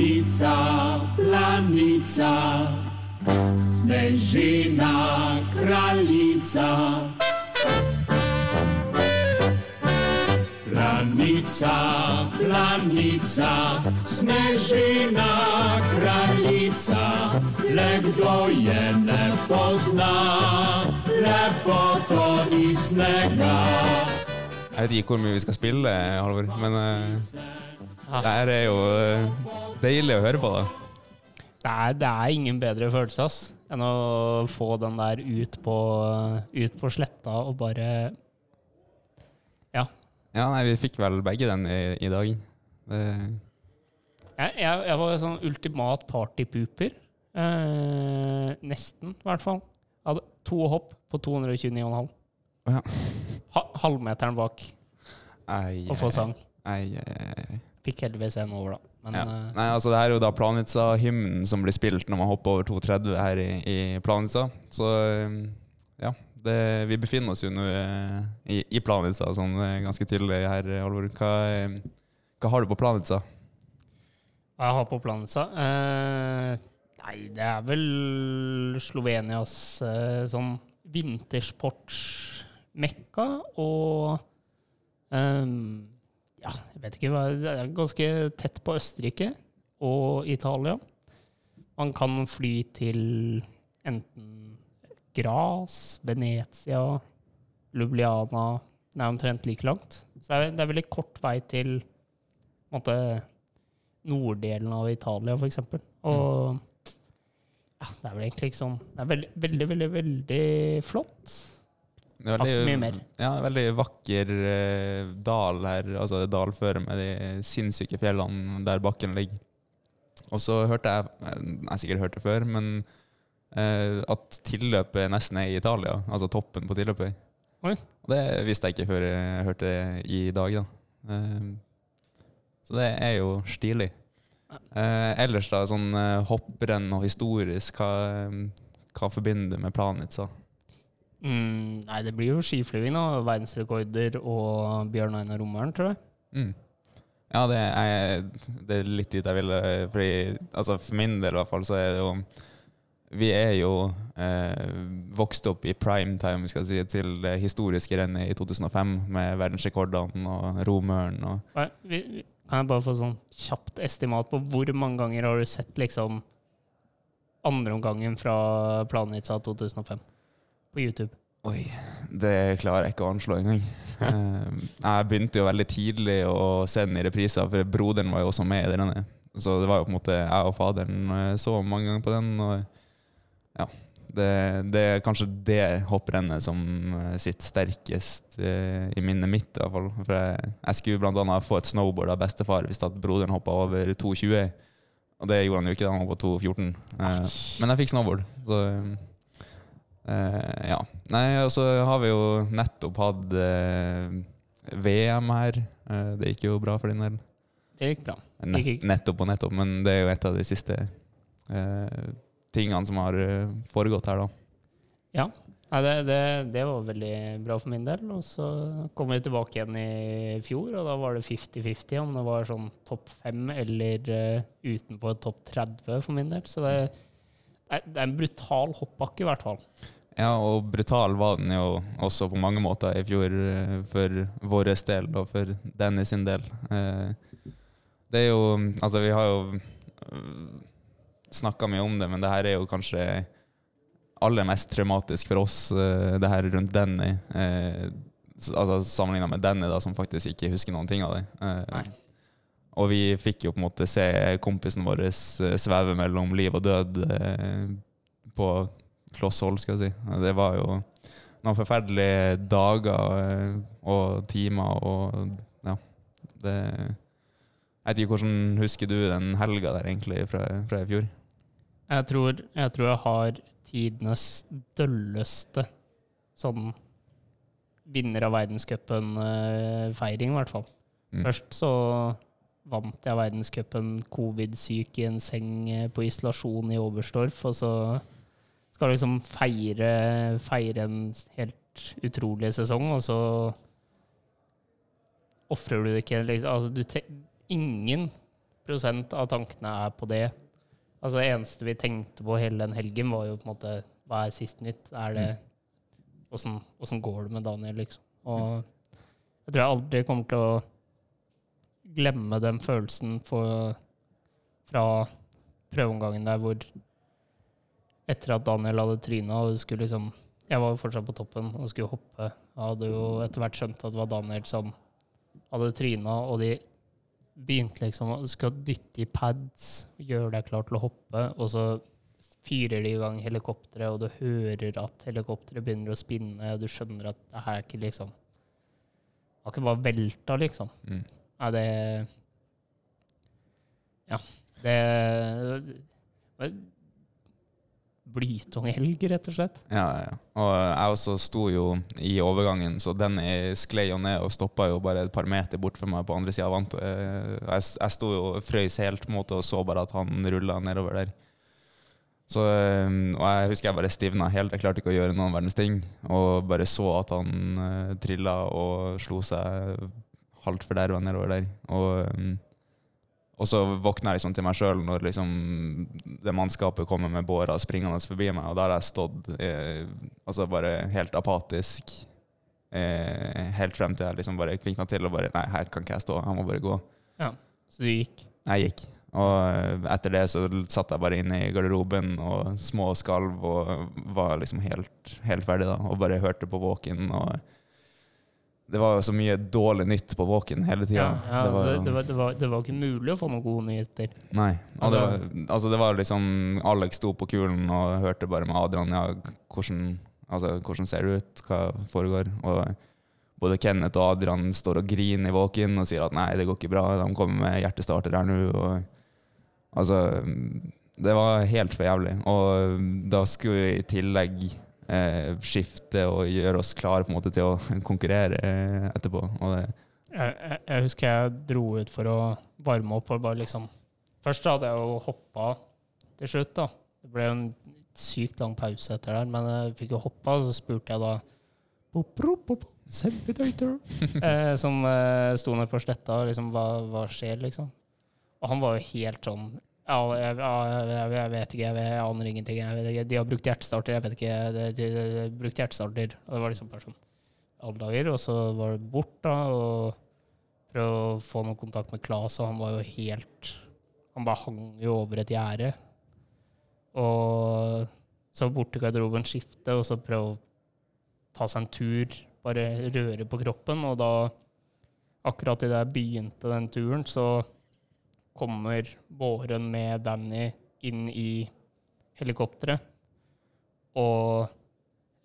Planica, планица, снежина, кралица. Планица, планица, снежина, kraljica, le kdo je ne pozna, lepoto i snega. Jeg vet ikke hvor mye vi skal spille, Halvor, men uh, det her er jo uh, deilig å høre på. da. Det er, det er ingen bedre følelse ass, enn å få den der ut på, ut på sletta og bare Ja. Ja, nei, Vi fikk vel begge den i, i dag. Det, Jeg, jeg, jeg var sånn ultimat partypooper. Eh, nesten, i hvert fall. Jeg hadde to hopp på 229,5. Ja. Ha, halvmeteren bak ei, og få sang. ei, ei, ei. Fikk heldigvis en over, da. Men Ja. eh, Nei, altså Det er jo da Planica-hymnen som blir spilt når man hopper over 2,30 her i, i Planica. Så um, ja, det, vi befinner oss jo nå eh, i, i Planica, sånn eh, ganske tydelig her, Alvor. Hva, eh, hva har du på Planica? hva jeg har på Planica eh, Nei, det er vel Slovenias eh, sånn vintersportsmekka og ehm, Ja, jeg vet ikke hva Det er ganske tett på Østerrike og Italia. Man kan fly til enten Gras, Venezia, Lubliana Det er omtrent like langt. Så det er, det er veldig kort vei til måte, norddelen av Italia, f.eks. Og ja, det er vel egentlig ikke sånn Det er veldig, veldig, veldig, veldig flott. Det er så mye mer. Ja, veldig vakker eh, dal her, altså det dalføre med de sinnssyke fjellene der bakken ligger. Og så hørte jeg, jeg har sikkert hørt det før, men eh, at tilløpet nesten er i Italia. Altså toppen på tilløpet. Oi. Og det visste jeg ikke før jeg hørte det i dag. da. Eh, så det er jo stilig. Eh, ellers, da, sånn eh, hopprenn og historisk, hva, hva forbinder du med Planica? Mm, nei, det blir jo skiflyging, da. Verdensrekorder og Bjørn Einar Rommeren, tror jeg. Mm. Ja, det er, det er litt dit jeg ville Fordi, altså For min del i hvert fall, så er det jo Vi er jo eh, vokst opp i prime time skal jeg si, til det historiske rennet i 2005 med verdensrekordene og romøren og kan jeg bare få sånn kjapt estimat på hvor mange ganger har du sett liksom andreomgangen fra Planica 2005 på YouTube? Oi, det klarer jeg ikke å anslå engang. Eh, jeg begynte jo veldig tidlig å se den i repriser, for broderen var jo også med i denne. Så det var jo på en måte jeg og faderen eh, så mange ganger på den. Og ja, det, det er kanskje det hopprennet som eh, sitter sterkest i minnet mitt. i hvert fall. For jeg, jeg skulle annet få et snowboard av bestefar hvis at broderen hoppa over 2,20. Og det gjorde han jo ikke, da han hoppa 2,14. Eh, men jeg fikk snowboard. Så Eh, ja. Nei, og så har vi jo nettopp hatt eh, VM her. Eh, det gikk jo bra for din del. Det gikk bra. Nett, Gikk nettopp og nettopp, men det er jo et av de siste eh, tingene som har eh, foregått her, da. Ja. Nei, det, det, det var veldig bra for min del. Og så kom vi tilbake igjen i fjor, og da var det 50-50 om det var sånn topp fem eller uh, utenpå topp 30 for min del. Så det, det er- en brutal hoppbakke, i hvert fall. Ja, og brutal var den jo også på mange måter i fjor eh, for vår del og for Dennis sin del. Eh, Det er jo Altså, vi har jo snakka mye om det, men det her er jo kanskje aller mest traumatisk for oss, eh, det her rundt Denny. Eh, Altså Sammenligna med Denny, da, som faktisk ikke husker noen ting av det. Eh, Nei. Og vi fikk jo på en måte se kompisen vår eh, sveve mellom liv og død eh, på kloss hold, skal jeg si. Det var jo noen forferdelige dager eh, og timer og ja. Det Jeg vet ikke hvordan husker du den helga der egentlig fra, fra i fjor? Jeg tror, jeg tror jeg har tidenes dølleste sånn vinner av verdenscupen-feiring, i hvert fall. Mm. Først så vant jeg verdenscupen covid-syk i en seng eh, på isolasjon i Oberstdorf, og så skal du liksom feire, feire en helt utrolig sesong, og så ofrer du det ikke liksom, altså du Ingen av tankene er på det. Altså Det eneste vi tenkte på hele den helgen, var jo på en måte Hva er sist nytt? Er det Åssen åssen går det med Daniel, liksom? Og jeg tror jeg aldri kommer til å glemme den følelsen for, fra prøveomgangen der hvor Etter at Daniel hadde tryna og skulle liksom Jeg var jo fortsatt på toppen og skulle hoppe. Jeg hadde jo etter hvert skjønt at det var Daniel som hadde tryna, og de begynte liksom å skulle dytte i pads, gjøre deg klar til å hoppe, og så fyrer de i gang helikopteret, og du hører at helikopteret begynner å spinne, og du skjønner at det her er ikke liksom Det har ikke bare velta, liksom. Mm. Er det Ja. Det, det Blytung helg, rett og slett. Ja, ja. Og jeg også sto jo i overgangen, så den sklei jo ned og stoppa jo bare et par meter bort for meg på andre sida av vannet. Jeg, jeg sto jo og frøys helt mot det, og så bare at han rulla nedover der. Så, og jeg husker jeg bare stivna helt. Jeg klarte ikke å gjøre noen verdens ting. Og bare så at han uh, trilla og slo seg halvt forderva nedover der. Og um, og så våkner jeg liksom til meg sjøl når liksom det mannskapet kommer med båra springende forbi meg, og da har jeg stått eh, altså bare helt apatisk eh, helt frem til jeg liksom bare kvikna til og bare Nei, her kan ikke jeg stå, jeg må bare gå. Ja, Så du gikk? Jeg gikk. Og eh, etter det så satt jeg bare inne i garderoben og små skalv og var liksom helt, helt ferdig, da. Og bare hørte på walk-in. og det var så mye dårlig nytt på walk-in hele tida. Ja, ja, det, var, det, det, var, det, var, det, var, ikke mulig å få noen gode nyheter. Nei. Og det, var, altså det var liksom Alex sto på kulen og hørte bare med Adrian ja, hvordan, altså, hvordan ser det ut, hva foregår. Og både Kenneth og Adrian står og griner i walk-in og sier at nei, det går ikke bra, de kommer med hjertestarter her nå. Og altså Det var helt for jævlig. Og da skulle vi i tillegg eh, skifte og gjøre oss klare på en måte til å konkurrere eh, etterpå. Jeg, jeg, jeg, husker jeg dro ut for å varme opp. og bare liksom Først hadde jeg jo hoppa til slutt. da. Det ble en sykt lang pause etter der, men jeg fikk jo hoppa, og så spurte jeg da pop, pop, pop, eh, som eh, sto nede på sletta, liksom, hva, hva skjer, liksom? Og han var jo helt sånn jeg, jeg, jeg, vet ikke, jeg, aner ingenting. De har brukt hjertestarter, jeg vet ikke. De, de, de, de brukt hjertestarter. Og det var liksom bare sånn alle dager. Og så var det bort, da, og prøve å få noe kontakt med Klas, og han var jo helt Han bare hang jo over et gjerde. Og så bort til garderoben, skifte, og så prøve å ta seg en tur. Bare røre på kroppen. Og da, akkurat idet jeg begynte den turen, så kommer Båren med Danny inn i helikopteret og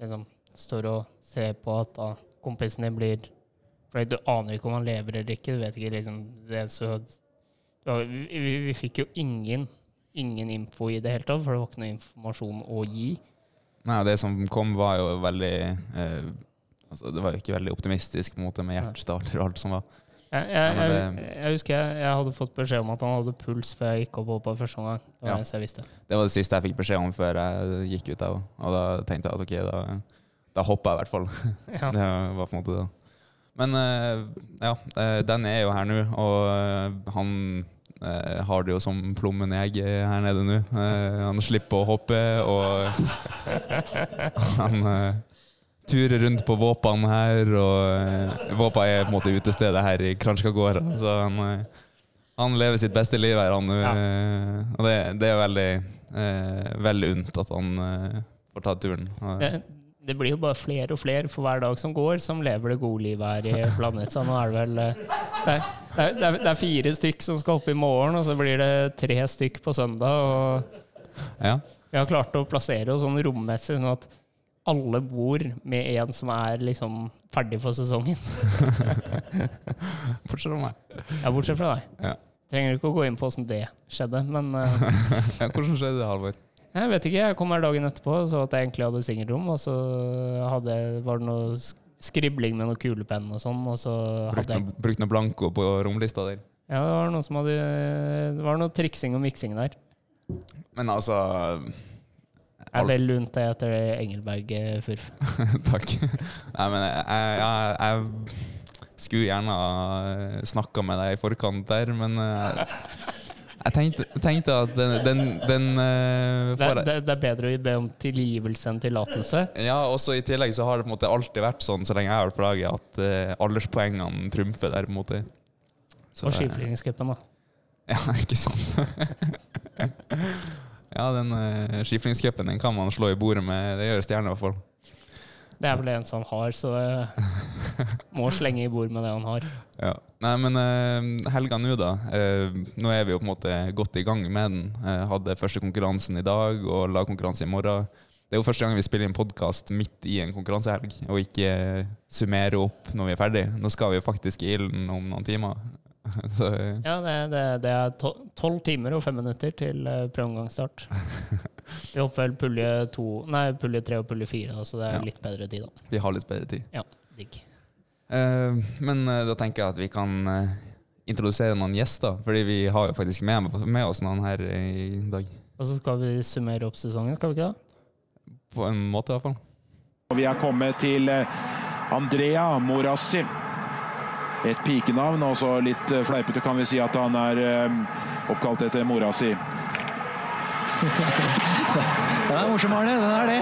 liksom står og ser på at da kompisen din blir For du aner ikke om han lever eller ikke. Du vet ikke liksom det så vi, vi, vi, fikk jo ingen, ingen info i det hele tatt, for det var ikke noe informasjon å gi. Nei, det som kom, var jo veldig eh, altså Det var jo ikke veldig optimistisk på en måte med hjertestarter og alt som var. Jeg, jeg, jeg, jeg, husker jeg, hadde fått beskjed om at han hadde puls før jeg gikk opp på første omgang. Det var ja. det Det var det siste jeg fikk beskjed om før jeg gikk ut. av. og da tenkte jeg at ok, da, da hoppa jeg i hvert fall. Ja. det var på en måte det. Men eh, ja, eh, den er jo her nå, og eh, han har det jo som plommen jeg her nede nå. Han slipper å hoppe, og han turer rundt på Våpan her. Og uh, Våpa er på en måte utestedet her i Kranjskagårda, så han, uh, han, lever sitt beste liv her. Han, uh, ja. Og det, det, er veldig, eh, veldig unt at han får ta turen. Det, det, blir jo bare flere og flere for hver dag som går, som lever det gode livet her i Planet. Så nå er det vel det er, det, er, det er, fire stykk som skal opp i morgen, og så blir det tre stykk på søndag. Og ja. Vi har klart å plassere oss sånn rommessig, sånn at alle bor med en som er liksom ferdig for sesongen. bortsett fra meg. Ja, bortsett fra deg. Ja. Trenger ikke å gå inn på åssen det skjedde, men uh, Hvordan skjedde det, Halvor? Jeg vet ikke. Jeg kom her dagen etterpå og så at jeg egentlig hadde singelrom, og så hadde, var det noe skribling med noe kulepenn og sånn, og så hadde noe, brukt noe blanko på romlista der? Ja, det var noe som hadde Det var noe triksing og miksing der. Men altså jeg er vel lunt etter Engelberg-furf. Takk. Nei, men jeg, jeg, jeg skulle gjerne snakka med deg i forkant der, men eh, Jeg tenkte, tenkte at den, den, den eh, Det, det, det er bedre å be om tilgivelse enn tillatelse. Ja, også i tillegg så har det på en måte alltid vært sånn så lenge jeg har vært på laget, at eh, alderspoengene trumfer der. på en måte Så, Og eh, skiflygingscupen, da. Ja, ikke sant? ja, den uh, skiflingscupen kan man slå i bordet med. Det gjør Stjernen i hvert fall. Det er vel det eneste han har, så det må slenge i bord med det han har. Ja. Nei, men uh, helga nå, da. Uh, nå er vi jo på en måte godt i gang med den. Uh, hadde første konkurransen i dag og lagkonkurranse i morgen. Det er jo første gang vi spiller en podkast midt i en konkurransehelg, og ikke summerer opp når vi er ferdig. Nå skal vi jo faktisk i ilden om noen timer. Så, eh, Ja, det, det, det er to- tolv timer og fem minutter til eh, prøveomgangsstart. Vi hopper vel pulje to Nei, pulje tre og pulje fire, så det er Ja. litt bedre tid, da. vi har litt bedre tid. Ja, digg. Uh, men uh, da tenker jeg at vi kan uh, introdusere noen gjester, fordi vi har jo faktisk med, med oss noen her i dag. Og så skal vi summere opp sesongen, skal vi ikke det? På en måte, i hvert fall. Vi er kommet til Andrea Morassi. Et pikenavn, og så litt eh, fleipete kan vi si at han er eh, oppkalt etter mora si. Den er morsom, Arne. Den er det.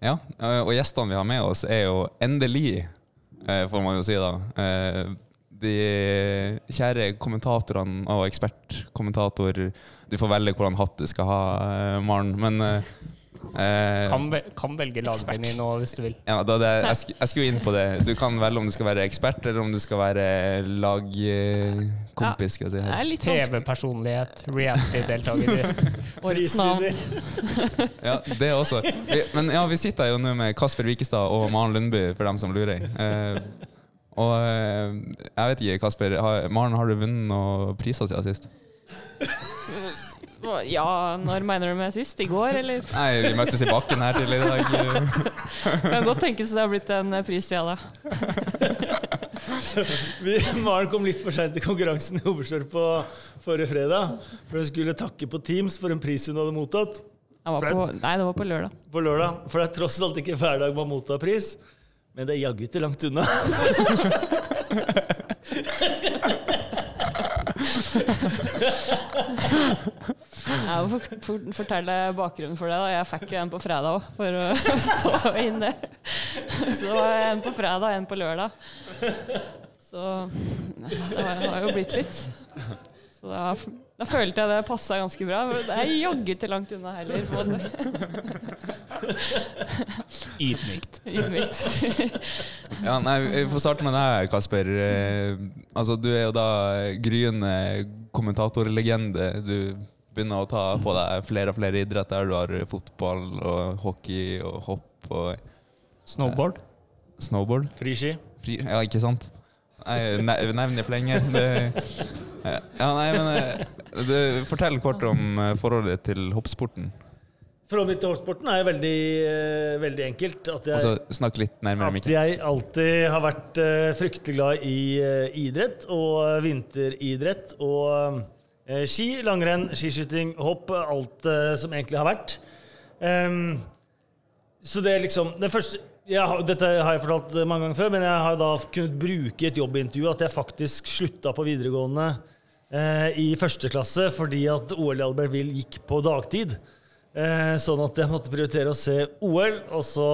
Ja, eh, og gjestene vi har med oss er jo endelig, eh, får man jo si da, eh, de kjære kommentatorene og ekspertkommentator. Du får velge hvordan hatt du skal ha, Maren, men Kan, kan velge lagvenn i nå hvis du vil. ja, da det, jeg, sk jeg skulle inn på det. Du kan velge om du skal være ekspert, eller om du skal være lagkompis. jeg si er. TV-personlighet, reality-deltaker. Årets navn. Ja, det også. Vi, men ja, vi sitter jo nå med Kasper Wikestad og Maren Lundby, for dem som lurer. Eh, og eh, jeg vet ikke, Kasper. Har, Maren, har du vunnet noen priser siden sist? Ja, når mener du med sist? I går, eller? Nei, vi møttes i bakken her tidligere i dag. Kan godt tenkes det har blitt en pris til alle. Vi- Maren kom litt for seint til konkurransen i Oberstdorf på forrige fredag. For hun skulle takke på Teams for en pris hun hadde mottatt Det var på, nei, det var på lørdag. på lørdag. For det er tross alt ikke hver dag man mottar pris. Men det er jaggu ikke langt unna. Jeg må for, for, fortelle bakgrunnen for det. da Jeg fikk jo en på fredag òg, for å få inn det. Så en på fredag, en på lørdag. Så det har, har jo blitt litt. Så da, da følte jeg det passa ganske bra. Men Det er jaggu ikke langt unna heller. Ydmykt. Ydmykt. Ja, nei, Vi får starte med deg, Kasper. Eh, altså, Du er jo da gryende kommentatorlegende. Du begynner å ta på deg flere og flere idretter. Du har fotball og hockey og hopp og Snowboard. snowboard. Friski. Fri, ja, ikke sant? Nei, nevner nevner for lenge. Det, ja, nei, men eh, du, Fortell kort om eh, forholdet ditt til hoppsporten. Forholdet mitt til hoppsporten er veldig, eh, veldig enkelt. At jeg, snakk litt nærmere at jeg alltid har vært fryktelig glad i idrett og vinteridrett. Og ski, langrenn, skiskyting, hopp. Alt som egentlig har vært. Ehm, så det er liksom det første har, Dette har jeg fortalt mange ganger før, men jeg har da kunnet bruke i et jobbintervju at jeg faktisk slutta på videregående eh, i første klasse fordi at OL i Albert Will gikk på dagtid. Eh, sånn at jeg måtte prioritere å se OL, og så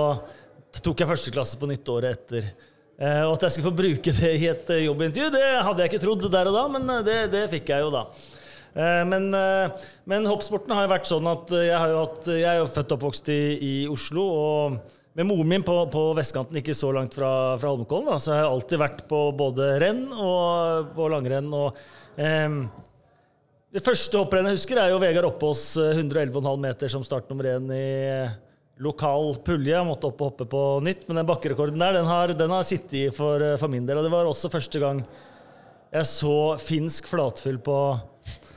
tok jeg første klasse på nytt året etter. Eh, og at jeg skulle få bruke det i et eh, jobbintervju, det hadde jeg ikke trodd der og da, men eh, det, det fikk jeg jo da. Eh, Men, men hoppsporten har jo vært sånn at jeg, har jo hatt, jeg er jo født og oppvokst i, i Oslo. og med moren min på, på vestkanten, ikke så langt fra, fra Holmenkollen, så har jeg alltid vært på både renn og på langrenn. og Eh, Det første hopprennet jeg husker, er jo Vegard Oppås eh, 111,5 meter som startnummer én i lokal pulje. Jeg måtte opp og hoppe på nytt, men den bakkerekorden der, den har, den har sittet i for, eh, for min del. Og det var også første gang jeg så finsk flatfyll på,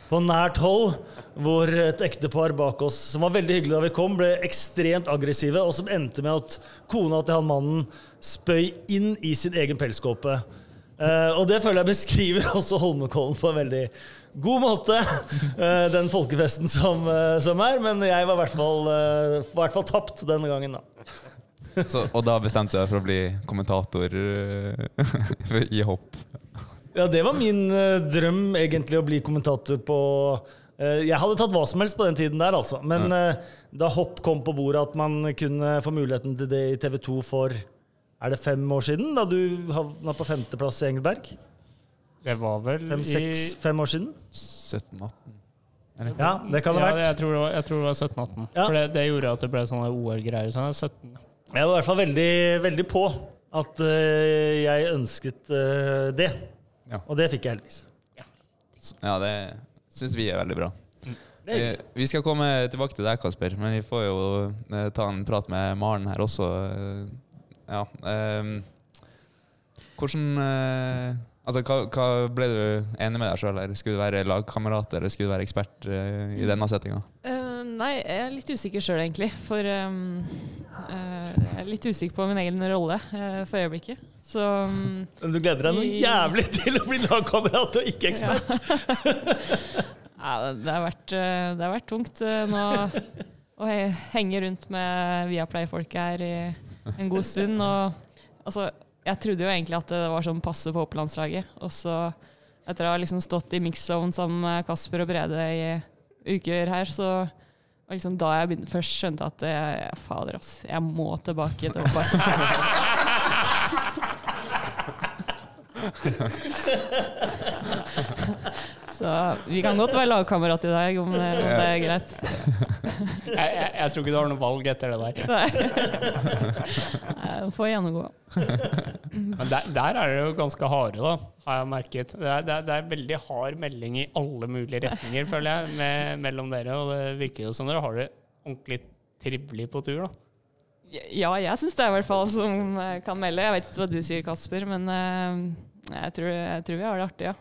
på nært hold, hvor et ektepar bak oss, som var veldig hyggelig da vi kom, ble ekstremt aggressive, og som endte med at kona til han mannen spøy inn i sin egen pelskåpe. Uh, og det føler jeg beskriver også Holmenkollen på en veldig god måte. Uh, den folkefesten som, uh, som er. Men jeg var i hvert fall, hvert fall tapt denne gangen, da. Så, og da bestemte deg for å bli kommentator i hopp. Ja, det var min eh, drøm, egentlig, å bli kommentator på eh, Jeg hadde tatt hva som helst på den tiden der, altså. Men eh, da hopp kom på bordet at man kunne få muligheten til det i TV 2 for Er det fem år siden? Da du havna på femteplass i Engelberg? Det var vel Fem, seks, fem år siden? 17-18. Ja, det kan det ha ja, vært. jeg tror det var, jeg tror det var 17-18. Ja. For det, det gjorde at det ble sånne OL-greier. Sånn 17. Jeg var i hvert fall veldig, veldig på at eh, jeg ønsket eh, det. Ja. Og det fikk jeg heldigvis. Ja, det syns vi er veldig bra. Mm. er Vi, vi skal komme tilbake til deg, Kasper, men vi får jo eh, ta en prat med Maren her også. eh, Ja. ehm, hvordan eh, Altså, hva, hva ble du enig med deg sjøl? Skulle du være lagkamerat eller skulle du være ekspert uh, i denne settinga? Eh, nei, jeg er litt usikker sjøl, egentlig. For um, uh, jeg er litt usikker på min egen rolle uh, for øyeblikket. Så um, Men du gleder deg noe jævlig til å bli lagkamerat og ikke ekspert. ja, det, det, har vært, eh, det har vært tungt nå å henge rundt med Viaplay-folk her i en god stund. Og altså, jeg trodde jo egentlig at det var sånn passe på opplandslaget. Og så, etter å ha liksom stått i mix-zone sammen med Kasper og Brede i uker her, så var liksom da jeg begynte, først skjønte at jeg, fader, ass, jeg må tilbake til Oppland. Så vi kan godt være lagkamerat i dag, om det, om det er greit. Jeg, jeg, jeg tror ikke du har noe valg etter det der. Nei. Nei, får gjennomgå. Men der, der er det jo ganske harde, da, har jeg merket. Det er, det er, det er veldig hard melding i alle mulige retninger, føler jeg, med, mellom dere. Og det virker jo som dere har det ordentlig trivelig på tur, da. Ja, jeg syns det er i hvert fall som eh, kan melde. Jeg vet ikke hva du sier, Kasper, men eh, jeg, tror, jeg tror vi har det artig, ja.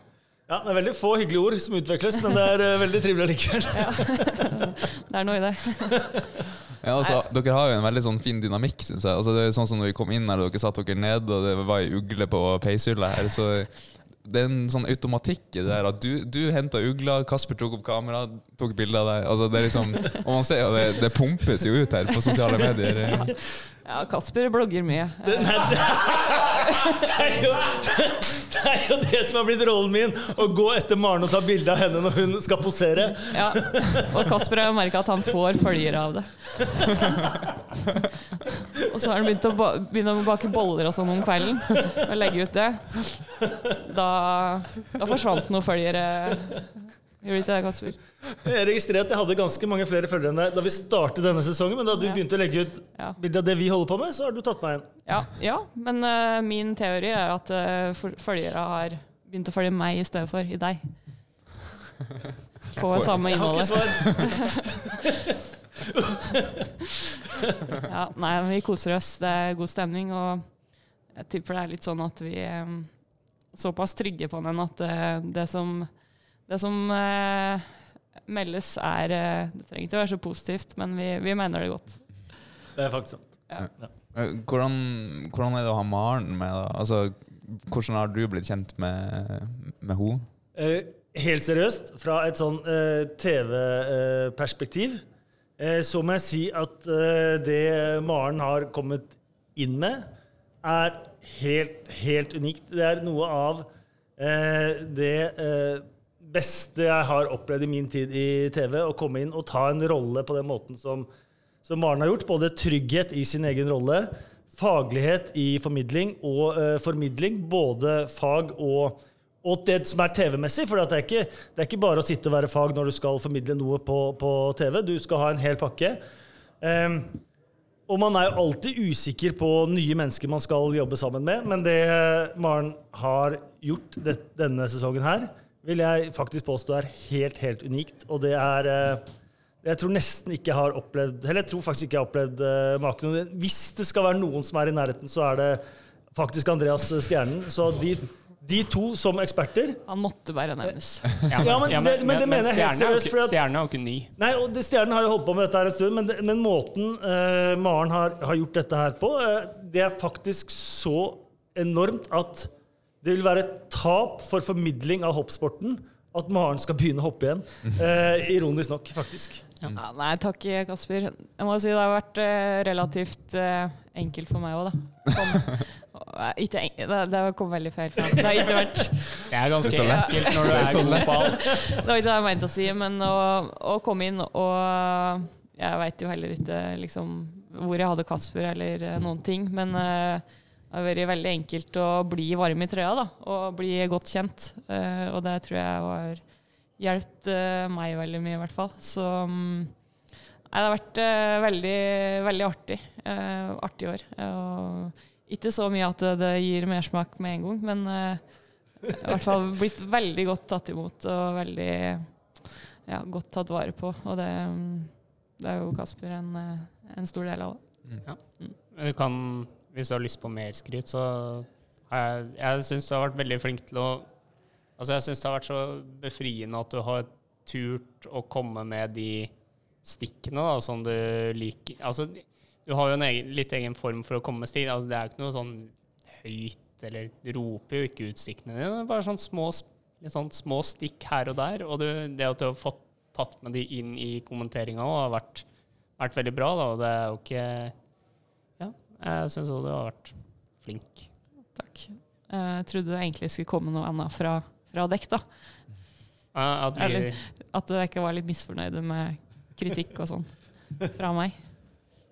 Ja, Det er veldig få hyggelige ord som utveksles, men det er eh, veldig trivelig allikevel. Det er noe i det. Ja, altså, dere har jo en veldig sånn fin dynamikk, syns jeg. Altså, det er sånn som når vi kom inn her, og dere satte dere ned, og det var ei ugle på peishylla her, så det er en sånn automatikk i det der at du, du henta ugla, Kasper tok opp kamera, tok bilde av deg. Altså, det er liksom, og man ser jo det, det pumpes jo ut her på sosiale medier. Ja, Kasper blogger mye. Det er, jo, det er jo det som har blitt rollen min, å gå etter Maren og ta bilde av henne når hun skal posere. Ja. Og Kasper har jo merka at han får følgere av det. Og så har han begynt å, ba begynne å bake boller og sånn om kvelden og legge ut det. Da, da forsvant noen følgere. Gjorde ikke det, Kasper? Jeg registrerer at jeg hadde ganske mange flere følgere enn deg da vi startet denne sesongen, men da du Ja. begynte å legge ut Ja. bilde av det vi holder på med, så har du tatt meg igjen. Ja, ja men uh, min teori er at uh, følgere har begynt å følge meg i stedet for i deg. På får- samme Jeg har ikke svar. Ja, nei, vi koser oss. Det er god stemning. Og jeg tipper det er litt sånn at vi er såpass trygge på den at det, det som, det som eh, meldes, er eh, Det trenger ikke å være så positivt, men vi, vi mener det godt. Det er faktisk sant. Eh, Hvordan, hvordan er det å ha Maren med? da? Altså, hvordan har du blitt kjent med, med henne? Eh, helt seriøst, fra et sånn eh, TV-perspektiv, eh, så må jeg si at eh, det Maren har kommet inn med, er helt, helt unikt. Det er noe av eh, det eh, beste jeg har opplevd i min tid i TV, å komme inn og ta en rolle på den måten som, som Maren har gjort. Både trygghet i sin egen rolle, faglighet i formidling og uh, formidling. Både fag og, og det som er TV-messig. For det er, ikke, det er ikke bare å sitte og være fag når du skal formidle noe på, på TV. Du skal ha en hel pakke. Um, og man er jo alltid usikker på nye mennesker man skal jobbe sammen med, men det Maren har gjort det, denne sesongen her, vil jeg faktisk påstå er helt, helt unikt. Og det er eh, Jeg tror nesten ikke jeg har opplevd Eller jeg tror faktisk ikke jeg har opplevd uh, maken. Hvis det skal være noen som er i nærheten, så er det faktisk Andreas Stjernen. Så de, de to som eksperter Han måtte bare nevnes. Ja, men det- men det mener jeg helt er seriøst, Stjernen er jo ikke ny. Nei, og det, Stjernen har jo holdt på med dette her en stund, men, det, men måten uh, Maren har, har gjort dette her på, uh, det er faktisk så enormt at det vil være et tap for formidling av hoppsporten at Maren skal begynne å hoppe igjen. Eh, ironisk nok, faktisk. Ja, nei, takk, Kasper. Jeg må si det har vært eh, relativt eh, enkelt for meg òg, da. Kom, ikke en, det, det kom veldig feil fram. Det har ikke vært Det er ganske Det er ekkelt når du Det er er så god lett. på alt. Det var ikke det jeg mente å si, men å, å komme inn og Jeg veit jo heller ikke liksom, hvor jeg hadde Kasper eller eh, noen ting, men eh, det har vært veldig enkelt å bli varm i trøya da, og bli godt kjent. Uh, og det tror jeg har hjulpet uh, meg veldig mye, i hvert fall. Så um, nei, det har vært uh, veldig, veldig artig. eh, artig år. Og ikke så mye at det, det gir mersmak med en gang, men i hvert fall blitt veldig godt tatt imot og veldig ja, godt tatt vare på. Og det, det er jo Kasper en, en stor del av det. Vi kan, hvis du har lyst på mer skryt, så jeg, jeg syns du har vært veldig flink til å Altså, jeg syns det har vært så befriende at du har turt å komme med de stikkene da, som du liker. Altså, du har jo en egen, litt egen form for å komme med stikk. Altså, det er jo ikke noe sånn høyt, eller du roper jo ikke ut stikkene dine. Det er bare sånn små, sånn små stikk her og der. Og du, det at du har fått tatt med de inn i kommenteringa har vært, vært veldig bra. Da, og det er jo ikke jeg syns òg du har vært flink. Takk. Eh, Jeg trodde det egentlig skulle komme noe annet fra, fra dekk, da. At vi, Eller- At dere ikke var litt misfornøyde med kritikk og sånn fra meg.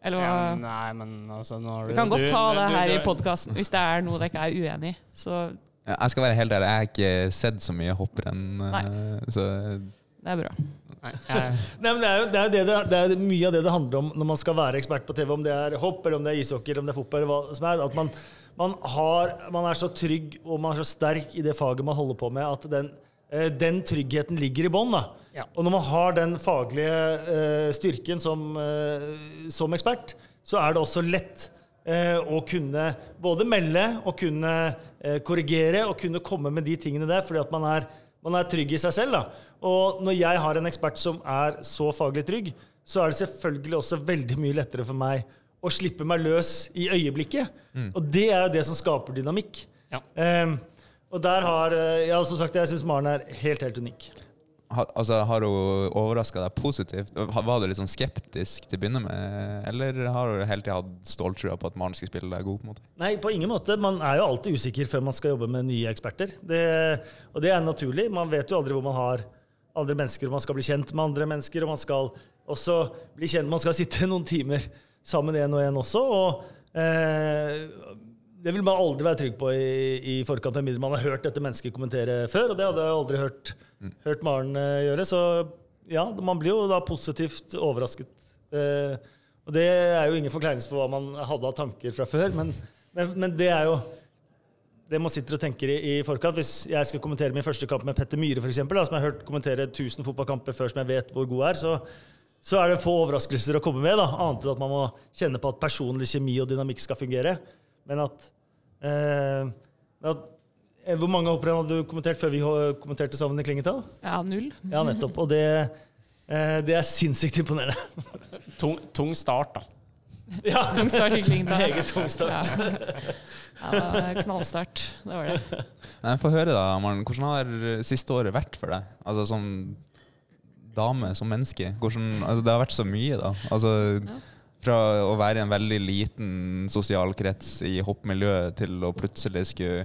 Eller ja, nei, men altså nå har du kan godt du- ta det du- her i du- podkasten hvis det er noe dere ikke er uenig i. Så Jeg skal være helt ærlig, jeg har ikke sett så mye hopprenn. Nei. eh, Så det er bra. Nei, jeg, Nei, men det er jo, det er det det, er mye av det det handler om når man skal være ekspert på TV, om det er hopp, eller om det er ishockey, eller om det er fotball, eller hva som er. At man, man, har, man er så trygg og man er så sterk i det faget man holder på med, at den, eh, den tryggheten ligger i bånn. Ja. Og når man har den faglige uh, styrken som, uh, som ekspert, så er det også lett uh, å kunne både melde og kunne korrigere og kunne komme med de tingene der, fordi at man er, man er trygg i seg selv. da. Og når jeg har en ekspert som er så faglig trygg, så er det selvfølgelig også veldig mye lettere for meg å slippe meg løs i øyeblikket. Og det er jo det som skaper dynamikk. Ja. Um, og der har eh, Ja, som sagt, jeg syns Maren er helt, helt unik. ha, altså, har hun overraska deg positivt? Var du litt sånn skeptisk til å begynne med, eller har du hele tida hatt ståltrua på at Maren skal spille deg god? på en måte? Nei, på ingen måte. Man er jo alltid usikker før man skal jobbe med nye eksperter. Det, og det er naturlig. Man vet jo aldri hvor man har andre mennesker, og man skal bli kjent med andre mennesker. Og man skal også bli kjent Man skal sitte noen timer sammen én og én også. Og eh, det vil man aldri være trygg på i, i forkant, med mindre man har hørt dette mennesket kommentere før. Og det hadde jeg aldri hørt, hørt Maren eh, gjøre. Så ja, man blir jo da positivt overrasket. Eh, og det er jo ingen forkleinelse for hva man hadde av tanker fra før, men, men, men det er jo det man sitter og tenker i, i forkant. Hvis jeg skal kommentere min første kamp med Petter Myhre, for eksempel, da, som jeg har hørt kommentere 1000 fotballkamper før som jeg vet hvor god er, så, så er det få overraskelser å komme med. da, Annet enn at man må kjenne på at personlig kjemi og dynamikk skal fungere. Men at, eh, at eh, Hvor mange hopprenn hadde du kommentert før vi kommenterte sammen i Klingetall? Ja, null. Ja, nettopp. Og det, eh, det er sinnssykt imponerende. tung, tung start, da. Ja, Tung start i Klingdal. Meget tung start. Ja. ja, knallstart. Det var det. Nei, Få høre, da, Maren. Hvordan har siste året vært for deg? Altså som dame, som menneske. Hvordan, altså, det har vært så mye, da. Altså, Ja. Fra å være i en veldig liten sosial krets i hoppmiljøet til å plutselig skulle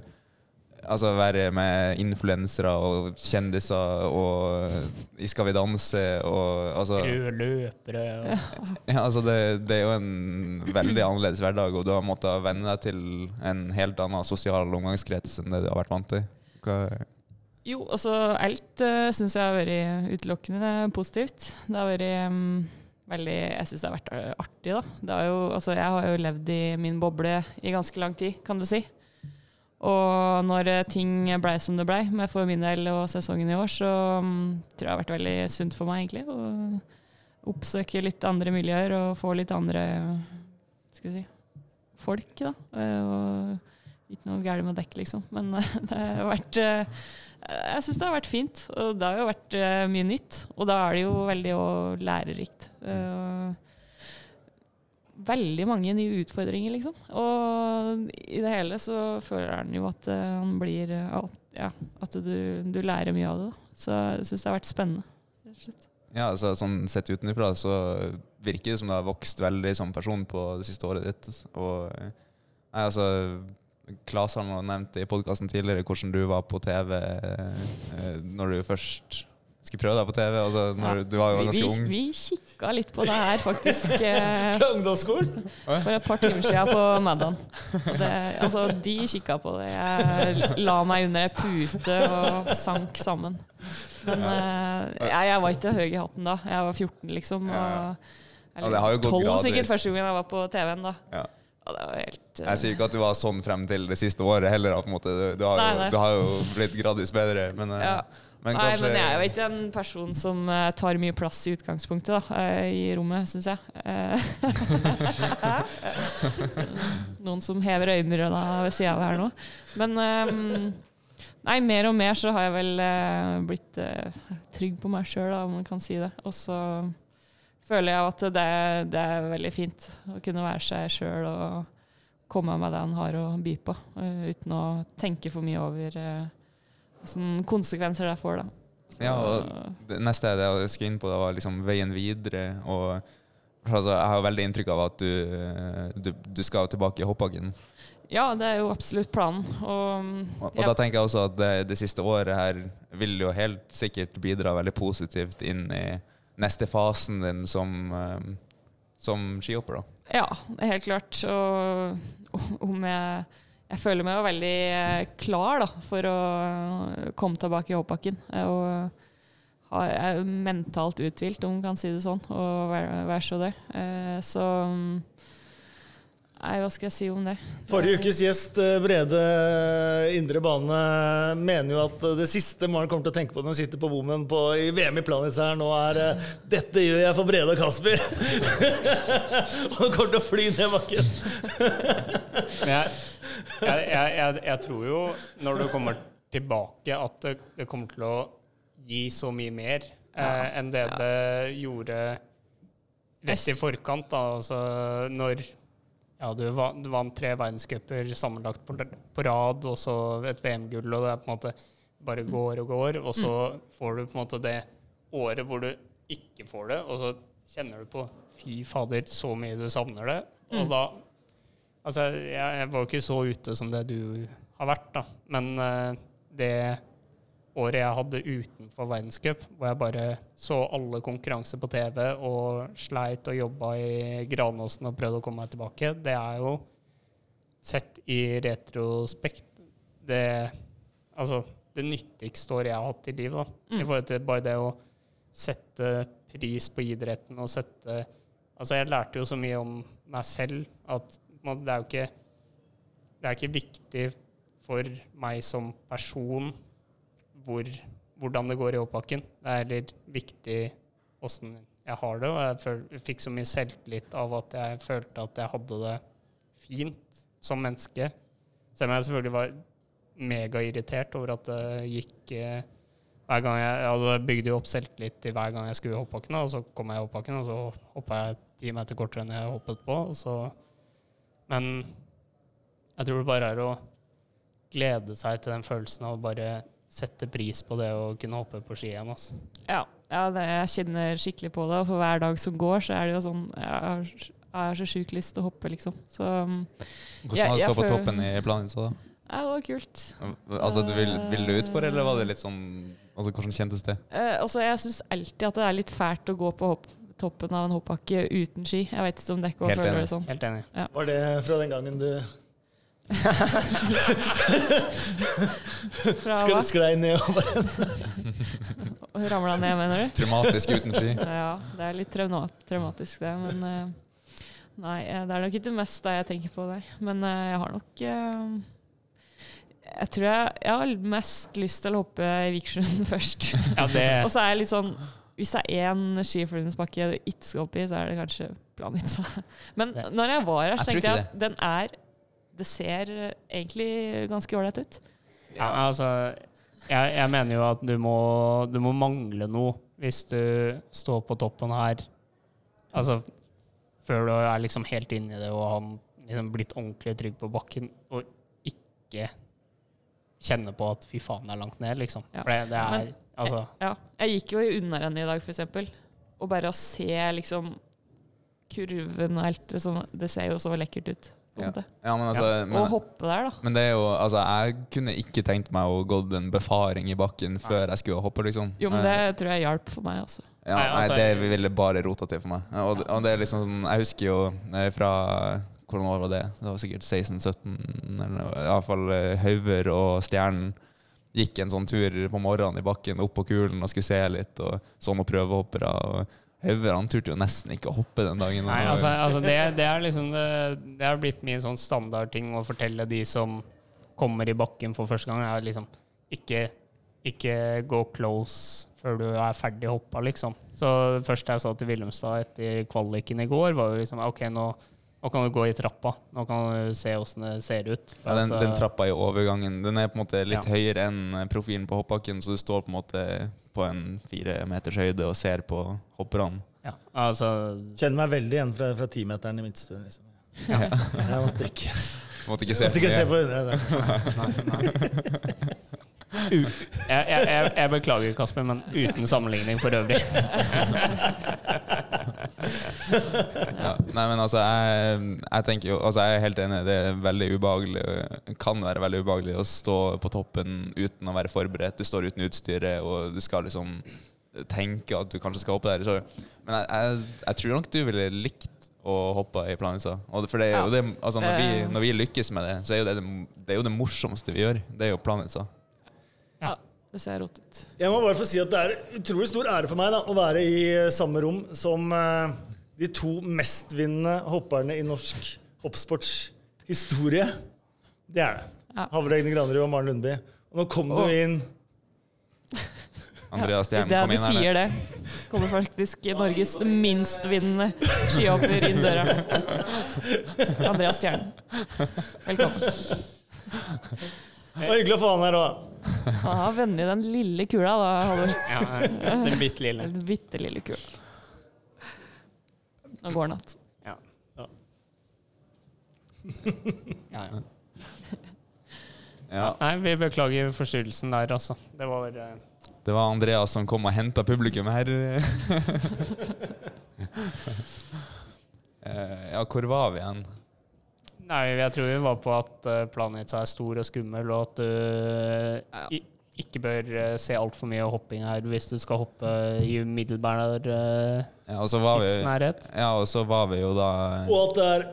altså, være med influensere og kjendiser og i Skal vi danse og altså, Røde løpere og ja, altså det, det er jo en veldig annerledes hverdag, og du har måttet venne deg til en helt annen sosial omgangskrets enn det du har vært vant til. Hva, Jo, altså alt uh, syns jeg har vært utelukkende positivt. Det har vært um, veldig Jeg syns det har vært eh, artig, da. Det har jo, altså, jeg har jo levd i min boble i ganske lang tid, kan du si. Og når eh, ting blei som det blei, med for min del og sesongen i år, så mm, tror jeg det har vært veldig sunt for meg, egentlig. Å oppsøke litt andre miljøer og få litt andre skal jeg si, folk, da. Eh, Og ikke noe galt med dekk, liksom. Men det har vært eh, Jeg syns det har vært fint. Og det har jo vært mye nytt. Og da er det jo veldig lærerikt. Eh, veldig mange nye utfordringer, liksom. Og i det hele så føler han jo at eh, han blir eh, Ja, at du, du lærer mye av det. Så jeg syns det har vært spennende. rett og slett. ja, altså, sånn Sett utenfra så virker det som du har vokst veldig som person på det siste året ditt. Og nei, altså Klas har nevnt i podkasten tidligere hvordan du var på TV eh, når du først skulle prøve deg på TV. Altså, når Ja. du var jo Vi, ganske ung. vi kikka litt på det her, faktisk. eh, Fra ungdomsskolen? For et par timer siden på Maddan. Altså, de kikka på det. Jeg la meg under ei pute og sank sammen. Men eh, jeg, jeg var ikke høy i hatten da. Jeg var 14, liksom. Og, Ja, det har jo gått 12 gradvis. sikkert første gang jeg var på TV-en, da. Ja. Og det var helt uh... Jeg sier ikke at du var sånn frem til det siste året heller. da, på en måte. Du, du, har, Nei, nei. du har jo blitt gradvis bedre, men, uh, Ja. Men Nei, kanskje men jeg er jo ikke en person som eh, tar mye plass i utgangspunktet da, eh, i rommet, syns jeg. Eh, Noen som hever øyenbryna ved sida av her nå. Men nei, mer og mer så har jeg vel blitt trygg på meg sjøl, om man kan si det. Og så føler jeg at det, det er veldig fint å kunne være seg sjøl og komme med det han har å by på, uten å tenke for mye over uh, konsekvenser det får. da. Ja, og det neste jeg skulle inn på, det var liksom veien videre. Og altså, Jeg har veldig inntrykk av at du, du, du skal tilbake i hoppbakken. Ja, det er jo absolutt planen. Og, Og, og ja, da tenker jeg også at det, det siste året her vil jo helt sikkert bidra veldig positivt inn i neste fasen din som, eh, som skihopper. da. ja, helt klart. Og om jeg Jeg føler meg jo veldig eh, klar da, for å komme tilbake i hoppbakken. Og jeg er mentalt uthvilt, om man kan si det sånn, og være, så det. Eh, Så Nei, hva skal jeg si om det? Forrige ukes gjest, eh, Brede Indre Bane, mener jo at eh, det siste Maren kommer til å tenke på når hun sitter på bommen på, i VM i Planica her nå, er eh, 'Dette gjør jeg for Brede og Kasper'. og hun kommer til å fly ned bakken. Men jeg, jeg, jeg, jeg, jeg tror jo, når du kommer tilbake, at det, det kommer til å gi så mye mer eh, enn det ja. det gjorde rett i forkant. Da. Altså når ja, du, vant, du vant tre verdenscuper sammenlagt på, på rad, og så et VM-gull, og det er på en måte bare går og går, og så får du på en måte det året hvor du ikke får det, og så kjenner du på fy fader, så mye du savner det. Og da Altså, jeg, jeg var jo ikke så ute som det du har vært, da. Men uh, det året jeg hadde utenfor verdenscup, hvor jeg bare så alle konkurranser på TV og sleit og jobba i Granåsen og prøvde å komme meg tilbake, det er jo sett i retrospekt det Altså det nyttigste året jeg har hatt i livet. da. I forhold til bare det å sette pris på idretten og sette Altså, jeg lærte jo så mye om meg selv at det er jo ikke Det er ikke viktig for meg som person hvor, hvordan det går i hoppbakken. Det er heller viktig åssen jeg har det, og jeg føl, fikk så mye selvtillit av at jeg følte at jeg hadde det fint som menneske. Selv om jeg selvfølgelig var megairritert over at det gikk eh, hver gang jeg, altså jeg bygde jo opp selvtillit til hver gang jeg skulle i hoppbakken, og så kom jeg i hoppbakken, og så hoppa jeg ti meter kortere enn jeg hoppet på. Så, men jeg tror det bare er å glede seg til den følelsen av å bare sette pris på det å kunne hoppe på ski igjen. Altså. Ja, ja det, jeg kjenner skikkelig på det. Og for hver dag som går, så er det jo sånn Jeg har, jeg har så sjukt lyst til å hoppe, liksom. Så um, Hvordan var det å stå på toppen i Planica da? ja, det var kult. Altså, du ville vil du utfor, eller var det litt sånn altså, Hvordan kjentes det? Eh, altså, jeg syns alltid at det er litt fælt å gå på hopp, toppen av en hoppbakke uten ski. Jeg vet ikke om dere også føler det sånn. Helt enig. Var det fra den gangen du Fra du hva? sklei ned og bare Ramla ned, mener du? Traumatisk uten ski? Ja, det er litt traumatisk, det. Men eh, nei, eh, det er nok ikke det meste jeg tenker på, det. Men eh, jeg har nok Jeg tror jeg, jeg har mest lyst til å hoppe i Vikersund først. Ja, det, Og så er jeg litt sånn Hvis det er én skiflyvningsbakke du ikke skal hoppe i, så er det kanskje Planica. Men når jeg var her, så Jeg tenkte jeg ikke at den er Det ser eh, egentlig ganske ålreit ut. ja, altså, jeg, jeg mener jo at du må, du må mangle noe hvis du står på toppen her. Altså, før du er liksom helt inne i det og har liksom blitt ordentlig trygg på bakken, og ikke kjenne på at fy faen, det er langt ned, liksom. Ja. For det, det er Men- Altså, Ja, jeg gikk jo i unnarennet i dag, eksempel. Og bare å se liksom kurven og alt det sånn, Det ser jo så lekkert ut. På en måte. Ja, men altså men, hoppe der, da. men det er jo Altså, jeg kunne ikke tenkt meg å gått en befaring i bakken før jeg skulle hoppe, liksom. Jo, men Eh, det tror jeg hjalp for meg, altså. Ja, Nei, nei, altså, det ville bare rota til for meg. Og, det- og det er liksom sånn Jeg husker jo eh, fra Hvordan år var det? Det var sikkert 16-17, eller iallfall Hauger og Stjernen. Gikk en sånn tur på morgenen i bakken opp på kulen og skulle se litt, og så noen prøvehoppere. Og Hauger han turte jo nesten ikke å hoppe den dagen. Nei, altså, altså det, det er liksom det, det har blitt min sånn standardting å fortelle de som kommer i bakken for første gang, er liksom ikke, ikke gå close før du er ferdig hoppa, liksom. Så det første jeg sa til Willumstad etter kvaliken i går, var jo liksom OK, nå, nå kan du gå i trappa. Nå kan du se åssen det ser ut. Ja, den, Altså, den trappa i overgangen Den er på en måte litt Ja. høyere enn profilen på hoppbakken, så du står på en måte på en fire meters høyde og ser på hopperne. ja, altså Kjenner meg veldig igjen fra, fra timeteren i midtstuen. Liksom. Jeg måtte ikke, Måtte ikke se måtte ikke se på det. Nei, jeg, jeg, jeg, jeg beklager, Kasper, men uten sammenligning for øvrig. Ja, nei, men altså, jeg, jeg tenker jo Altså, jeg er helt enig. Det er veldig ubehagelig kan være veldig ubehagelig å stå på toppen uten å være forberedt. Du står uten utstyret, og du skal liksom tenke at du kanskje skal hoppe der. Så, men jeg, jeg, jeg tror nok du ville likt å hoppe i Planica. For det Ja. det, altså når, vi, Eh. når vi lykkes med det, så er jo det det, det, er jo det morsomste vi gjør. Det er jo Planica. Ja, det ser rått ut. Jeg må bare få si at det er utrolig stor ære for meg da, å være i samme rom som uh, de to mestvinnende hopperne i norsk hoppsports historie. Det er det. Ja. Havre Egne Granerud og Maren Lundby. Og nå kom oh. du inn Andreas Stjernen Idet kom inn her. sier det, kommer faktisk Norges minstvinnende skihopper inn døra. Andreas Stjernen. Velkommen. Det var hyggelig å få han her òg. Han har vunnet den lille kula, da, Halvor. Ja, den bitte lille. Den bitte lille kula. Nå går han att. Ja. Ja, ja. Ja, Nei, vi beklager forstyrrelsen der, altså. Det var uh... det var Andreas som kom og henta publikum her. uh, ja, hvor var vi igjen? Nei, jeg tror vi var på at planet er stor og skummel, og at du i, ikke bør uh, se altfor mye hopping her hvis du skal hoppe i umiddelbar uh, Ja, og så var vi, tidsnærhet. ja, og så var vi jo da Og at det er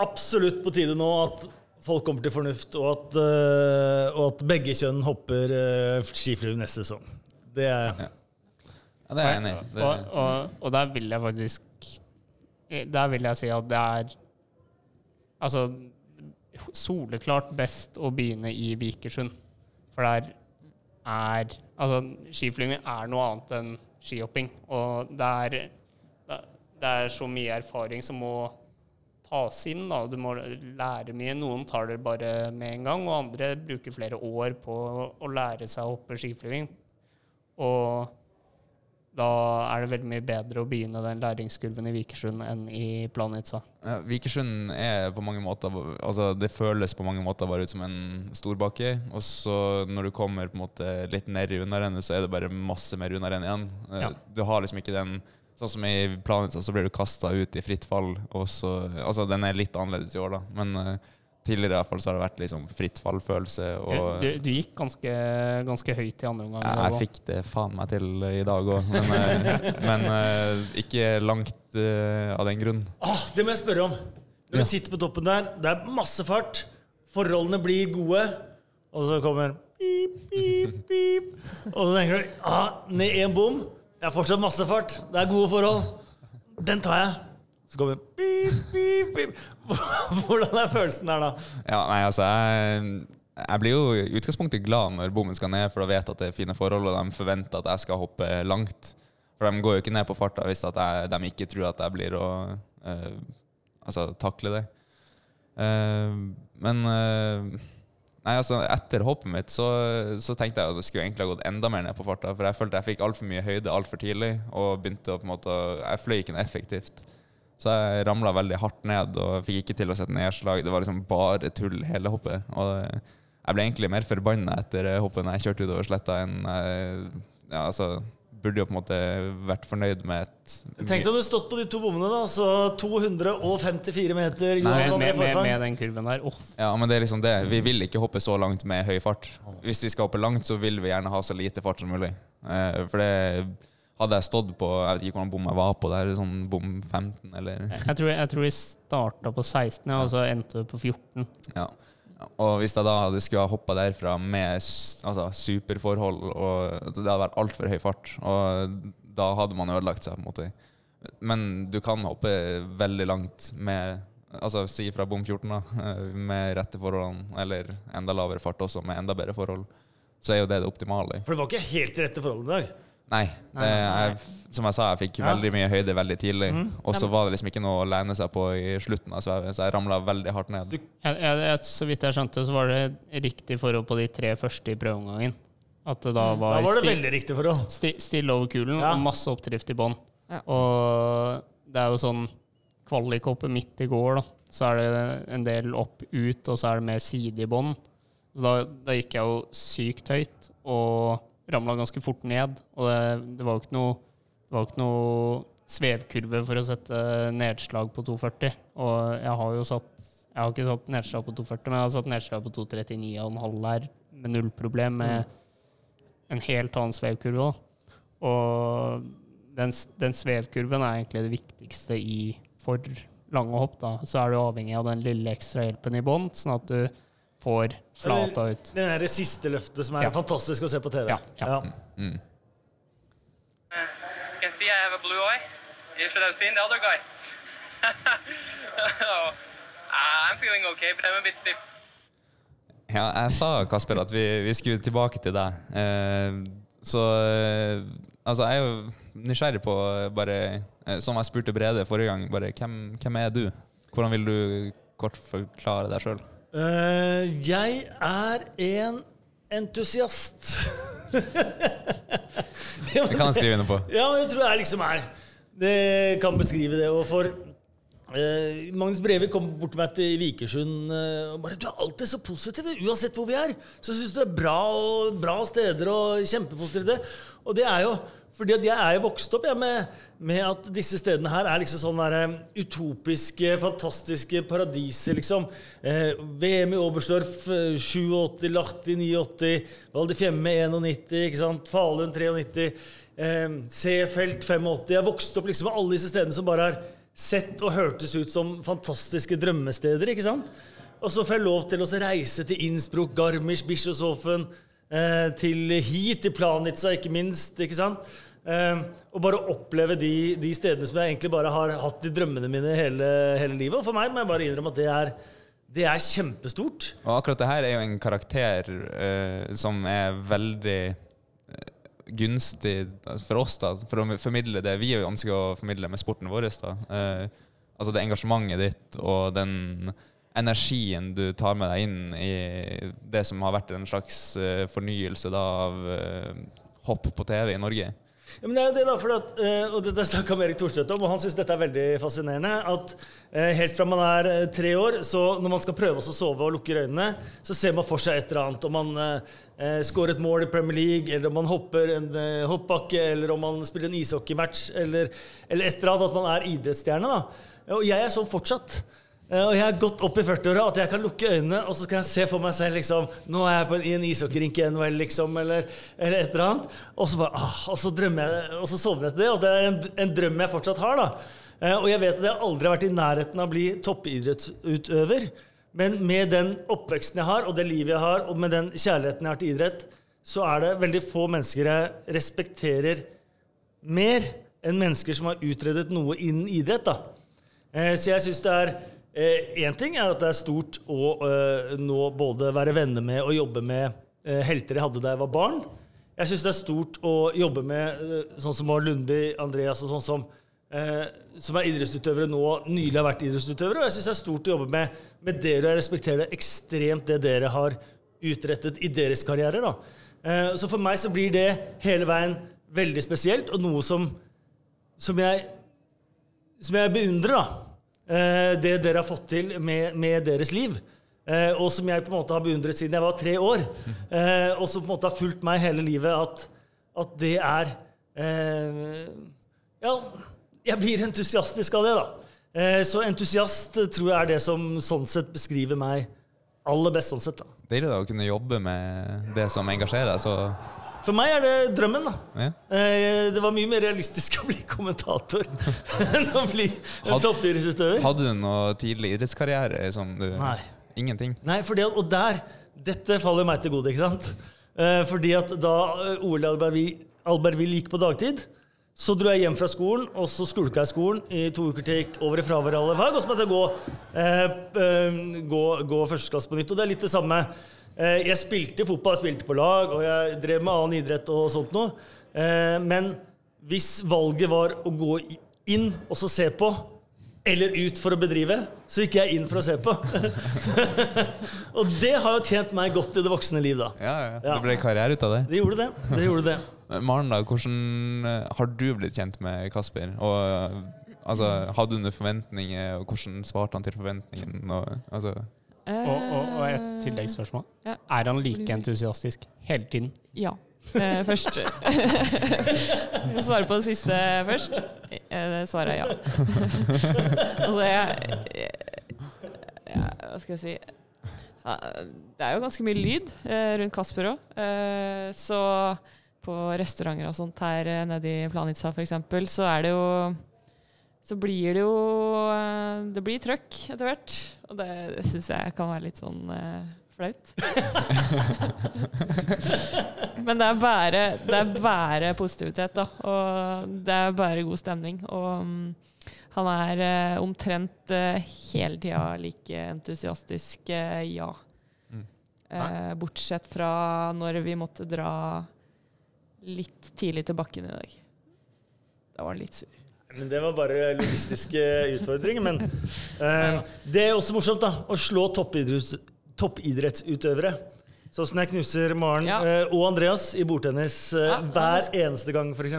absolutt på tide nå at folk kommer til fornuft, og at, uh, og at begge kjønn hopper uh, skiflue neste sesong. Det er Ja, det er jeg enig i. Og, og, og der vil jeg faktisk Der vil jeg si at det er Altså soleklart best å begynne i Vikersund. For der er Altså, skiflyging er noe annet enn skihopping. Og det er, det er så mye erfaring som må tas inn. Da. Du må lære mye. Noen tar det bare med en gang, og andre bruker flere år på å lære seg å hoppe skiflyging. Og da er det veldig mye bedre å begynne den læringskurven i Vikersund enn i Planica. Ja, Vikersund er på mange måter Altså Det føles på mange måter bare ut som en storbakke. Og så når du kommer på en måte litt ned i unnarennet, så er det bare masse mer unnarenn igjen. Eh, Ja. Du har liksom ikke den Sånn som i Planica, så blir du kasta ut i fritt fall. Og så, altså Den er litt annerledes i år, da. Men eh, tidligere i hvert fall så har det vært liksom fritt fall-følelse. Og Du, du gikk ganske, ganske høyt i andre omgang. jeg, jeg fikk det faen meg til i dag òg, men, eh, men eh, ikke langt eh, av den grunn. Åh, det må jeg spørre om. Når Ja. du sitter på toppen der, det er masse fart, forholdene blir gode, og så kommer pip, pip, pip. Og så tenker du ah, ned én bom. Jeg har fortsatt masse fart. Det er gode forhold. Den tar jeg. Så kommer pip, pip, pip. Hvordan er følelsen der, da? Ja, nei, altså jeg, jeg blir jo i utgangspunktet glad når bommen skal ned, for da vet at det er fine forhold, og de forventer at jeg skal hoppe langt. For de går jo ikke ned på farta hvis jeg, de ikke tror at jeg blir å uh, altså, takle det. Uh, men uh, Nei, altså Etter hoppet mitt så, så tenkte jeg at det skulle egentlig ha gått enda mer ned på farta. For jeg følte jeg fikk altfor mye høyde altfor tidlig, og begynte å på en måte Jeg fløy ikke noe effektivt. Så jeg ramla veldig hardt ned og fikk ikke til å sette nedslag. Det var liksom bare tull hele hoppet. Og jeg ble egentlig mer forbanna etter hoppet når jeg kjørte utover sletta, enn ja, altså, burde jo på en måte vært fornøyd med et Tenk deg om du stått på de to bommene, da. Så 254 meter. Nei, Med, med, med, den kurven der. Åh, Ja, men det er liksom det. Vi vil ikke hoppe så langt med høy fart. Hvis vi skal hoppe langt, så vil vi gjerne ha så lite fart som mulig. Eh, for det hadde jeg stått på Jeg vet ikke hvordan bom jeg var på der, sånn bom 15 eller jeg, tror, jeg tror jeg starta på 16, ja, og så endte du på 14. Ja. Og hvis jeg da hadde skulle ha hoppa derfra med altså, superforhold og Det hadde vært altfor høy fart, og da hadde man ødelagt seg, på en måte. Men du kan hoppe veldig langt med Altså si fra bom 14, da, eh, med rette forholdene, eller enda lavere fart også, med enda bedre forhold. Så er jo det det optimale. For det var ikke helt rette forhold i dag. Nei. Nei, jeg, som jeg sa, jeg fikk Ja. veldig mye høyde veldig tidlig. Mm. Og så var det liksom ikke noe å lene seg på i slutten av svevet, så jeg ramla veldig hardt ned. Jeg, jeg, så vidt jeg skjønte, så var det riktig forhold på de tre første i prøveomgangen. At det da var, Da var det veldig riktig forhold. sti, stille over kulen Ja. og masse oppdrift i bånn. Ja. Og det er jo sånn kvalikhoppet midt i går, da. Så er det en del opp ut, og så er det mer side i bånn. Så da, da gikk jeg jo sykt høyt og ramla ganske fort ned. Og det, det var jo ikke noe ikke noe svevkurve for å sette nedslag på 240. Og jeg har jo satt Jeg har ikke satt nedslag på 240, men jeg har satt nedslag på 239,5 der med null problem, med en helt annen svevkurve. da. Og den, den svevkurven er egentlig det viktigste i for lange hopp. da. Så er du avhengig av den lille ekstra hjelpen i bånn, sånn at du får flata ut. Det derre siste løftet som er Ja. fantastisk å se på TV. Ja, ja. Mm. You can see I have a blue eye. You should have seen the other guy. oh, I'm feeling okay, but I'm a bit. Ja, jeg sa, Kasper, at vi, vi skulle tilbake til deg. Eh, så eh, altså, jeg er jo nysgjerrig på eh, bare eh, Som jeg spurte Brede forrige gang, bare hvem, hvem er du? Hvordan vil du kort forklare deg sjøl? Eh, jeg er en entusiast. Det kan jeg skrive under på. Ja, men det tror jeg liksom er Det kan beskrive det. Og for eh, Magnus Brevik kom bort til meg til Vikersund eh, og bare 'Du er alltid så positiv, uansett hvor vi er.' Så syns du det er bra, og, bra steder og kjempepositivt. Og det er jo fordi jeg er jo vokst opp jeg, med, med at disse stedene her er liksom sånn der, eh, utopiske, fantastiske paradiser, liksom. Eh, VM i Oberstdorf eh, 87, Lahti 89, Val di Fiemme 91, ikke sant? Falun 93. Eh, Seefeld 85. Jeg vokste opp liksom med alle disse stedene som bare har sett og hørtes ut som fantastiske drømmesteder. ikke sant? Og så får jeg lov til å reise til Innsbruck, Garmisch, Bischofshofen, eh, til hit, til Planica, ikke minst. ikke sant? Uh, og bare oppleve de, de stedene som jeg egentlig bare har hatt i drømmene mine hele, hele livet. Og for meg må jeg bare innrømme at det er, det er kjempestort. Og akkurat det her er jo en karakter uh, som er veldig eh, gunstig for oss, da, for å formidle det vi ønsker å formidle med sporten vår. Da. Uh, altså det engasjementet ditt og den energien du tar med deg inn i det som har vært en slags eh, fornyelse da, av eh, hopp på TV i Norge. Ja, men det er jo det da, for at, eh, og Dette snakka Erik Thorstvedt om, og han syns dette er veldig fascinerende. At helt fra man er tre år, så når man skal prøve å sove og lukker øynene, så ser man for seg et eller annet. Om man eh, scorer et mål i Premier League, eller om man hopper en eh, hoppbakke, eller om man spiller en ishockeymatch, eller, eller et eller annet. At man er idrettsstjerne. da. Og jeg er sånn fortsatt. Eh, Og jeg er godt opp i 40-åra at jeg kan lukke øynene og så kan jeg se for meg selv liksom, Nå er jeg på en, i en ishockeyrink i NHL, liksom, eller, eller et eller annet. Og så, bare, ah, og så drømmer jeg, og så sovner jeg til det. Og det er en, en drøm jeg fortsatt har. da. Eh, Og jeg vet at jeg aldri har vært i nærheten av å bli toppidrettsutøver. Men med den oppveksten jeg har, og det livet jeg har, og med den kjærligheten jeg har til idrett, så er det veldig få mennesker jeg respekterer mer enn mennesker som har utredet noe innen idrett. da. Eh, Så jeg syns det er Én ting er at det er stort å eh, nå både være venner med og jobbe med eh, helter jeg hadde da jeg var barn. Jeg syns det er stort å jobbe med eh, sånn som Mar Lundby, Andreas og sånn som eh, som er idrettsutøvere nå, nylig har vært idrettsutøvere. Og jeg syns det er stort å jobbe med, med dere, og jeg respekterer det ekstremt det dere har utrettet i deres karrierer. da. Eh, så for meg så blir det hele veien veldig spesielt, og noe som, som jeg som jeg beundrer, da. Eh, det dere har fått til med, med deres liv. Eh, og som jeg på en måte har beundret siden jeg var tre år. Eh, og som på en måte har fulgt meg hele livet. At, at det er Ja, jeg blir entusiastisk av det, da. Så entusiast tror jeg er det som sånn sett beskriver meg aller best. sånn sett da. Deilig da å kunne jobbe med det som engasjerer. Så For meg er det drømmen, da. ja. Eh, det var mye mer realistisk å bli kommentator enn å bli toppidrettsutøver. Hadde du noe tidlig idrettskarriere som du Nei. Ingenting? Nei, fordi og der Dette faller meg til gode, ikke sant? Eh, fordi at da eh, OL Albertville gikk på dagtid, så dro jeg hjem fra skolen, og så skulka jeg skolen i to uker til jeg gikk over i fravær alle fag, og så måtte jeg gå, eh, gå, gå førsteklasse på nytt. Og det er litt det samme. Eh, jeg spilte fotball, jeg spilte på lag, og jeg drev med annen idrett og sånt noe. Eh, men hvis valget var å gå inn og så se på, eller ut for å bedrive, så gikk jeg inn for å se på. og det har jo tjent meg godt i det voksne liv, da. Ja, ja. Det ble karriere ut av det. Det gjorde det. det, gjorde det. Maren, da, hvordan eh, har du blitt kjent med Kasper? Og altså, Hadde du noen forventninger, og hvordan svarte han til forventningene? Altså, Og, og, og et tilleggsspørsmål. Ja. Er han like entusiastisk hele tiden? Ja. Eh, først Jeg svarer på det siste først. Eh, svaret er ja. altså, jeg, jeg, jeg Hva skal jeg si Det er jo ganske mye lyd eh, rundt Kasper òg. Eh, så på restauranter og sånt her eh, nede i Planica f.eks., så er det jo så blir det jo eh, Det blir trøkk etter hvert. Og det, det syns jeg kan være litt sånn eh, flaut. Men det er bare, det er bare positivitet, da. Og det er bare god stemning. Og um, han er eh, omtrent eh, hele tida like entusiastisk, eh, ja. Mm. Eh, bortsett fra når vi måtte dra litt tidlig til bakken i dag. Da var han litt sur. Men det var bare logistiske utfordringer. Men eh, det er også morsomt, da. Å slå toppidretts, toppidrettsutøvere. Sånn som jeg knuser Maren Ja. eh, og Andreas i bordtennis eh, Ja, hver eneste gang, f.eks.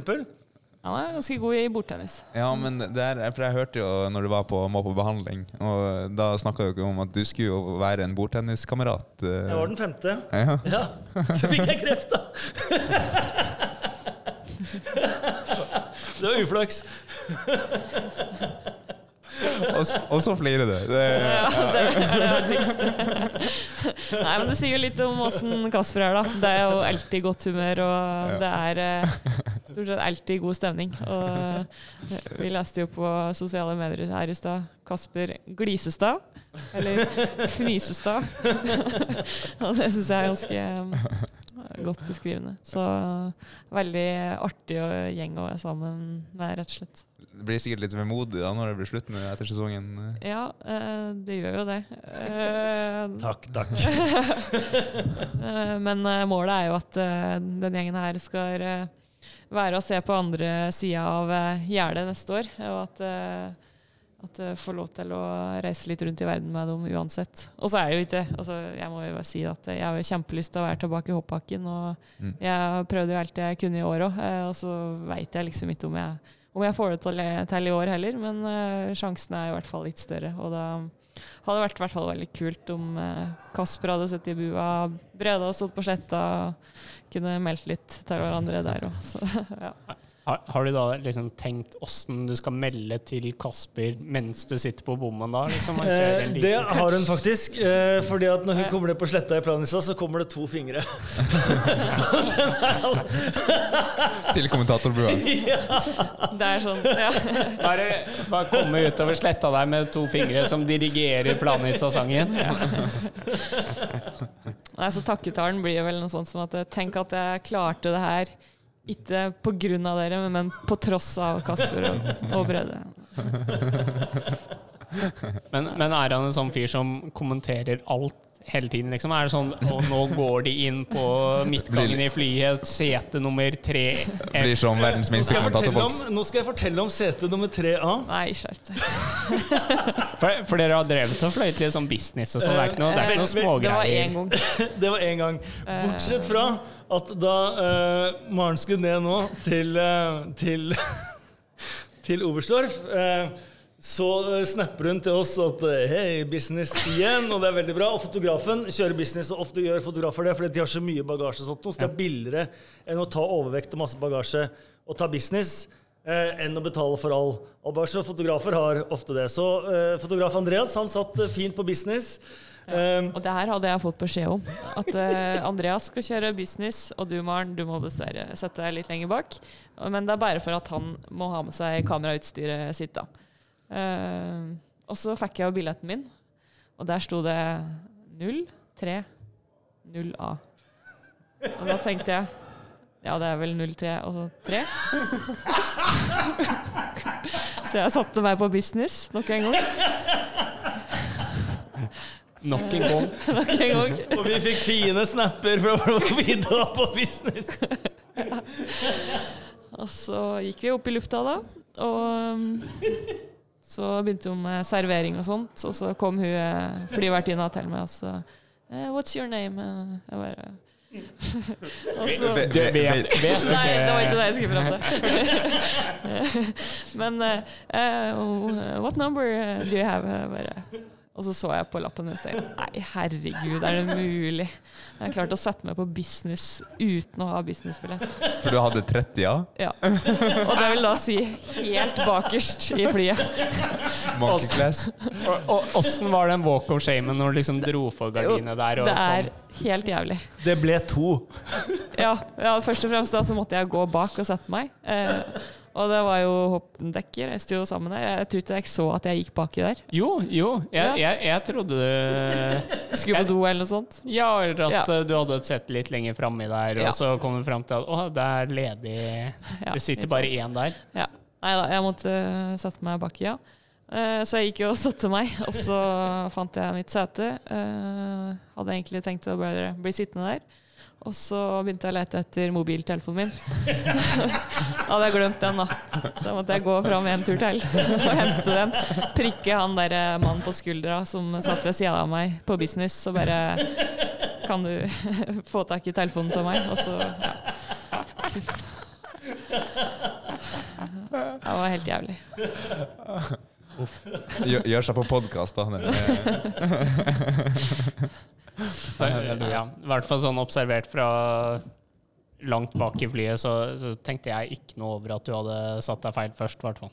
Han er ganske god i bordtennis. ja, men det er, for jeg hørte jo når du var på, må på behandling, og da snakka dere om at du skulle jo være en bordtenniskamerat. eh. Jeg var den femte. Ja. Ja, Så fikk jeg kreft, da! Det var uflaks. Og, s- og så flirer du. Det, Ja, det er det. Nei, men det sier jo litt om åssen Kasper er, da. Det er jo alltid godt humør, og det er eh, stort sett alltid god stemning. Og eh, vi leste jo på sosiale medier her i stad Kasper Glisestad. Eller Fnisestad. og det syns jeg er ganske eh, godt beskrivende. Så veldig artig gjeng å være sammen med, rett og slett. Det blir sikkert litt vemodig da når det blir slutt nå etter sesongen. Ja, eh, det gjør jo det. Eh, Takk, takk. Eh, Men målet er jo at den gjengen her skal være å se på andre sida av gjerdet neste år. Og at, at jeg får lov til å reise litt rundt i verden med dem uansett. Og så er jeg jo ikke altså Jeg må jo bare si at jeg har kjempelyst til å være tilbake i hoppbakken. Og Mm. jeg prøvde jo alt jeg kunne i år òg, og så veit jeg liksom ikke om jeg, om jeg får det til, til i år heller. Men uh, sjansen er i hvert fall litt større. Og da hadde det vært i hvert fall veldig kult om uh, Kasper hadde sittet i bua, Brede hadde stått på sletta, kunne meldt litt til hverandre der òg. Ja. Har, har du da liksom tenkt åssen du skal melde til Kasper mens du sitter på bommen da? Liksom, Eh, det har hun faktisk. Eh, fordi at når hun kommer ned på sletta i Planica, så kommer det to fingre. Til kommentatorbua. Det er sånn, ja. Bare, bare komme utover sletta der med to fingre som dirigerer Planica-sangen. Ja. Nei, så takketalen blir vel noe sånt som at eh, tenk at jeg klarte det her. Ikke på grunn av dere, men på tross av Kasper og, og Brede. Men, men er han en sånn fyr som kommenterer alt hele tiden? Liksom? Er det sånn Og nå går de inn på midtgangen i flyet, sete nummer tre Blir som verdens minste fortelle kommentatorboks. nå skal jeg fortelle om sete nummer 3A. Nei, skjerp deg. For, for dere har drevet og fløyet litt sånn business og sånn. Det er ikke noe, det er ikke noe smågreier? Det var én gang. Det var én gang. Bortsett fra at da uh, Maren skulle ned nå til, eh, til, til Oberstdorf, eh, så snapper hun til oss at hei, business igjen, og det er veldig bra. Og fotografen kjører business, og ofte gjør fotografer det fordi de har så mye bagasje, sånt, så det er billigere enn å ta overvekt og masse bagasje og ta business. Eh, enn å betale for all, Og bagasje. Og fotografer har ofte det. Så eh, fotograf Andreas han satt fint på business. Eh, Og det her hadde jeg fått beskjed om. At uh, Andreas skal kjøre business, og du Maren, du må dessverre sette deg litt lenger bak. Men det er bare for at han må ha med seg kamerautstyret sitt, da. Uh, og så fikk jeg jo billetten min, og der sto det 03 0A. Og da tenkte jeg ja, det er vel 03, så 3. Så jeg satte meg på business nok en gang. Nok en gang. Nok en gang. og vi fikk fine snapper fra da på business. Og så gikk vi opp i lufta da, og um, så begynte hun med servering og sånt, og så kom hun eh, flyvertinna til meg og så eh, What's your name? Eh, Jeg bare og så, Ve- Du ve- vet, ve- vet Nei, det var ikke det jeg skulle fram til. Men uh, uh, What number do you have? Jeg bare og så så jeg på lappen og tenkte nei, herregud, er det mulig? Jeg har klart å sette meg på business uten å ha businessbillett. For du hadde 30, ja? Ja. Og det vil da si helt bakerst i flyet. Monkeyclass. Åssen var den walk of shame når du liksom dro for gardinet der? Og Det er helt jævlig. Det ble to. Ja, ja, først og fremst da så måtte jeg gå bak og sette meg. Eh, og det var jo hoppdekker. Jeg sto sammen der. Jeg tror ikke jeg så at jeg gikk baki der. Jo, jo. Jeg, jeg, jeg trodde du Skulle på do eller noe sånt. Ja, eller at Ja. eh, du hadde sett litt lenger framme der, og Ja. så kom du fram til at å, det er ledig Det sitter bare én der. Ja. Nei da, jeg måtte uh, sette meg baki, ja. Eh, så jeg gikk og satte meg, og så fant jeg mitt sete. Eh, hadde egentlig tenkt å bare bli sittende der. Og så begynte jeg å lete etter mobiltelefonen min. da hadde jeg glemt den, da. Så måtte jeg gå fram en tur til og hente den. Prikke han der eh, mannen på skuldra som satt ved sida av meg på business, og bare Kan du få tak i telefonen til meg? Og så ja. Det var helt jævlig. Gjør, gjør seg på podkast, da. Ja, I hvert fall sånn observert fra langt bak i flyet, så, så tenkte jeg ikke noe over at du hadde satt deg feil først, i hvert fall.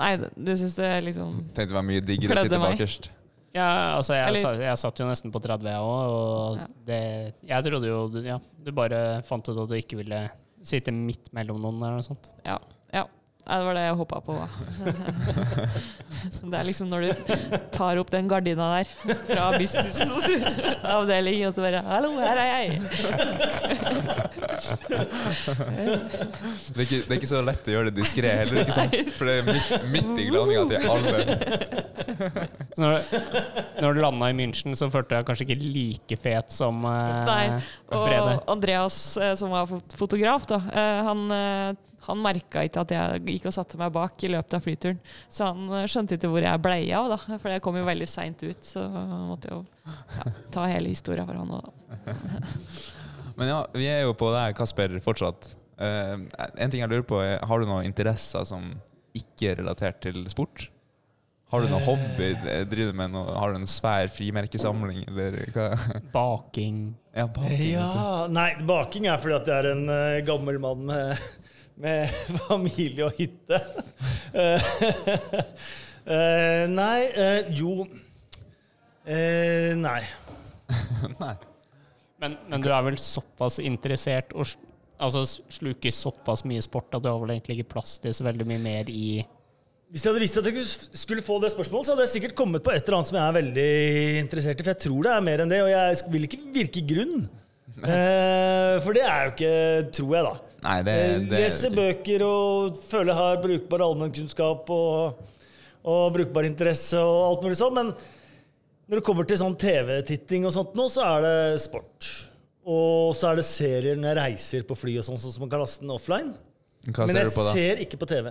Nei, du syns det liksom Tenkte det var mye diggere å sitte bakerst. Ja, altså, jeg, Eller- jeg satt jo nesten på 30, jeg òg, og Ja. det Jeg trodde jo Ja, du bare fant ut at du ikke ville sitte midt mellom noen eller noe sånt. Ja. ja. Nei, det var det jeg håpa på. Det er liksom når du tar opp den gardina der fra businessavdelingen, og så bare 'Hallo, her er jeg'. Det er, ikke, det er ikke så lett å gjøre det diskré heller, ikke sant? For det er midt, midt i glaninga til alle. Så når, når du landa i München, så følte jeg kanskje ikke like fet som eh, Nei. Brede. Og Andreas, eh, som var fotograf, da, eh, han, eh, han merka ikke at jeg gikk og satte meg bak i løpet av flyturen. Så han eh, skjønte ikke hvor jeg blei av, da. For jeg kom jo veldig seint ut. Så måtte jo ja, ta hele historia for han òg, da. Men ja, vi er jo på deg, Kasper, fortsatt. Uh, en ting jeg lurer på, er har du noen interesser som ikke er relatert til sport? Har du noen hobby? Driver du med noe, har du en svær frimerkesamling, eller hva? Baking. Ja, baking. Ja, nei, baking er fordi at jeg er en uh, gammel mann med, med familie og hytte. Eh, eh, nei uh, Jo uh, Nei. Nei. Men, men du er vel såpass interessert og altså, sluker såpass mye sport at du har vel egentlig ikke plass til så veldig mye mer i Hvis jeg hadde visst at jeg skulle få det spørsmålet, så hadde jeg sikkert kommet på et eller annet som jeg er veldig interessert i. For jeg tror det er mer enn det, og jeg vil ikke virke grunn. Eh, for det er jo ikke, tror jeg, da. Nei, det, Jeg det leser bøker og føler jeg har brukbar allmennkunnskap og, og brukbar interesse og alt mulig sånn. Men når det kommer til sånn TV-titting og sånt nå, så er det sport. Og så er det serier når jeg reiser på fly og sånn, sånn som man kan laste den offline. Hva Men ser jeg du på da? ser ikke på TV.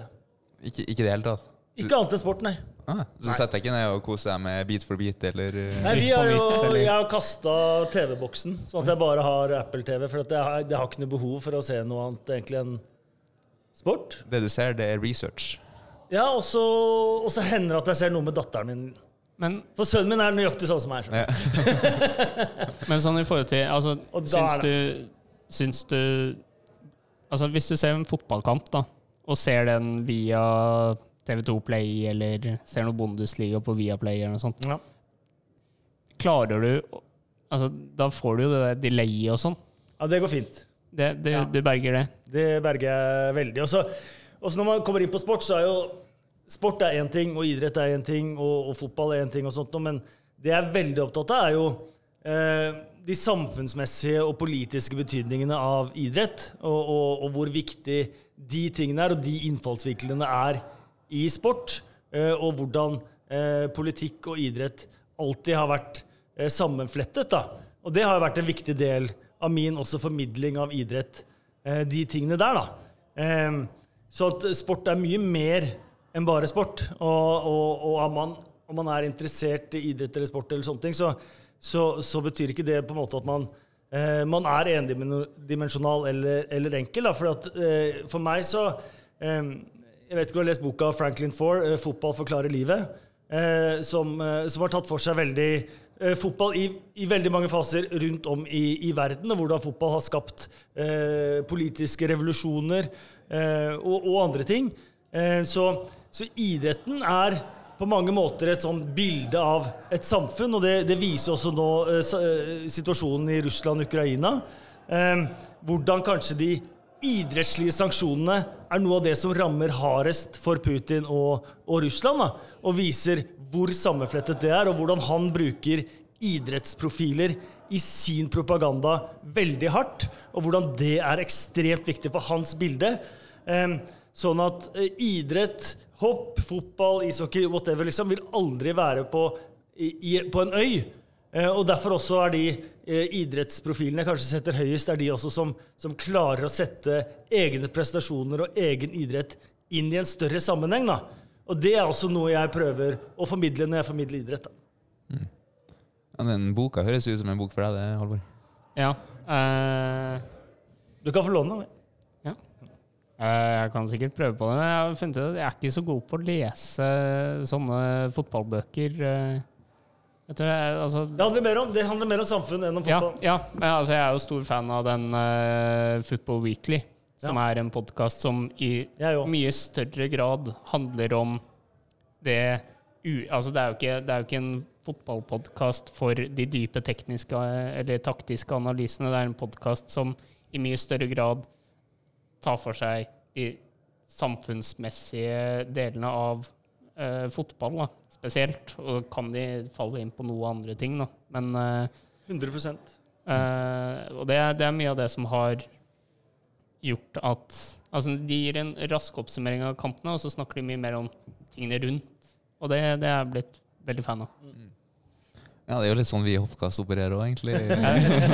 Ikke, ikke i det hele tatt? Ikke annet enn sport, nei. Ah, så setter jeg ikke ned og koser deg med Beat for beat, eller eh, Nei, vi har jo, jeg har kasta TV-boksen, sånn at jeg bare har Apple-TV. For at jeg, har, jeg har ikke noe behov for å se noe annet egentlig enn sport. Det du ser, det er research. Ja, og så, hender det at jeg ser noe med datteren min. Men, For sønnen min er nøyaktig sånn som meg. du. men sånn i forhold til altså, Og syns er du, syns du Altså, hvis du ser en fotballkamp, da, og ser den via TV2 Play, eller ser noe Bundesliga på Viaplay eller noe sånt, Ja. klarer du Altså, da får du jo det der delayet og sånn. ja, det går fint. Det, det, Ja. Du berger det. Det berger jeg veldig. Og så når man kommer inn på sport, så er jo Sport er én ting, og idrett er én ting, og, og fotball er én ting, og sånt, men det jeg er veldig opptatt av, er jo eh, de samfunnsmessige og politiske betydningene av idrett, og, og, og hvor viktig de tingene er, og de innfallsvinklene er i sport, eh, og hvordan eh, politikk og idrett alltid har vært eh, sammenflettet. Da. Og det har vært en viktig del av min også formidling av idrett, de tingene der. da. Eh, så at sport er mye mer enn bare sport. Og, og, og om, man, om man er interessert i idrett eller sport, eller sånne ting, så, så, så betyr ikke det på en måte at man, man er endimensjonal eller, eller enkel. Da. For, at, for meg så eh, Jeg vet ikke om du har lest boka Franklin Four, eh, 'Fotball forklarer livet', eh, som, eh, som har tatt for seg veldig fotball i, i veldig mange faser rundt om i, i verden, og hvordan fotball har skapt eh, politiske revolusjoner eh, og, og andre ting. Eh, så, så idretten er på mange måter et sånn bilde av et samfunn, og det, det viser også nå situasjonen i Russland og Ukraina. Hvordan kanskje de idrettslige sanksjonene er noe av det som rammer hardest for Putin og, og Russland, da, og viser hvor sammenflettet det er, og hvordan han bruker idrettsprofiler i sin propaganda veldig hardt, og hvordan det er ekstremt viktig for hans bilde. Eh, sånn at eh, idrett, hopp, fotball, ishockey, whatever, liksom, vil aldri være på, i, på en øy. Eh, og derfor også er de eh, idrettsprofilene jeg kanskje setter høyest, er de også som, som klarer å sette egne prestasjoner og egen idrett inn i en større sammenheng. Da. Og det er også noe jeg prøver å formidle når jeg formidler idrett. Da. Ja, den boka høres ut som en bok for deg, det, Halvor. Ja. Uh... Du kan få låne den. ja. Eh, jeg kan sikkert prøve på det. men Jeg har funnet ut at jeg er ikke så god på å lese sånne fotballbøker. Jeg tror jeg, altså, Det handler mer om, det handler mer om samfunn enn om fotball. ja, men altså, jeg er jo stor fan av den uh, Football Weekly, som Ja. er en podkast som i mye større grad handler om det u... Altså, det er jo ikke, det er jo ikke en fotballpodkast for de dype tekniske eller taktiske analysene. Det er en podkast som i mye større grad tar for seg de samfunnsmessige delene av eh, fotball, da, spesielt. Og kan de falle inn på noe andre ting, da. Men eh, 100 Eh, og det er, det er mye av det som har gjort at Altså, de gir en rask oppsummering av kampene, og så snakker de mye mer om tingene rundt. Og det, det er jeg blitt veldig fan av. Ja, det er jo litt sånn vi i Hoppkast opererer òg, egentlig.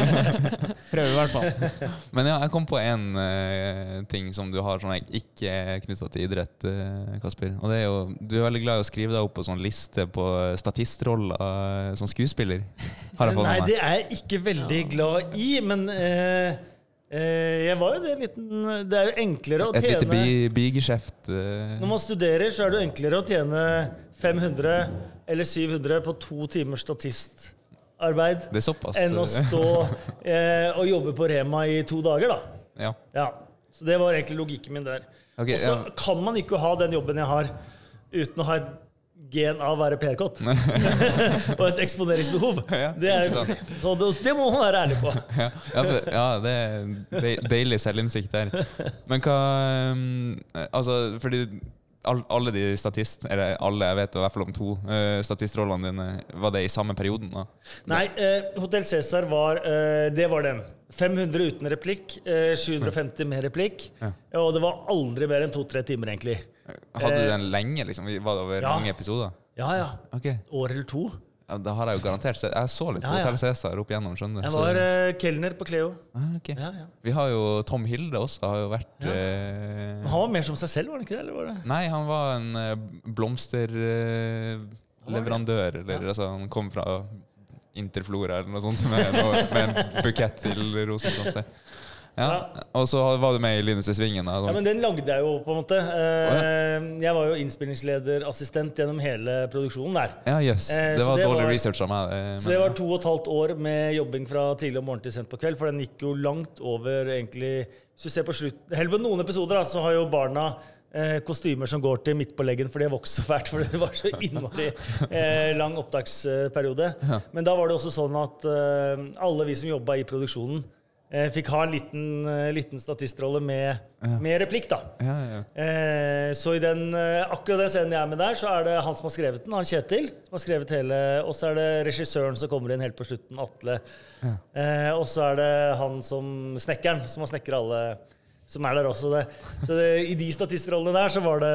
Prøver i hvert fall. Men ja, jeg kom på en uh, ting som du har sånn ikke knytta til idrett, uh, Kasper. Og det er jo, Du er veldig glad i å skrive deg opp på sånn liste på statistroller uh, som skuespiller. Har jeg fått Nei, med det er jeg ikke veldig glad i, men eh, eh, jeg var jo det en liten Det er jo enklere å Et lite tjene bi bigeskjeft. eh. Når man studerer, så er det jo enklere å tjene 500 eller 700 på to timers statistarbeid enn å eh, stå eh, og jobbe på Rema i to dager, da. Ja. Ja. Så det var egentlig logikken min der. Okay, Og så ja. kan man ikke ha den jobben jeg har, uten å ha et gen av å være PR-kott. og et eksponeringsbehov. Ja, Det, er, så det, det må man være ærlig på. Ja, ja, for, ja, det er deilig selvinnsikt der. Men hva um, Altså, fordi alle de statist... Eller alle, jeg vet i hvert fall om to uh, statistrollene dine. Var det i samme perioden? da? Nei, uh, Hotell Cæsar var uh, Det var den. 500 uten replikk, uh, 750 med replikk. Ja. Og det var aldri mer enn to-tre timer, egentlig. Hadde du Eh, den lenge? liksom? Var det over ja. mange episoder? Ja, ja. Okay. År eller to. Ja, Da har jeg jo garantert sett Jeg så litt på Ja, ja. Hotell Cæsar opp igjennom, skjønner. Jeg var uh, kelner på Cleo. ah, okay. Ja, ja. Vi har jo Tom Hilde også, har jo vært eh, Men han var mer som seg selv, var han ikke det? Eller var det? Nei, han var en uh, blomsterleverandør. eller altså, han kom fra Interflora eller noe sånt med, med en bukett til rosenkrantz. Ja. Og så var du med i Linus i svingen. Da. Ja, men den lagde jeg jo, på en måte. Eh, Jeg var jo innspillingsleder-assistent gjennom hele produksjonen der. Ja, yes. Eh, Det var det dårlig var- research av meg. det, Så det var to og et halvt år med jobbing fra tidlig om morgenen til sent på kveld. For den gikk jo langt over egentlig Hvis du ser på slutt Heller på noen episoder da, så har jo barna eh, kostymer som går til midt på leggen, for de har vokst så fælt. For det var så innmari eh, lang opptaksperiode. Men da var det også sånn at eh, alle vi som jobba i produksjonen, eh, fikk ha en liten, eh, liten statistrolle med, med replikk, da. ja, ja. Eh, så i den, eh, akkurat den scenen jeg er med der, så er det han som har skrevet den, han Kjetil, som har skrevet hele, og så er det regissøren som kommer inn helt på slutten, Atle. Eh, og så er det han som, snekkeren, som har snekra alle, som er der også. Det. Så det, i de statistrollene der, så var det,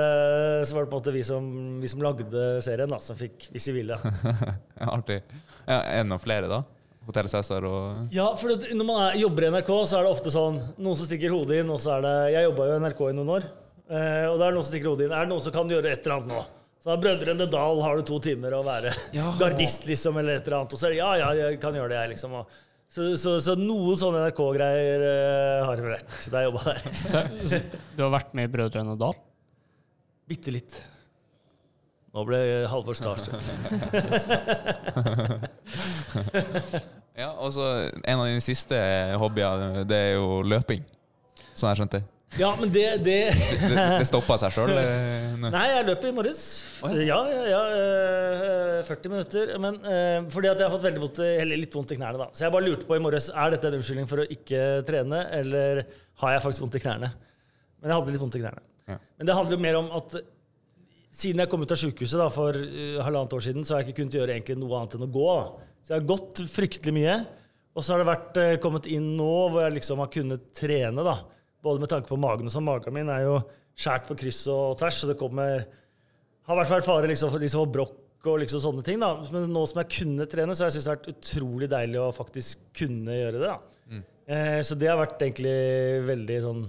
så var det på en måte vi som, vi som lagde serien, da, som fikk, hvis vi ville. Ja, Artig. Ja, enda flere, da? Hotell Cæsar og Ja, for det, når man er, jobber i NRK, så er det ofte sånn noen som stikker hodet inn, og så er det Jeg jobba jo i NRK i noen år, eh, og det er noen som stikker hodet inn. Er det noen som kan gjøre et eller annet nå? Så er Brødrene Dal har du to timer å være gardist, liksom, eller et eller annet. Og så er det ja, ja, jeg kan gjøre det, jeg, liksom. Og, så, så, så noen sånne NRK-greier eh, har det vært da jeg jobba der. Så, så du har vært med i Brødrene Dal? Bitte litt. Nå ble Halvor starstruck. Ja, og så En av dine siste hobbyer, det er jo løping. Sånn jeg skjønte. Ja, men det, det Det, det stoppa seg sjøl? Nei, jeg løp i morges. Ja, ja, ja. øh, 40 minutter. Men øh, fordi at jeg har fått veldig vondt, litt vondt i knærne, da. Så jeg bare lurte på i morges er dette en unnskyldning for å ikke trene, eller har jeg faktisk vondt i knærne. Men jeg hadde litt vondt i knærne. Ja. Men det handler jo mer om at siden jeg kom ut av sykehuset for øh, halvannet år siden, så har jeg ikke kunnet gjøre egentlig noe annet enn å gå. Da. Så jeg har gått fryktelig mye. Og så har det vært, øh, kommet inn nå hvor jeg liksom har kunnet trene, da. Både med tanke på magen og sånn. Magen min er jo skjært på kryss og tvers, så det kommer har vært vært fare liksom, for, liksom, brokk og liksom sånne ting. da. Men nå som jeg kunne trene, så har jeg syntes det har vært utrolig deilig å faktisk kunne gjøre det. da. Eh, så det har vært egentlig veldig sånn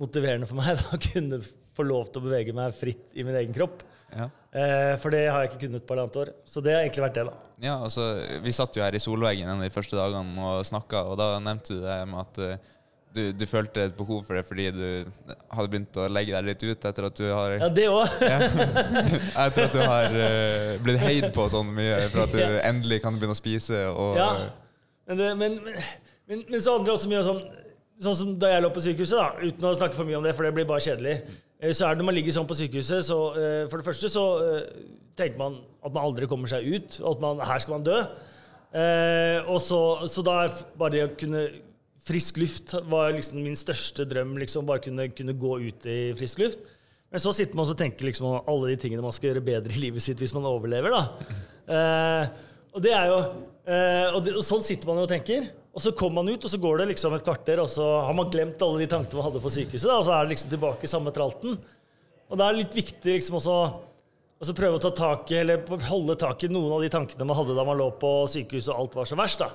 motiverende for meg da, å kunne få lov til å bevege meg fritt i min egen kropp. Ja. Eh, for det har jeg ikke kunnet på halvannet år. Så det har egentlig vært det, da. Ja, altså, Vi satt jo her i solveggen en av de første dagene og snakka, og da nevnte du det med at eh, du, du følte et behov for det fordi du hadde begynt å legge deg litt ut etter at du har Ja, det òg. Etter at du har eh, blitt heid på sånn mye for at du Ja. endelig kan begynne å spise og Ja. Men, det, men, men, men, men så handler det også mye om sånn Sånn som da jeg lå på sykehuset, da, uten å snakke for mye om det, for det blir bare kjedelig. Eh, Så er det når man ligger sånn på sykehuset, så eh, for det første så eh, tenker man at man aldri kommer seg ut, og at man, her skal man dø. Og så, så da er bare det å kunne Frisk luft var liksom min største drøm, liksom, bare kunne, kunne gå ut i frisk luft. Men så sitter man og tenker liksom om alle de tingene man skal gjøre bedre i livet sitt hvis man overlever. da. Og det er jo og, det, og sånn sitter man jo og tenker. Og så kommer man ut, og så går det liksom et kvarter, og så har man glemt alle de tankene man hadde på sykehuset. Da, og så er det liksom tilbake i samme tralten. Og da er det litt viktig liksom også å prøve å ta tak i, eller holde tak i noen av de tankene man hadde da man lå på sykehuset og alt var så verst. da.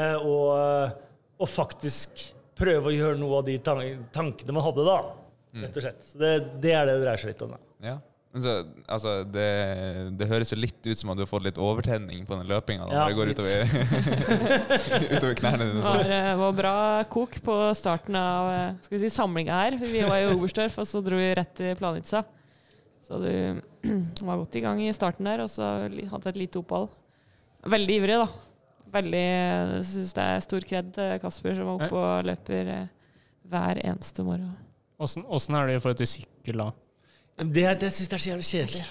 Eh, og, og faktisk prøve å gjøre noe av de tankene man hadde da. Rett og slett. Så det, det er det det dreier seg litt om. da. Ja. Men Så, altså, det, det høres jo litt ut som at du har fått litt overtenning på den løpinga. Ja, det går utover, utover knærne dine. Det var, eh, var bra kok på starten av eh, skal vi si, samlinga her. Vi var i Oberstdorf, og så dro vi rett til Planica. Så du var godt i gang i starten der, og så hadde et lite opphold. Veldig ivrig, da. Veldig Jeg syns det er stor kred til Kasper, som er oppe og løper eh, hver eneste morgen. Åssen er det i forhold til sykkel, da? Det, det syns jeg er så jævlig kjedelig.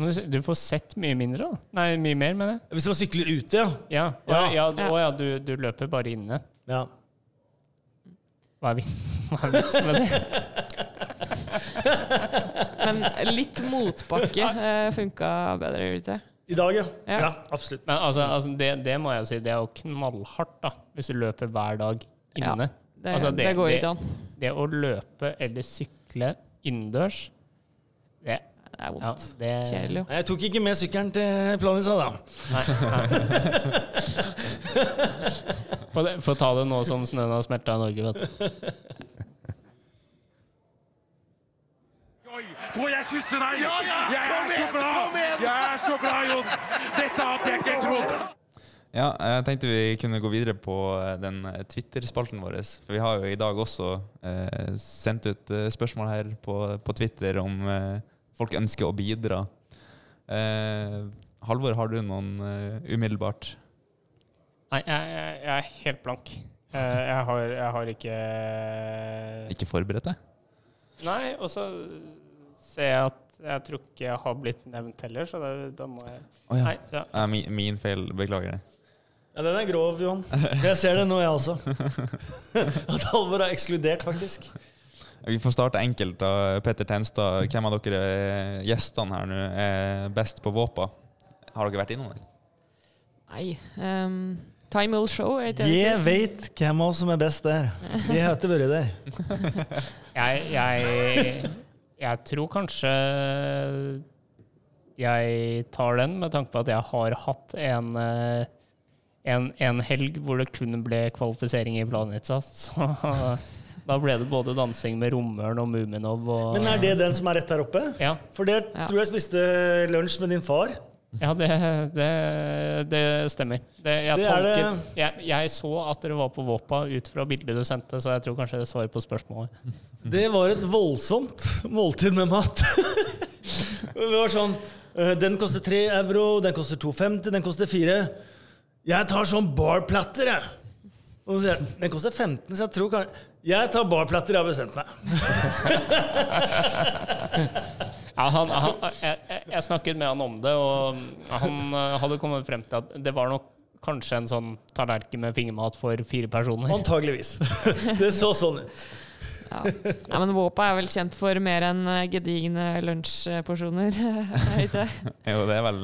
Men Du, får sett mye mindre, da. Nei, mye mer, mener jeg. Hvis man sykler ute, ja. Ja, ja, ja, Ja. å ja du, du løper bare inne. ja. Hva er vits- vitsen med det? Men litt motbakke eh, funka bedre ute. I dag, ja. Ja. Ja, absolutt. Men altså, altså det, det må jeg jo si, det er jo knallhardt, da. Hvis du løper hver dag inne. Det, Altså, det, går ikke an. Det å løpe eller sykle innendørs, det, Det er ja, det Kjedelig, Jeg tok ikke med sykkelen til Planica, da. Få ta det nå som snøen har smelta i Norge, vet du. Oi, får jeg kysse deg? jeg er så glad! Jeg er så glad, Jon! Dette hadde jeg ikke trodd! Ja, jeg tenkte vi kunne gå videre på eh, den eh, Twitter-spalten vår. For vi har jo i dag også eh, sendt ut eh, spørsmål her på, på Twitter om eh, folk ønsker å bidra. Eh, Halvor, har du noen umiddelbart? Nei, jeg, jeg, jeg er helt blank. Jeg har, jeg har ikke Ikke forberedt deg? Nei, og så ser jeg at jeg tror ikke jeg har blitt nevnt heller, så da, da må jeg oh, ja. Nei, så, ja. min, min feil. Beklager det. Ja, Den er grov, Johan. Jeg ser det nå, jeg også. At Halvor er ekskludert, faktisk. Vi får starte enkelt. da. Petter Tenstad, hvem av dere eh, gjestene her nå er best på våpa? Har dere vært innom det? Nei. Um, time will show. Jeg heter? vet hvem av oss som er best der. Vi har ikke vært der. jeg, jeg, jeg tror kanskje jeg tar den, med tanke på at jeg har hatt en, eh, en, en helg hvor det kun ble kvalifisering i Planica. Så da ble det både dansing med Romørn og Muminov og Men er det den som er rett der oppe? Ja. For det Ja. tror jeg spiste lunsj med din far. Ja, det, det, det stemmer. Det, jeg, Det det- tolket, jeg, jeg så at dere var på Våpa ut fra bildet du sendte, så jeg tror kanskje det svarer på spørsmålet. Det var et voldsomt måltid med mat. det var sånn eh, Den koster 3 euro, den koster 2,50, den koster 4. Jeg tar sånn barplatter, jeg. Og så den koster 15, så jeg tror kanskje Jeg tar barplatter, jeg har bestemt meg. Ja, han, han, jeg, jeg- snakket med han om det, og han eh, hadde kommet frem til at det var nok kanskje en sånn tallerken med fingermat for fire personer. Antageligvis. Det så sånn ut. Ja. Nei, men Våpa er vel kjent for mer enn eh, gedigne lunsjporsjoner. er det? Jo, det er vel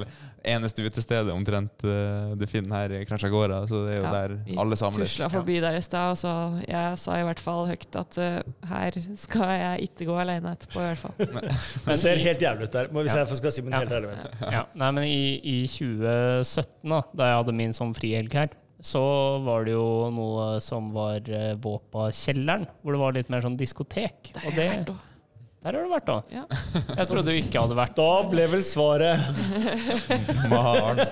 eneste utestedet omtrent eh, du finner her i Krasjagora, så det er jo Ja, der alle samles. Tusla forbi der i stad, og så jeg sa i hvert fall høyt at uh, her skal jeg ikke gå alene etterpå, i hvert fall. Det ser helt jævlig ut der, må hvis Ja. jeg skal si min Ja. helt ærlig mening. Ja, nei, men i, i 2017, da, da jeg hadde min sånn frihelg her, så var det jo noe som var uh, Våpa-kjelleren, hvor det var litt mer sånn diskotek. Der har det, jeg vært òg. der har du vært, da. Ja. Jeg trodde du ikke hadde vært Da ble vel svaret Maren.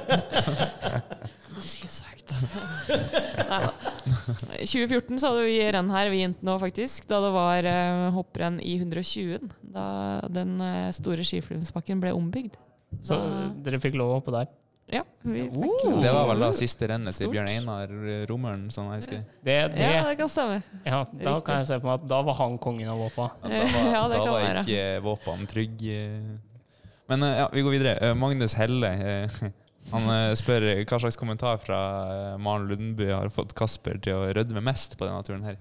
Ikke si det så høyt. I 2014 så hadde vi renn her, vi jentene òg, faktisk. Da det var uh, hopprenn i 120. Da den eh, store skiflyvningsbakken ble ombygd. Så Da- dere fikk lov å hoppe der. Ja, vi fikk lov. Det var vel da siste rennet til Bjørn Einar Romøren, sånn jeg husker. Det, det, Ja, det kan stemme. ja, da Riktig. kan jeg se på meg at da var han kongen av Våpa. Ja, Da var, Ja, da var ikke Våpan trygg. eh. Men eh, ja, vi går videre. Eh, Magnus Helle han spør hva slags kommentar fra Maren Lundby har fått Kasper til å rødme mest på denne turen her.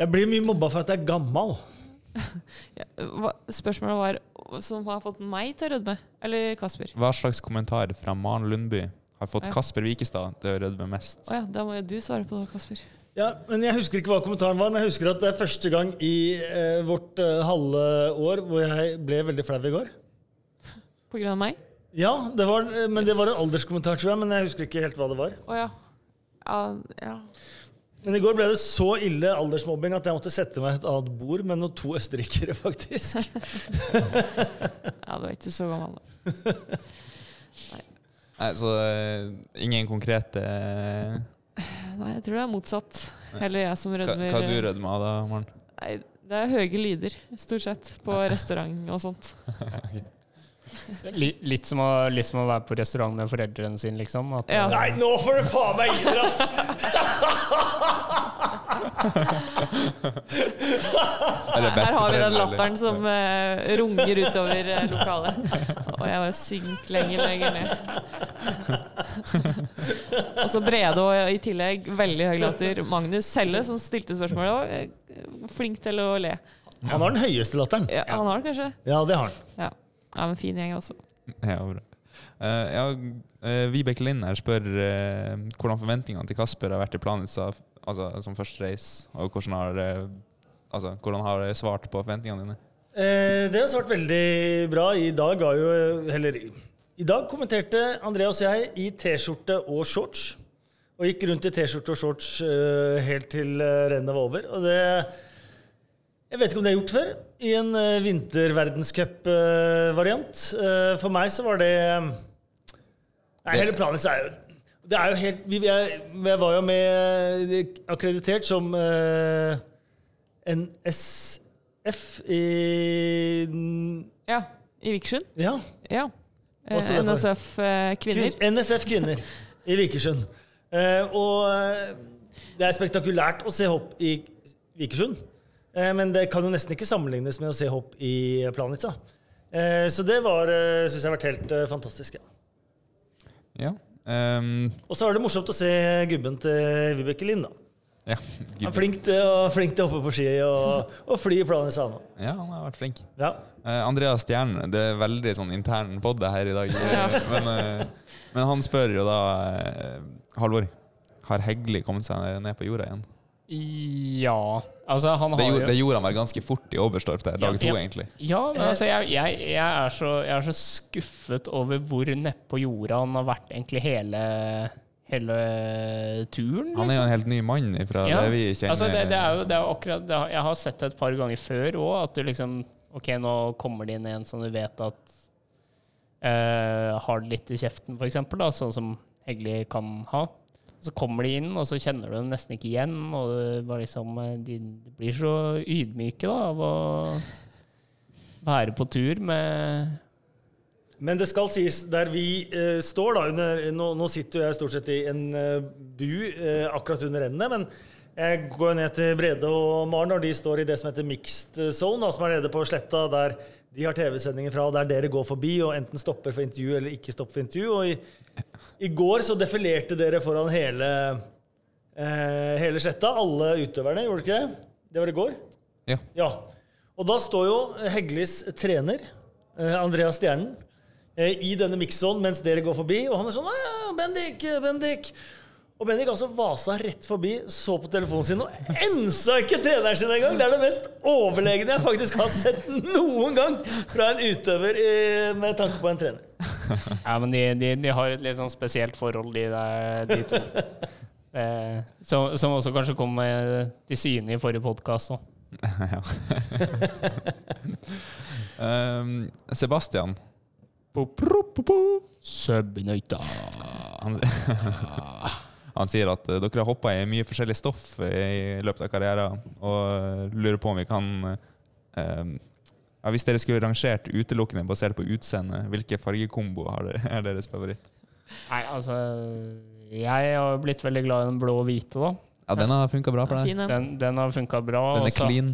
Jeg blir mye mobba for at jeg er gammel. Ja, hva, spørsmålet var som har fått meg til å rødme? Eller Kasper? Hva slags kommentar fra Maren Lundby har fått Ja. Kasper Wikestad til å rødme mest? Oh, ja, da må jo du svare på det, Kasper. Ja, men Jeg husker ikke hva kommentaren var, men jeg husker at det er første gang i eh, vårt eh, halve år hvor jeg ble veldig flau i går. På grunn av meg? Ja, det var, men men det var en alderskommentar, tror jeg. Men jeg husker ikke helt hva det var. Oh, ja. Ja, ja. Men i går ble det så ille aldersmobbing at jeg måtte sette meg et annet bord med noen to østerrikere, faktisk. ja, du er ikke så gammel, da. Nei, så eh, ingen konkrete eh, Nei, jeg tror det er motsatt. Heller jeg som Hva, rødmer. hva du rødma da, Maren? Nei, det er høye lyder, stort sett, på restaurant og sånt. Li- Litt som, å, litt som å være på restaurant med foreldrene sine, liksom. At, Ja. eh, Nei, nå får du faen meg gi dere, ass! Er Her har vi den latteren som uh, runger utover uh, lokalet. Og jeg bare synker lenger lenger ned. og så Brede og i tillegg veldig høy latter. Magnus Selle, som stilte spørsmålet, var flink til å le. Han har den høyeste latteren. Ja, han har den kanskje? Ja, det har han. Ja. Ja, men fin gjeng, også. Ja, bra. Uh, ja, uh, Vibeke Lind her spør uh, hvordan forventningene til Kasper har vært i Planica altså, som første race, og hvordan har, altså, hvordan har det svart på forventningene dine? Eh, det har svart veldig bra. I dag har jo Heller, i dag kommenterte Andreas og jeg i T-skjorte og shorts. Og gikk rundt i T-skjorte og shorts helt til rennet var over. Og det Jeg vet ikke om det er gjort før. I en uh, vinterverdenscupvariant. Uh, for meg så var det Nei, hele planen er jo Det er jo helt vi, jeg, jeg var jo med eh, akkreditert som eh, NSF i Ja, i Vikersund. Ja. Ja. NSF eh, kvinner. Kvin- NSF Kvinner i Vikersund. Uh, og eh, det er spektakulært å se hopp i Vikersund. Eh, men det kan jo nesten ikke sammenlignes med å se hopp i Planica. Eh, så det var, uh, syns jeg har vært helt eh, fantastisk. Ja. Ja. um... Og så var det morsomt å se gubben til Vibeke Lind. da. ja. Han er flink til, å, flink til å hoppe på ski og, og fly i Planica. nå. ja, han har vært flink. Ja. Uh, Andreas Stjernen, det er veldig sånn intern det her i dag. men, uh, men han spør jo da uh, Halvor, har Hegli kommet seg ned på jorda igjen? Ja. Altså, han Det gjorde, jo det gjorde han vel ganske fort i Oberstdorf der, dag Ja, to, ja. egentlig. Ja, men altså, jeg, jeg, jeg, er så, jeg er så skuffet over hvor nedpå jorda han har vært egentlig hele, hele turen. Han er jo en helt ny mann fra Ja, det vi kjenner. Altså, det, det er jo, det er akkurat Jeg har sett det et par ganger før òg, at du liksom Ok, nå kommer det inn en som du vet at uh, har litt i kjeften, eksempel, sånn som Hegli kan ha. Så kommer de inn, og så kjenner du dem nesten ikke igjen. Og liksom, eh, de blir så ydmyke da, av å være på tur med Men det skal sies, der vi eh, står da under nå, nå sitter jeg stort sett i en eh, bu eh, akkurat under endene, men jeg går ned til Brede og Maren når de står i det som heter mixed zone, da, som er nede på sletta der de har TV-sendinger fra, der dere går forbi og enten stopper for intervju eller ikke stopper for intervju. Og i, i går så defilerte dere foran hele, eh, hele sletta, alle utøverne, gjorde dere ikke det? Det var i går? Ja. Ja. Og da står jo Heglis trener, eh, Andreas Stjernen, eh, i denne mixzone mens dere går forbi, og han er sånn «Ah, Bendik, Bendik! Og Bendik altså vasa rett forbi, så på telefonen sin og ensa ikke treneren sin engang! Det er det mest overlegne jeg faktisk har sett noen gang fra en utøver eh, med tanke på en trener. Ja, men de, de, de har et litt sånn spesielt forhold, de, der, de to. Eh, som, som også kanskje kom med til syne i forrige podkast. ja. um, Sebastian. Subnøyta. Han, sier at eh, dere har hoppa i mye forskjellig stoff i løpet av karrieren, og lurer på om vi kan eh, ja, Hvis dere skulle rangert utelukkende basert på utseende, hvilke fargekombo er deres favoritt? Nei, altså Jeg har blitt veldig glad i den blå og hvite, da. Ja, den har funka bra for deg. Den. Den, den har funka bra. Den er også. clean.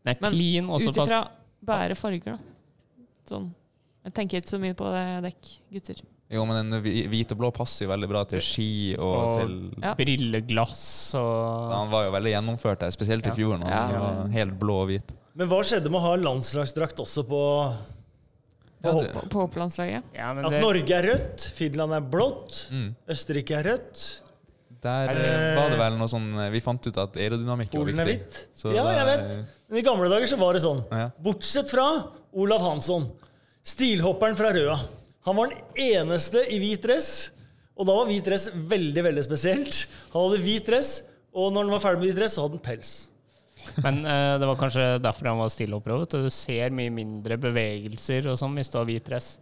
Den er Men clean, Ut ifra bære farger, da. Sånn. Jeg tenker ikke så mye på det dekk, gutter. Jo, men en hvit og blå passer jo veldig bra til ski og, Og- til Ja. brilleglass Så han var jo veldig gjennomført der, spesielt i Ja. fjor. Ja. var helt blå og hvit. Men hva skjedde med å ha landslagsdrakt også på, på Ja, det- På ja, At det, Norge er rødt, Finland er blått, Mm. Østerrike er rødt, Der eh, var det vel noe sånn eh, Vi fant ut at aerodynamikk var Polen er viktig. hvitt. Så Ja, jeg vet. Men i gamle dager så var det sånn. Ja. Bortsett fra Olav Hansson, stilhopperen fra Røa. Han var den eneste i hvit dress, og da var hvit dress veldig, veldig spesielt. Han hadde hvit dress, og når han var ferdig med hvit dress, så hadde han pels. men eh, det var kanskje derfor han var stillhopper òg. Du ser mye mindre bevegelser og sånn hvis du har hvit dress.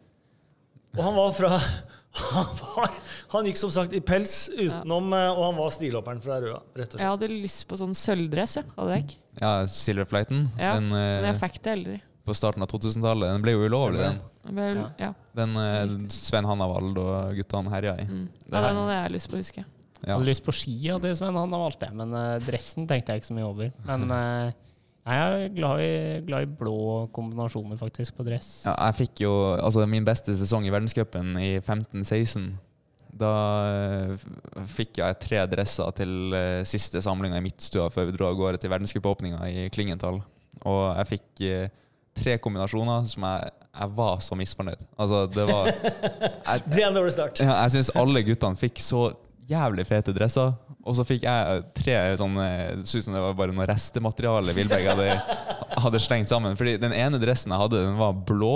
Og han var fra Han, var, han gikk som sagt i pels utenom, ja. og han var stilhopperen fra Røa, rett og Jeg hadde lyst på sånn sølvdress, ja. Hadde jeg ikke. Ja, Silverflighten. Ja, den, Men eh, jeg fikk det aldri. På starten av 2000-tallet. Den ble jo ulovlig, den. Vel, Ja. Den eh. Sven Hannavald og guttene herja i. Mm. Det ja, den hadde jeg lyst på å huske. Ja. Hadde lyst på ski av det, Sven. Hannavald, det. Men eh, dressen tenkte jeg ikke så mye over. Men eh, jeg er glad i, glad i blå kombinasjoner, faktisk, på dress. Ja, jeg fikk jo altså, min beste sesong i verdenscupen i 15-16. Da eh, fikk jeg tre dresser til eh, siste samlinga i Midtstua før vi dro av gårde til verdenscupåpninga i Klingenthal. Og jeg fikk eh, tre kombinasjoner som jeg, jeg var så misfornøyd. Altså, det var jeg, Det er en dårlig start. ja, jeg syns alle guttene fikk så jævlig fete dresser. Og så fikk jeg tre sånne Det så ut som det var bare noe restemateriale Vilberg hadde, hadde slengt sammen. Fordi den ene dressen jeg hadde, den var blå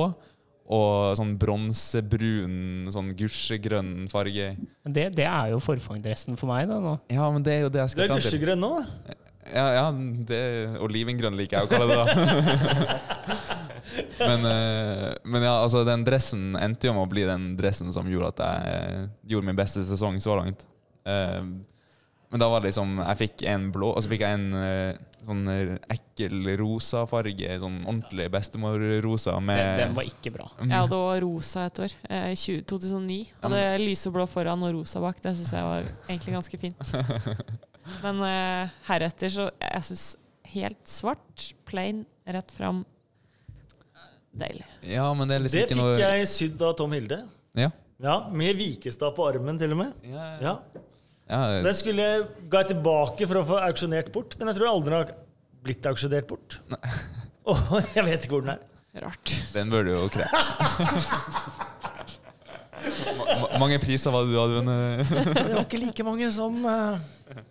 og sånn bronsebrun, sånn gusjegrønn farge. Men det, det er jo forfangdressen for meg, da. nå. Ja, men det er jo det jeg Du skal er fram til. gusjegrønn nå, da. Ja, ja, det Olivengrønn liker jeg å kalle det, da. Men, eh, men ja, altså den dressen endte jo med å bli den dressen som gjorde at jeg gjorde min beste sesong så langt. Eh, men da var det liksom Jeg fikk en blå, og så fikk jeg en eh, sånn ekkel rosa farge. Sånn ordentlig bestemorrosa med Den, den var ikke bra. Jeg hadde også rosa et år, i 20 2009. Hadde lyseblå foran og rosa bak. Det syns jeg var egentlig ganske fint. Men uh, heretter så Jeg syns helt svart, plain, rett fram Deilig. Ja, men det er liksom Det ikke fikk jeg sydd av Tom Hilde. Ja. Ja, Med Vikestad på armen, til og med. Ja, Ja. ja, Den skulle jeg ga jeg tilbake for å få auksjonert bort, men jeg tror aldri den har blitt auksjonert bort. Nei. Og jeg vet ikke hvor den er. Rart. Den burde jo kre. Ma ma mange priser var det du hadde vunnet? Det var ikke like mange som uh...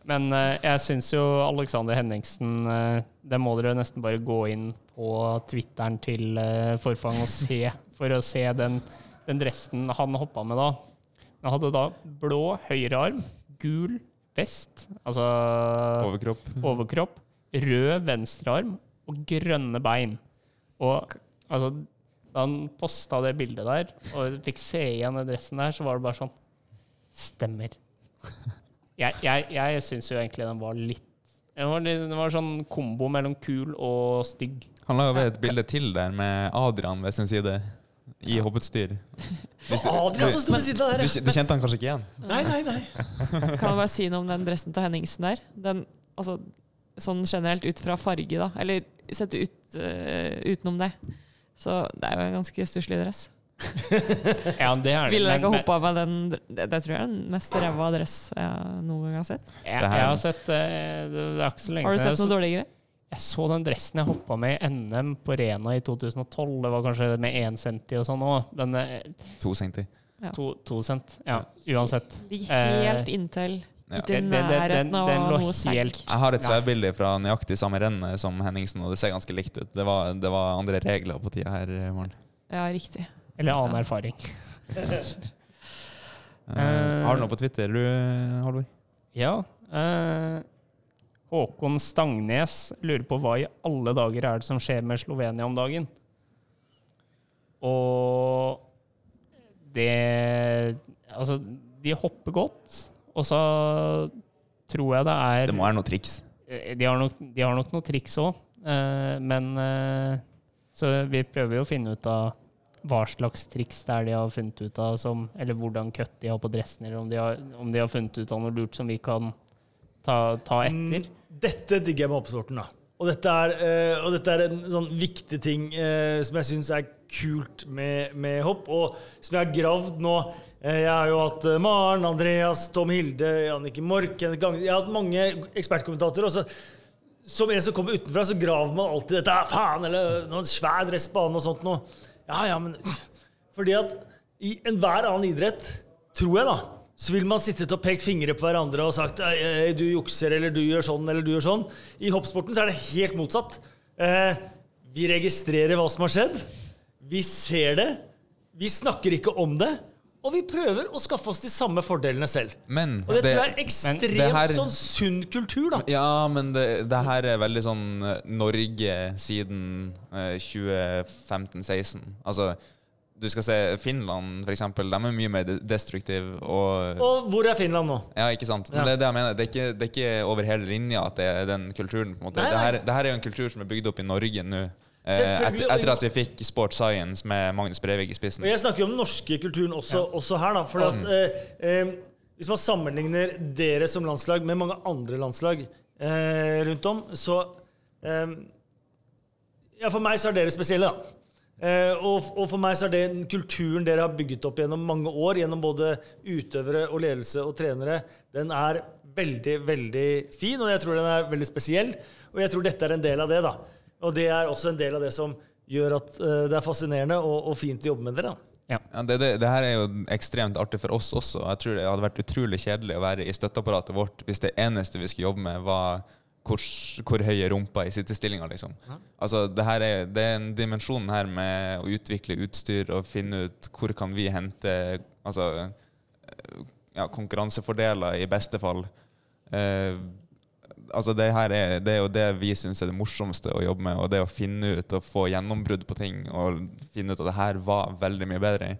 Men uh, jeg syns jo Alexander Henningsen uh, Det må dere nesten bare gå inn på Twitteren til uh, Forfang og se, for å se den, den dressen han hoppa med da. Han hadde da blå høyrearm, gul vest, altså Overkropp. overkropp, rød venstrearm og grønne bein. Og altså, da han posta det bildet der, og fikk se igjen adressen dressen der, så var det bare sånn Stemmer. Jeg, jeg, jeg syns jo egentlig den var litt den var, den var sånn kombo mellom kul og stygg. Han la jo ved et bilde til der med Adrian ved sin side. I hopputstyr. Hvis du- Adrian som sto ved siden av der! du kjente han kanskje ikke igjen? Nei, nei, nei. Kan jeg bare si noe om den dressen til Henningsen der? Den, altså, sånn generelt ut fra farge, da. Eller sett ut, uh, utenom det. Så det er jo en ganske stusslig dress. Ja, det er det. Ville jeg ikke hoppa med den det, det tror jeg er den mest ræva dress jeg noen gang har sett. Jeg, jeg har sett det, Det er ikke så lenge Har du sett noe dårligere? Jeg så den dressen jeg hoppa med i NM på Rena i 2012. Det var kanskje med 1 centi og sånn òg. Den eh, To centi. to, to cent. Ja, uansett. Ligger helt inntil. Ja. Ikke i Den- den- den- nærheten av noe segg. Jeg har et sværbilde fra nøyaktig samme rennet som Henningsen, og det ser ganske likt ut. Det var, det var andre regler på tida her, Maren. Ja, riktig. Eller annen erfaring. uh, har du noe på Twitter, du, Halvor? Ja. Uh, Håkon Stangnes lurer på hva i alle dager er det som skjer med Slovenia om dagen. Og det Altså, de hopper godt, og så tror jeg det er Det må være noe triks. Eh, De har nok, de har nok noe triks òg, men eh, Så vi prøver jo å finne ut av hva slags triks det er de har funnet ut av, som, eller hvordan cut de har på dressen, eller om de har, om de har funnet ut av noe lurt som vi kan ta, ta etter. Mm, Dette digger jeg med hoppesporten, da. Og dette er, eh, og dette er en sånn viktig ting eh, som jeg syns er kult med, med hopp, og som jeg har gravd nå. Eh, jeg har jo hatt eh, Maren, Andreas, Tom Hilde, Jannicke Mork Kenneth Gang- Jeg har hatt mange ekspertkommentatorer. og så som en som kommer utenfra, så graver man alltid dette «Ah, faen, eller noen svær dress på og sånt noe. Ja, ja, men Fordi at i enhver annen idrett, tror jeg, da, så vil man sittet og pekt fingre på hverandre og sagt «Ei, ei, du jukser, eller du gjør sånn, eller du gjør sånn. I hoppsporten så er det helt motsatt. Eh, vi registrerer hva som har skjedd. Vi ser det. Vi snakker ikke om det. Og vi prøver å skaffe oss de samme fordelene selv. Men Og det, tror jeg er ekstremt det her- sånn sunn kultur, da. Ja, men det, det her er veldig sånn eh, Norge siden eh, 2015-16. Altså, du skal se Finland, for eksempel. De er mye mer destruktive og Og hvor er Finland nå? Ja, ikke sant? Men Ja. det er det. Det er, ikke, det er ikke over hele linja at det er den kulturen. på en måte. Nei, Det, her, det her er jo en kultur som er bygd opp i Norge nå. Eh, etter, etter at vi fikk Sport Science med Magnus Brevik i spissen. Og jeg snakker jo om den norske kulturen også, også her, da. For at eh, eh, hvis man sammenligner dere som landslag med mange andre landslag eh, rundt om, så eh, Ja, for meg så er dere spesielle, da. Eh, og, og for meg så er det den kulturen dere har bygget opp gjennom mange år, gjennom både utøvere og ledelse og trenere, den er veldig, veldig fin, og jeg tror den er veldig spesiell. Og jeg tror dette er en del av det, da. Og det er også en del av det som gjør at eh, det er fascinerende og, og fint å jobbe med dere. Ja. Ja, det, det, det her er jo ekstremt artig for oss også. Jeg tror det hadde vært utrolig kjedelig å være i støtteapparatet vårt hvis det eneste vi skulle jobbe med, var hvor, hvor høy er rumpa i sittestillinga, liksom. Altså, det, her er, det er en dimensjon her med å utvikle utstyr og finne ut hvor kan vi hente altså, ja, konkurransefordeler, i beste fall. Eh, altså det her er, det er jo det vi syns er det morsomste å jobbe med, og det å finne ut og få gjennombrudd på ting, og finne ut at det her var veldig mye bedre.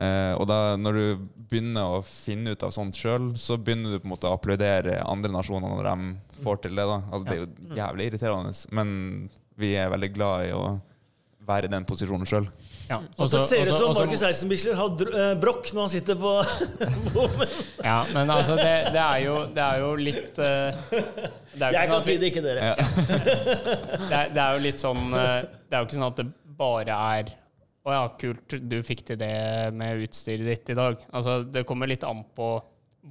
Eh, og da når du begynner å finne ut av sånt sjøl, så begynner du på en måte å applaudere andre nasjoner når de får til det. da. Altså Det er jo jævlig irriterende, men vi er veldig glad i å være i den posisjonen sjøl. Ja, Også, så ser ut som Markus Eisenbichler har dr eh, brokk når han sitter på bommen. Ja, men altså, det, det, er, jo, det er jo litt uh, det er jo Jeg sånn kan at si det, ikke dere. det, er, det er jo litt sånn uh, Det er jo ikke sånn at det bare er Å ja, kult, du fikk til det med utstyret ditt i dag. Altså, det kommer litt an på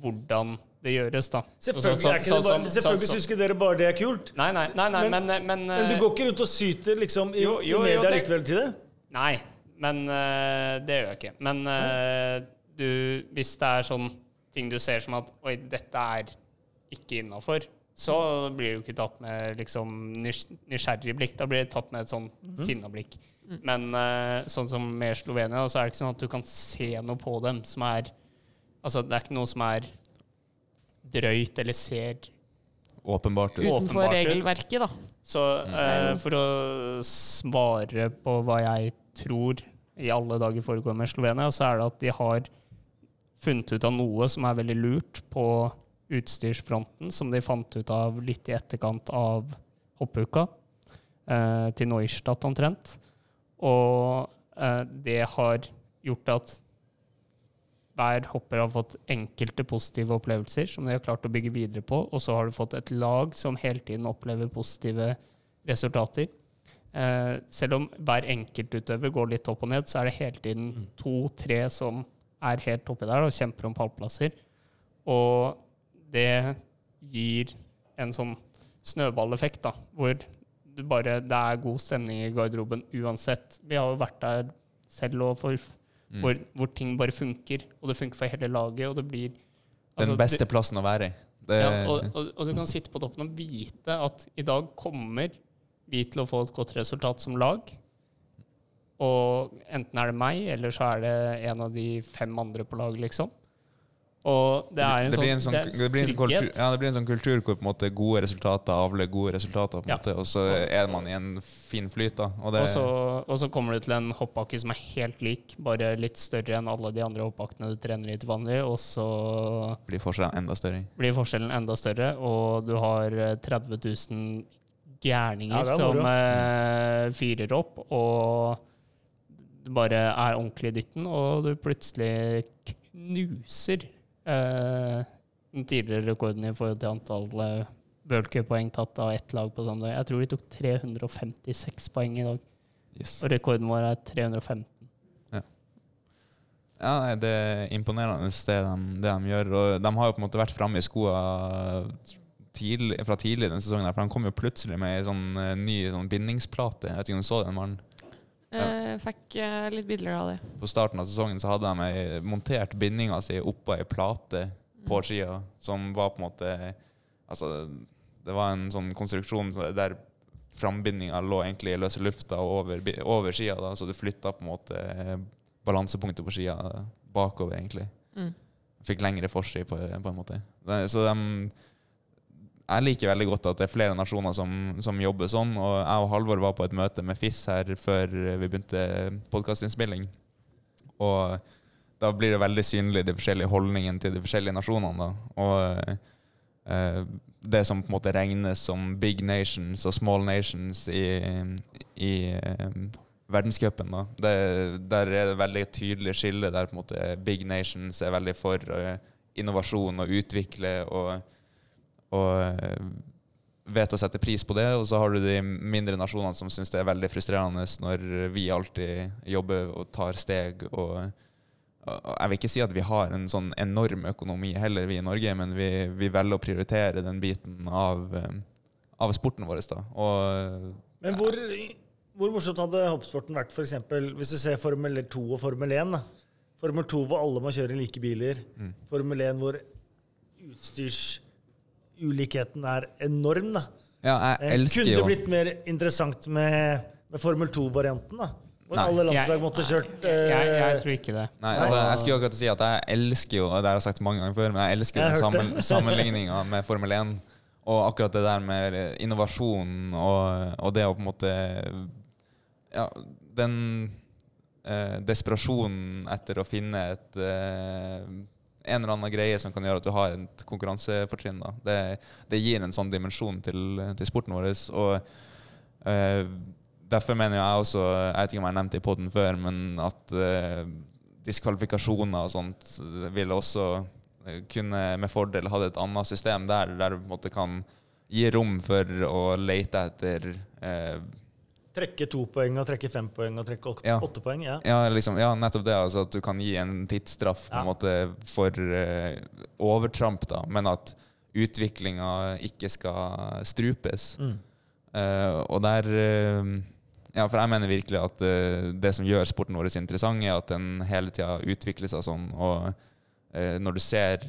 hvordan det gjøres, da. Selvfølgelig, Så- så- bare, selvfølgelig syns ikke dere bare det er kult. Nei, nei, nei, nei Men- men, men, Men du går ikke rundt og syter liksom i, Jo, jo, i jo, media det- likevel til det? Nei, men eh, det gjør jeg ikke. Men eh, du, hvis det er sånn ting du ser som at Oi, dette er ikke innafor, så blir du ikke tatt med liksom nysgjerrig blikk. Da blir det tatt med et sånn mm. sinna blikk. Men eh, sånn som med Slovenia, så er det ikke sånn at du kan se noe på dem som er Altså, det er ikke noe som er drøyt eller ser Åpenbart. ut. Utenfor regelverket, da. Så eh, for å svare på hva jeg tror i alle dager foregår med Slovenia, så er det at de har funnet ut av noe som er veldig lurt på utstyrsfronten, som de fant ut av litt i etterkant av hoppuka, eh, til Neustadt omtrent. Og eh, det har gjort at hver hopper har fått enkelte positive opplevelser som de har klart å bygge videre på, og så har du fått et lag som hele tiden opplever positive resultater. Eh, selv om hver enkeltutøver går litt opp og ned, så er det hele tiden to-tre som er helt oppi der og kjemper om pallplasser. Og det gir en sånn snøballeffekt, da, hvor du bare, det er god stemning i garderoben uansett. Vi har jo vært der selv og for, hvor, hvor ting bare funker, og det funker for hele laget, og det blir altså, Den beste plassen å være i. Ja, og, og, og du kan sitte på toppen og vite at i dag kommer vi til å få et godt resultat som lag. Og enten er det meg, eller så er det en av de fem andre på lag, liksom. Og det er en det sånn, sånn, det det blir en sånn kultur, ja, det blir en sånn kultur hvor på en måte gode resultater avler gode resultater, Ja. måte, og så er man i en fin flyt. da. Og det, Og så, og så kommer du til en hoppbakke som er helt lik, bare litt større enn alle de andre hoppbakkene du trener i til vanlig, og så blir forskjellen enda større. blir forskjellen enda større, og du har eh, 30 000 gærninger Ja, som eh, fyrer opp, og bare er ordentlig i dytten, og du plutselig knuser uh, den tidligere rekorden i forhold til antall uh, worldcuppoeng tatt av ett lag på samme dag. Jeg tror de tok 356 poeng i dag, Yes. og rekorden vår er 315. Ja, nei, Det er imponerende det de, det de gjør. Og de har jo på en måte vært framme i skoa tidlig, fra tidlig i denne sesongen. her, For han kom jo plutselig med ei sånn eh, ny sånn bindingsplate. Jeg vet ikke om du så den? mannen. Eh, fikk eh, litt bilder av det. På starten av sesongen så hadde de ei, montert bindinga si oppå ei plate på skia, som var på en måte Altså, det var en sånn konstruksjon så- der frambindinga lå egentlig i løse lufta over, bi- over skia, da, så du flytta på en måte balansepunktet på skia bakover, egentlig. Mm. Fikk lengre forski på, på en måte. Det- Så de jeg liker veldig godt at det er flere nasjoner som, som jobber sånn. Og jeg og Halvor var på et møte med FIS her før vi begynte podkastinnspilling. Og da blir det veldig synlig de forskjellige holdningene til de forskjellige nasjonene. Da. Og eh, det som på en måte regnes som big nations og small nations i, i eh, verdenscupen, der er det veldig tydelig skille der på en måte big nations er veldig for eh, innovasjon og utvikle og og eh, vet å sette pris på det. Og så har du de mindre nasjonene som syns det er veldig frustrerende når vi alltid jobber og tar steg. Og, og jeg vil ikke si at vi har en sånn enorm økonomi heller, vi i Norge, men vi, vi velger å prioritere den biten av, eh, av sporten vår. Da. Og Men hvor, hvor morsomt hadde hoppsporten vært for eksempel, hvis du ser Formel 2 og Formel 1? Da. Formel 2 hvor alle må kjøre like biler. Mm. Formel 1 hvor utstyrsulikheten er enorm. Da. ja, jeg Eh, elsker Kunne jo det blitt mer interessant med, med Formel 2-varianten? da? Hvor Nei. alle landslag Jeg- måtte kjørt Jeg, jeg, jeg eh, tror ikke det. Nei, altså, jeg skulle akkurat si at jeg elsker jo, og det har jeg sagt mange ganger før, men jeg elsker Jeg den hørte sammen, sammenligninga med Formel 1. og akkurat det der med innovasjon og, og det å på en måte Ja, den eh, desperasjonen etter å finne et eh, en eller annen greie som kan gjøre at du har et konkurransefortrinn. Det, det gir en sånn dimensjon til, til sporten vår. Og uh, derfor mener jeg også Jeg vet ikke om jeg har nevnt det i poden før, men at uh, diskvalifikasjoner og sånt vil også eh, kunne med fordel ha et annet system der, der du på en måte kan gi rom for å lete etter eh, Trekke to poeng og trekke fem poeng og trekke åtte, Ja. åtte poeng. Ja. Ja, liksom, ja, nettopp det. Altså at du kan gi en tidsstraff på en måte for uh, overtramp, da, men at utviklinga ikke skal strupes. Mm. Uh, og der uh, Ja, for jeg mener virkelig at det som gjør sporten vår interessant, er at den hele tida utvikler seg sånn. Og når du ser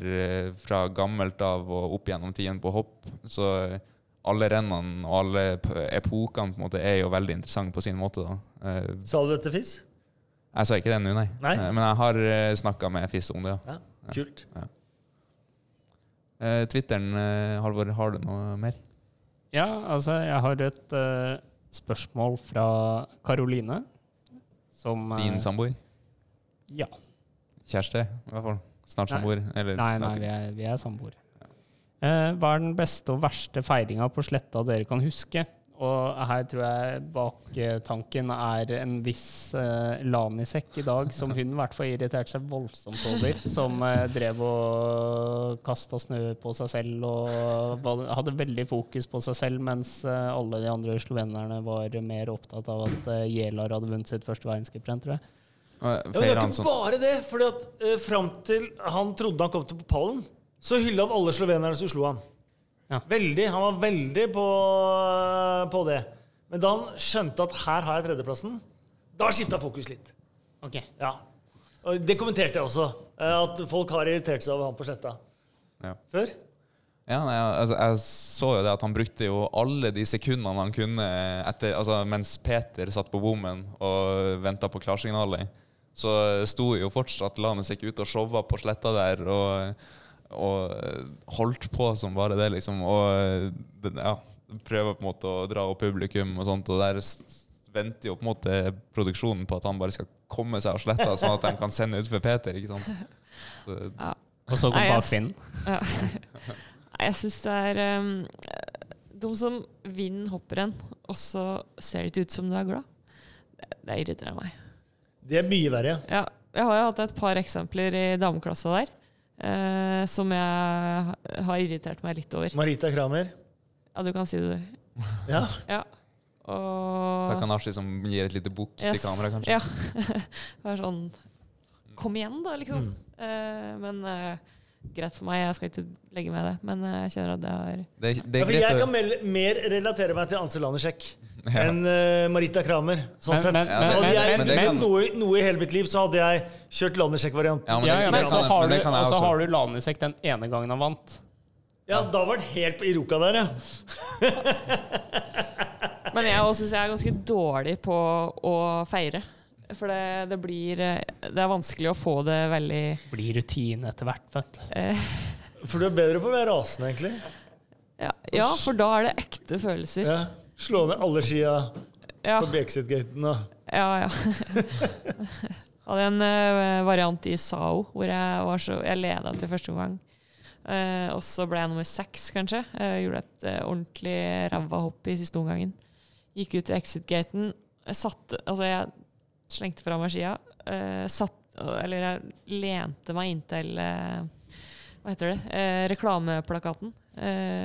fra gammelt av og opp gjennom tiden på hopp, så alle rennene og alle epokene på en måte er jo veldig interessante på sin måte. da. Eh, Sa du dette, Fiss? jeg sa ikke det nå, nei. Nei? Eh, Men jeg har snakka med FIS om det, ja. Ja, kult. Eh, Twitteren, eh, Halvor, har du noe mer? Ja, altså, jeg har et uh, spørsmål fra Karoline. Som eh, Din samboer? Ja. Kjæreste, i hvert fall. Snart samboer? Nei, Nei, nei, vi er, vi er samboere. Eh, hva er den beste og verste feiringa på sletta dere kan huske? Og her tror jeg baktanken er en viss eh, lanisekk i dag, som hun i hvert fall irriterte seg voldsomt over. Som eh, drev og kasta snø på seg selv og hadde veldig fokus på seg selv, mens eh, alle de andre slovenerne var mer opptatt av at eh, Jelar hadde vunnet sitt første verdenscuprenn, tror jeg. Og Ja, det er ikke bare det. fordi at eh, Fram til han trodde han kom til på pallen, så hylla han alle slovenerne som slo han. Ja. Veldig, Han var veldig på, på det. Men da han skjønte at her har jeg tredjeplassen, da skifta fokus litt. Ok. Ja. Og Det kommenterte jeg også. eh, At folk har irritert seg over han på sletta. Ja. Før. Ja, nei, altså, jeg så jo det at han brukte jo alle de sekundene han kunne etter, altså, mens Peter satt på bommen og venta på klarsignalet. Så sto jo fortsatt Lanesek ute og showa på sletta der og, og holdt på som bare det, liksom. Og ja, prøver på en måte å dra opp publikum og sånt. Og der venter jo på en måte produksjonen på at han bare skal komme seg av sletta, sånn at de kan sende ut for Peter. ikke sant? Så, Ja. Og så kom bare Finn. Ja. Jeg syns det er um, De som vinner hopprenn, og så ser det ikke ut som du er glad. Det, det irriterer meg. Det er mye verre. Ja, jeg har jo hatt et par eksempler i dameklassa der eh, som jeg har irritert meg litt over. Marita Kramer. Ja, du kan si det. Ja. Ja. Og Takanashi som gir et lite bukk til Yes. kamera, kanskje. Ja. det er sånn Kom igjen, da, liksom. Mm. Eh, men eh, greit for meg, jeg skal ikke legge med det. Men eh, jeg kjenner at det har Det, er- det Ja, for jeg kan mer relatere meg til Ansel Lanersjek Ja. enn uh, Marita Kramer. Sånn Men- sett. men- men- Hadde jeg men men, kan- noe, noe i hele mitt liv, så hadde jeg kjørt Lanersjek-varianten. Ja, men Ja, kan så har men du, det kan jeg og så har du Lanisek den ene gangen han vant. Ja, da var han helt på Iroka der, ja. Men jeg òg syns jeg er ganske dårlig på å feire. For det, det blir eh, Det er vanskelig å få det veldig Blir rutine etter hvert. Vet. du. eh, For du er bedre på å være rasende, egentlig. ja, ja, for da er det ekte følelser. Ja. Slå ned alle skia Ja, på Brexit-gaten og ja. ja. Hadde en uh, variant i SAO hvor jeg, var så, jeg leda til første omgang. Uh, og så ble jeg nummer seks, kanskje. Uh, gjorde et ordentlig ræva hopp i siste omgangen. Gikk ut til exit-gaten. Altså, jeg slengte fra meg skia. satt, eller jeg lente meg inntil Hva heter det? Reklameplakaten.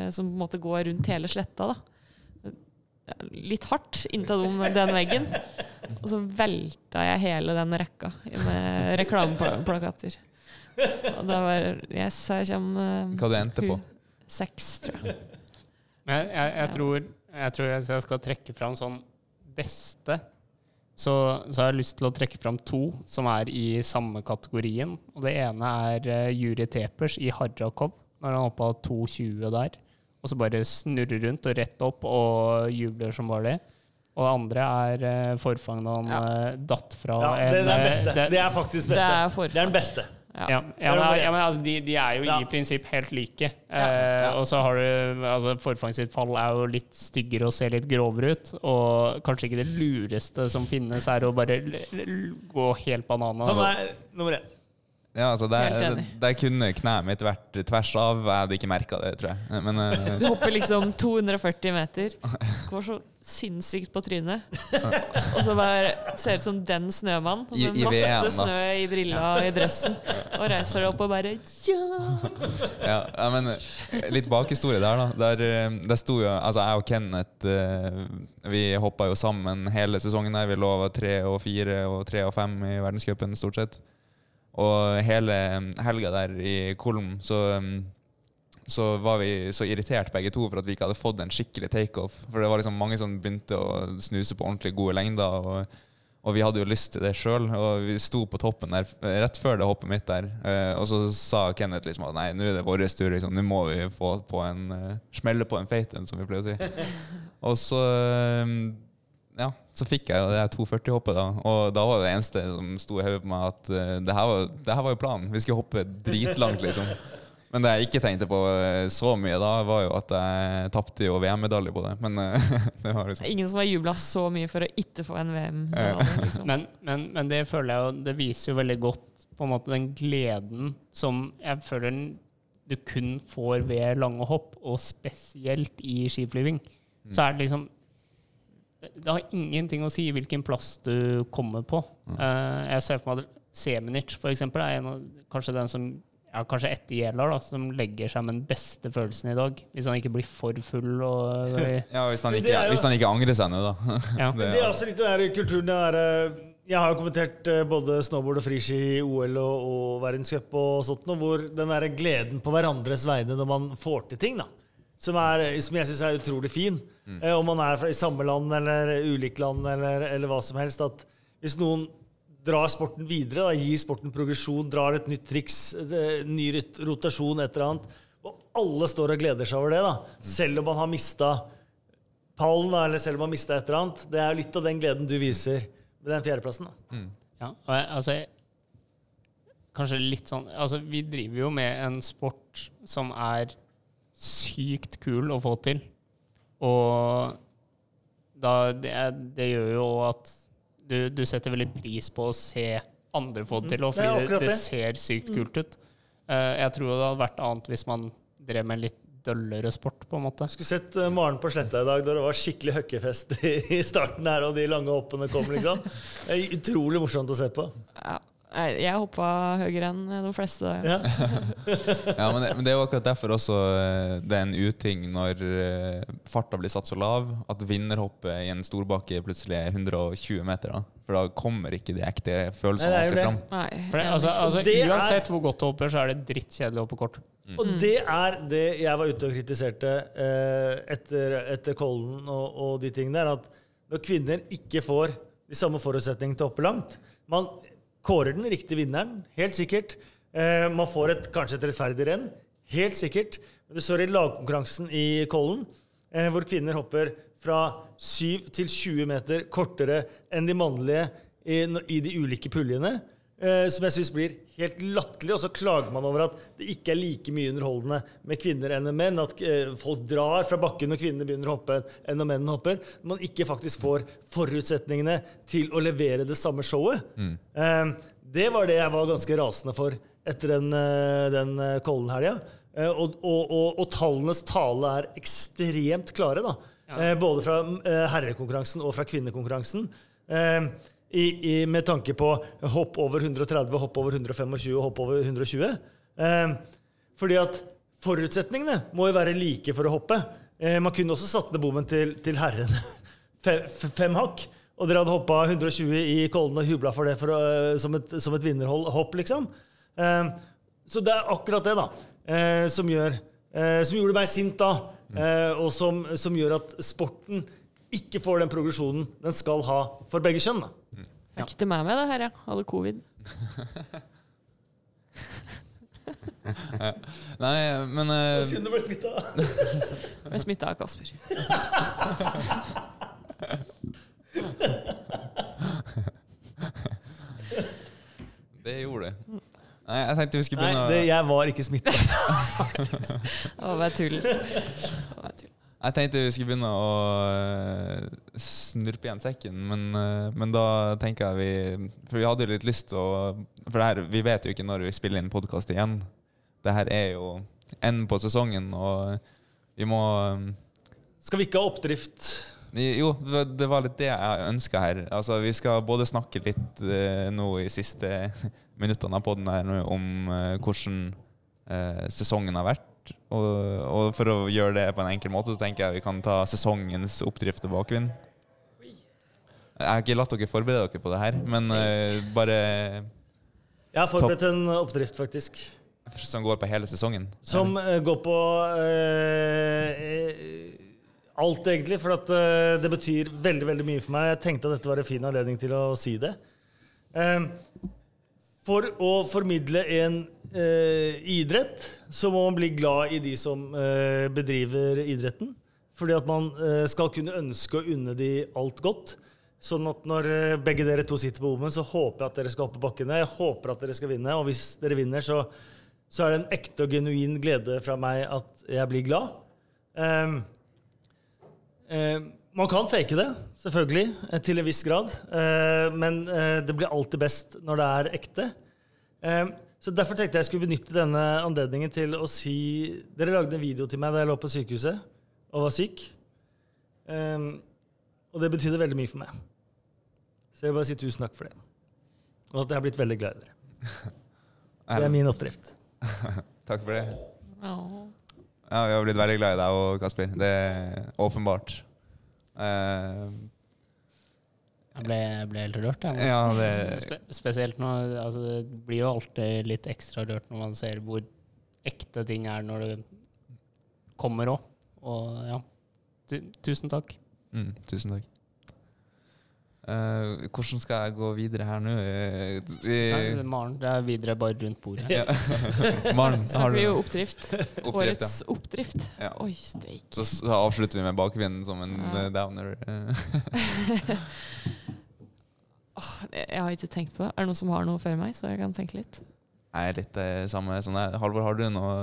som på en måte går rundt hele sletta. da litt hardt inntil den, den veggen. Og så velta jeg hele den rekka med reklameplakater. Og da var Yes, her kommer Hva du endte på? Seks, tror jeg. Men jeg, jeg, jeg, tror, jeg tror jeg skal trekke fram sånn beste, så, så har jeg lyst til å trekke fram to som er i samme kategorien. Og det ene er uh, Juri Tepers i Harrakov, når han hoppa 2,20 der. Og så bare snurrer rundt og rett opp og jubler som bare det. Og det andre er forfanget forfang han Ja. eh, datt fra Ja, det er den eh, beste. det- Det er faktisk Det beste. er Det er, den beste. Ja, ja, men, ja, men altså, de, de er jo i prinsipp helt like. Eh, og så har du altså, Forfangsitt fall er jo litt styggere og ser litt grovere ut. Og kanskje ikke det lureste som finnes, er å bare l l gå helt banana. Som er nummer én. Ja, altså Helt der, kunne kneet mitt vært tvers av. Jeg hadde ikke merka det, tror jeg. Men uh, Du hopper liksom 240 meter, går så sinnssykt på trynet. Og så bare ser ut som den snømannen med masse snø i brilla og i dressen. Og reiser deg opp og bare Ja! ja, men eh, litt bakhistorie der, da. Der, eh, der sto jo Altså, jeg og Kenneth Vi hoppa jo sammen hele sesongen der. Vi lå tre og fire og tre og fem i verdenscupen, stort sett. Og hele helga der i Kolm så, um, så var vi så irritert begge to for at vi ikke hadde fått en skikkelig takeoff. For det var liksom mange som begynte å snuse på ordentlig gode lengder. Og, og vi hadde jo lyst til det sjøl. Og vi sto på toppen der eh, rett før det hoppet mitt der. Eh, og så sa Kenneth liksom at nei, nå er det vår tur. Liksom. Nå må vi få på en uh, smelle på en feit en, som vi pleier å si. Og så um, ja, så fikk jeg jo det her 240-hoppet, da. Og da var det eneste som sto i hodet på meg, at uh, det, her var, det her var jo planen. Vi skulle hoppe dritlangt, liksom. Men det jeg ikke tenkte på eh, så mye da, var jo at jeg tapte jo VM-medalje på det. Men eh, det var liksom Ingen som har jubla så mye for å ikke få en VM-medalje. Liksom. Men, men, men det føler jeg jo Det viser jo veldig godt på en måte den gleden som jeg føler du kun får ved lange hopp, og spesielt i skiflyving. Så er det liksom Det har ingenting å si hvilken plass du kommer på. Eh, jeg ser for meg at Seminic, for eksempel, er en av, kanskje den som ja, kanskje etter Gjelar, da, som legger seg med den beste følelsen i dag. Hvis han ikke blir for full og Ja, hvis han ikke, er jo- hvis han ikke angrer seg nå, da. Ja. Det er også litt den der kulturen der, eh, Jeg har jo kommentert eh, både snowboard og friski i OL og, og verdenscup og sånt, og hvor den der gleden på hverandres vegne når man får til ting, da. Som, er, som jeg syns er utrolig fin. Eh, om man er fra, i samme land eller ulike land eller, eller hva som helst. At hvis noen drar sporten videre, da, gir sporten progresjon, drar et nytt triks, eh, ny rotasjon, et eller annet, og alle står og gleder seg over det, da, selv om man har mista pallen, da, eller selv om man har mista et eller annet. Det er litt av den gleden du viser med den fjerdeplassen. da. Ja, og jeg, altså jeg- Kanskje litt sånn Altså, vi driver jo med en sport som er sykt kul å få til. Og da det, det gjør jo at du, du setter veldig pris på å se andre få det til, og Mm, det er fordi det, det ser sykt kult ut. Uh, jeg tror det hadde vært annet hvis man drev med en litt døllere sport, på en måte. Skulle sett eh, Maren på Sletta i dag da det var skikkelig høkkefest i starten her, og de lange hoppene kom, liksom. Er utrolig morsomt å se på. Ja. Jeg hoppa høyere enn de fleste. Ja. Ja, men det, men det er jo akkurat derfor også eh, det er en uting når eh, farta blir satt så lav at vinnerhoppet i en storbakke plutselig er 120 meter. da For da kommer ikke de ekte følelsene ordentlig fram. Det, altså, altså, uansett hvor godt du hopper, så er det drittkjedelig å hoppe kort. Og det er det jeg var ute og kritiserte eh, etter, etter Kollen og, og de tingene der, at når kvinner ikke får de samme forutsetningene til å hoppe langt Man kårer den riktige vinneren, helt sikkert. Eh, man får et, kanskje et rettferdig renn, helt sikkert. Men du står i lagkonkurransen i Kollen, eh, hvor kvinner hopper fra 7 til 20 meter kortere enn de mannlige i, i de ulike puljene. Eh, som jeg syns blir helt latterlig. Og så klager man over at det ikke er like mye underholdende med kvinner enn med menn. At eh, folk drar fra bakken når kvinner begynner å hoppe enn når mennene hopper. Man ikke faktisk får forutsetningene til å levere det samme showet. Eh, det var det jeg var ganske rasende for etter den, den Kollen-helga. Og, og, og, og tallenes tale er ekstremt klare, da. Ja. både fra herrekonkurransen og fra kvinnekonkurransen. Eh, i, i, med tanke på hopp over 130, hopp over 125 og hopp over 120. Eh, fordi at forutsetningene må jo være like for å hoppe. Eh, man kunne også satt ned bommen til, til herrene fem, fem hakk. Og dere hadde hoppa 120 i Kollen og jubla for det for, å- som et, som et vinnerhopp, liksom. Eh, så det er akkurat det, da, eh, som, gjør, eh, som gjorde meg sint da. Eh, og som, som gjør at sporten ikke får den progresjonen den skal ha for begge kjønn. da. Fikk ikke med meg det her, jeg. Hadde covid. Nei, men uh, Synd du ble smitta. Ble smitta av Kasper. det gjorde det. Nei, jeg tenkte vi skulle begynne å det, jeg var ikke smitta. Hva er tull. Å, hva er tull. Jeg tenkte vi skulle begynne å øh, snurpe igjen sekken, men, øh, men da tenker jeg vi For vi hadde jo litt lyst til å For det her, vi vet jo ikke når vi spiller inn podkast igjen. Det her er jo enden på sesongen, og vi må øh, Skal vi ikke ha oppdrift? Jo, det var- litt det jeg ønska her. Altså, vi skal både snakke litt nå i siste minuttene av poden her om hvordan sesongen har vært. Og, og for å gjøre det på en enkel måte, så tenker jeg vi kan ta sesongens oppdrift og bakvind. Jeg har ikke latt dere forberede dere på det her, men uh, bare Jeg har forberedt en oppdrift, faktisk. som går på hele sesongen. Som uh, går på eh, alt, egentlig. For at, uh, det betyr veldig veldig mye for meg. Jeg tenkte at dette var en fin anledning til å si det. Eh, for å formidle en eh, idrett, så må man bli glad i de som eh, bedriver idretten. Fordi at man eh, skal kunne ønske å unne de alt godt. Sånn at når eh, begge dere to sitter på bommen, så håper jeg at dere skal opp på bakkene. Jeg håper at dere skal vinne, og hvis dere vinner, så, så er det en ekte og genuin glede fra meg at jeg blir glad. Ehm, ehm, man kan fake det, selvfølgelig, eh, til en viss grad. Eh, men eh, det blir alltid best når det er ekte. Ehm, så Derfor tenkte jeg skulle benytte denne anledningen til å si Dere lagde en video til meg da jeg lå på sykehuset og var syk. Ehm, og det betydde veldig mye for meg. Så jeg vil bare si tusen takk for det. Og at jeg har blitt veldig glad i dere. Det er min oppdrift. Takk for det. Ja. Ja, vi har blitt veldig glad i deg og Kasper. Det er åpenbart. Eh, Jeg ble, jeg ble helt rørt. Jeg. Ja, det- Spe spesielt nå altså, Det blir jo alltid litt ekstra rørt når man ser hvor ekte ting er når det kommer òg. Og ja, tu tusen takk. mm, tusen takk. Eh, hvordan skal jeg gå videre her nå? Uh, Nei, Maren, det er videre bare rundt bordet. ja. Maren, har Snakker vi jo oppdrift. Oppdrift, Årets oppdrift. Ja. Oi, steik. Så, så avslutter vi med bakvinden som en Ja. eh, downer. oh, jeg har ikke tenkt på det. Er det noen som har noe før meg, så jeg kan tenke litt? Er litt det samme som deg. Halvor, har du noe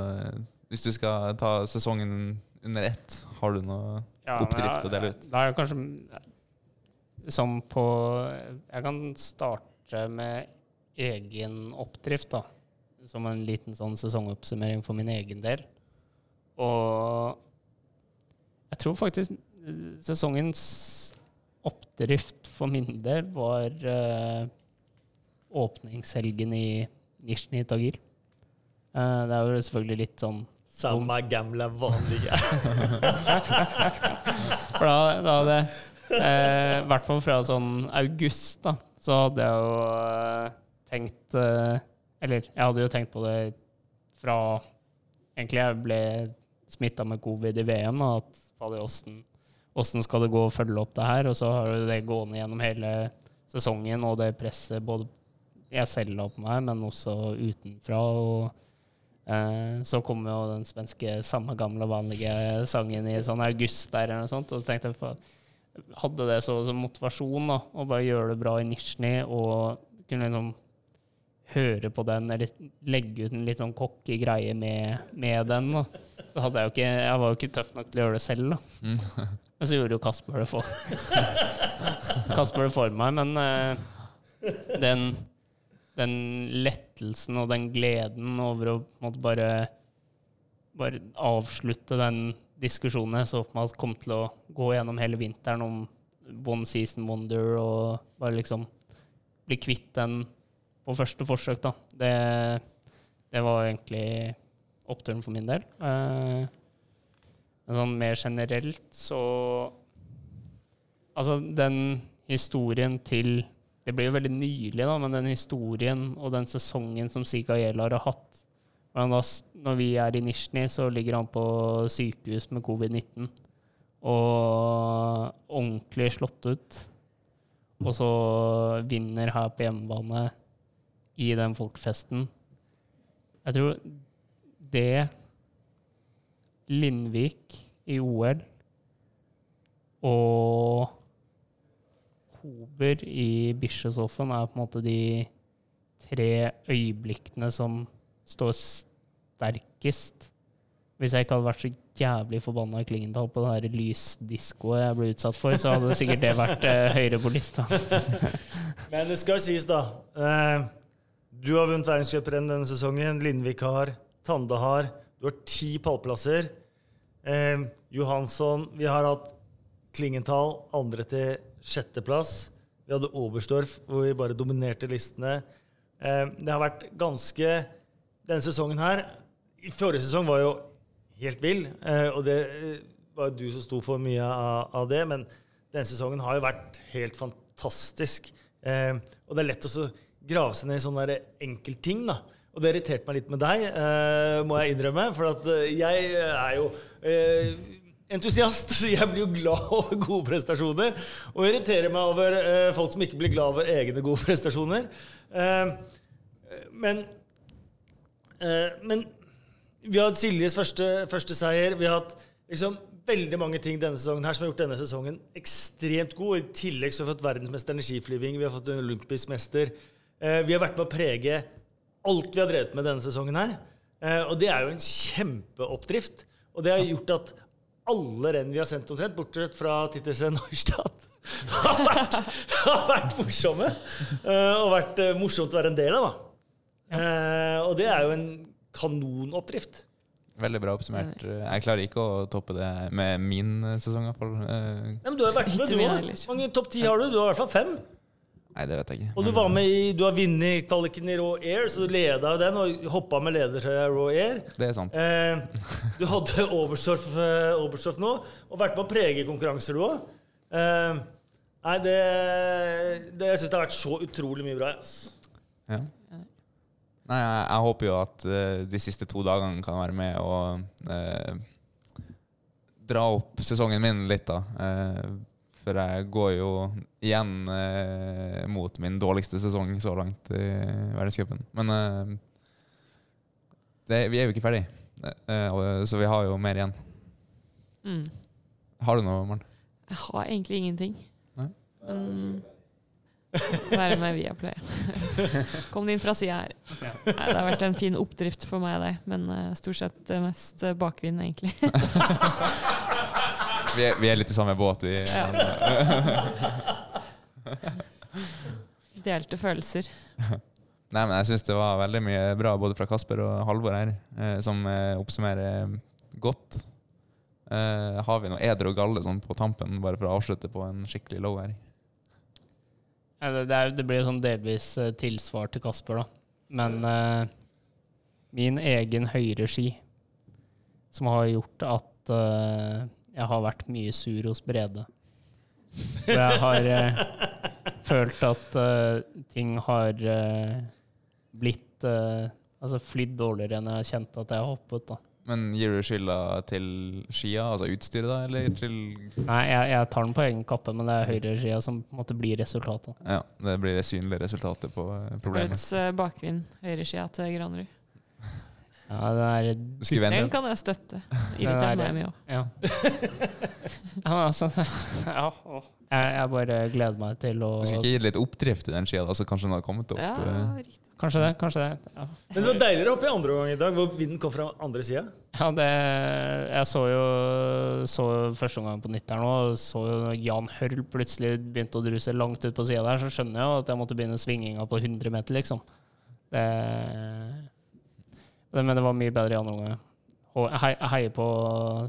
Hvis du skal ta sesongen under ett, har du noe Ja, oppdrift ja, å dele ut? Da er det kanskje som på Jeg kan starte med egen oppdrift, da. Som en liten sånn sesongoppsummering for min egen del. Og jeg tror faktisk eh, sesongens oppdrift for min del var uh, åpningshelgen i Nizjnij Tagil. Uh, det er jo selvfølgelig litt sånn Samme gamle, vanlige. For da, da hadde eh, I hvert fall fra sånn august, da, så hadde jeg jo eh, tenkt eh, Eller jeg hadde jo tenkt på det fra Egentlig jeg ble smitta med covid i VM, da, at fader, åssen skal det gå å følge opp det her? Og så har jo det gående gjennom hele sesongen, og det presset både jeg selv la på meg, men også utenfra. og Eh, så kom jo den svenske samme gamle, vanlige sangen i sånn august der, eller noe sånt, og så tenkte jeg hadde det så som motivasjon da, å bare gjøre det bra i Nizjnij og kunne liksom høre på den, eller legge ut en litt sånn cocky greie med, med den. Da. Så hadde jeg jo ikke Jeg var jo ikke tøff nok til å gjøre det selv, da. Mm. Men så gjorde jo Kasper det for Kasper det for meg, men eh, den den lettelsen og den gleden over å måte bare, bare avslutte den diskusjonen jeg så for meg kom til å gå gjennom hele vinteren om One Season Wonder og bare liksom bli kvitt den på første forsøk, da. Det, det var egentlig oppturen for min del. Eh, men sånn mer generelt så Altså, den historien til det blir jo veldig nylig, da, men den historien og den sesongen som Sika Yelar har hatt hvordan da, Når vi er i Nisjni, så ligger han på sykehus med covid-19 og ordentlig slått ut. Og så vinner her på hjemmebane i den folkefesten. Jeg tror det Lindvik i OL og Hober i Bischofshofen er på en måte de tre øyeblikkene som står sterkest. Hvis jeg ikke hadde vært så jævlig forbanna i Klingenthal på det her lysdiskoet jeg ble utsatt for, så hadde sikkert det vært eh, høyere på lista. Men det skal sies, da. Eh, du har vunnet verdenscuprenn denne sesongen. Lindvik har. Tande har. Du har ti pallplasser. Eh, Johansson Vi har hatt Klingenthal andre til sjetteplass. Vi hadde Oberstdorf, hvor vi bare dominerte listene. Eh, det har vært ganske Denne sesongen her forrige sesong var jo helt vill, eh, og det eh, var jo du som sto for mye av, det. Men denne sesongen har jo vært helt fantastisk. Eh, og det er lett å grave seg ned i sånne enkeltting. da. Og det irriterte meg litt med deg, må jeg innrømme. For jeg er jo entusiast, så jeg blir jo glad over gode prestasjoner. Og irriterer meg over folk som ikke blir glad over egne gode prestasjoner. Men, men vi har hatt Siljes første, første seier. Vi har hatt liksom veldig mange ting denne sesongen her som har gjort denne sesongen ekstremt god. I tillegg så har vi fått verdensmester i skiflyving, vi har fått en olympisk mester. Eh, vi har vært med å prege alt vi har drevet med denne sesongen her. Eh, og det er jo en kjempeoppdrift. Og det har gjort at alle renn vi har sendt omtrent, bortsett fra TTC Neustadt, har vært, har vært morsomme. Eh, og vært eh, morsomt å være en del av, da. Eh, og det er jo en kanonoppdrift. Veldig bra oppsummert. Jeg klarer ikke å toppe det med min sesong, i. Eh, Nei, men du har vært med, du òg. Hvor mange topp ti har du? Du har i hvert fall fem. Nei, det vet jeg ikke. Og du var med i, du har vunnet kvaliken i Raw Air, så du leda jo den og hoppa med ledertrøya Raw Air. Det er sant. Eh, du hadde Oberstdorf, eh, Oberstdorf nå, og vært med å prege konkurranser, du òg. Eh, nei, det, det Jeg syns det har vært så utrolig mye bra. Ass. Ja. Nei, jeg, jeg håper jo at uh, de siste to dagene kan være med og uh, dra opp sesongen min litt, da. Uh, for jeg går jo igjen eh, mot min dårligste sesong så langt i verdenscupen. Men eh, det, vi er jo ikke ferdig, eh, så vi har jo mer igjen. Mm. Har du noe, Maren? Jeg har egentlig ingenting. Nei? Men være med via Play. Kom det inn fra sida her. Nei, det har vært en fin oppdrift for meg, det. Men eh, stort sett eh, mest eh, bakvind, egentlig. Vi er, vi er litt i samme båt, vi. Delte følelser. Nei, men jeg syns det var veldig mye bra både fra Kasper og Halvor her, eh, som eh, oppsummerer godt. Eh, har vi noe eder og galle sånn på tampen, bare for å avslutte på en skikkelig low her? Det, er, det blir sånn delvis eh, tilsvar til Kasper, da. Men uh, min egen høyreski, som har gjort at uh, jeg har vært mye sur hos Brede. For jeg har uh, følt at ting har blitt Altså flydd dårligere enn jeg har kjent at jeg har hoppet. da. Men gir du skylda til skia, altså utstyret, da, eller til Nei, jeg, jeg tar den på egen kappe, men det er høyreskia som på en måte blir resultatet. Ja, det blir det synlige resultatet på eh, problemet. Årets uh, bakvind, høyreskia til Granerud. Ja, det er Den kan jeg støtte. Irriterer er- meg mye òg. Ja. ja, men altså ja, å. jeg, jeg bare gleder meg til å Du skulle ikke gi litt oppdrift i den skia, da, så kanskje den hadde kommet opp? Ja, eh. riktig. Kanskje det. kanskje det. Ja, Men det var deiligere å hoppe i andre omgang i dag, hvor vinden kom fra andre sida. ja det Jeg så jo så første omgang på nytt her nå, og så jo Jan Hørl plutselig begynte å druse langt ut på sida der, så skjønner jeg jo at jeg måtte begynne svinginga på 100 meter, liksom. Det, Men det var mye bedre i andre omgang. Jeg heier på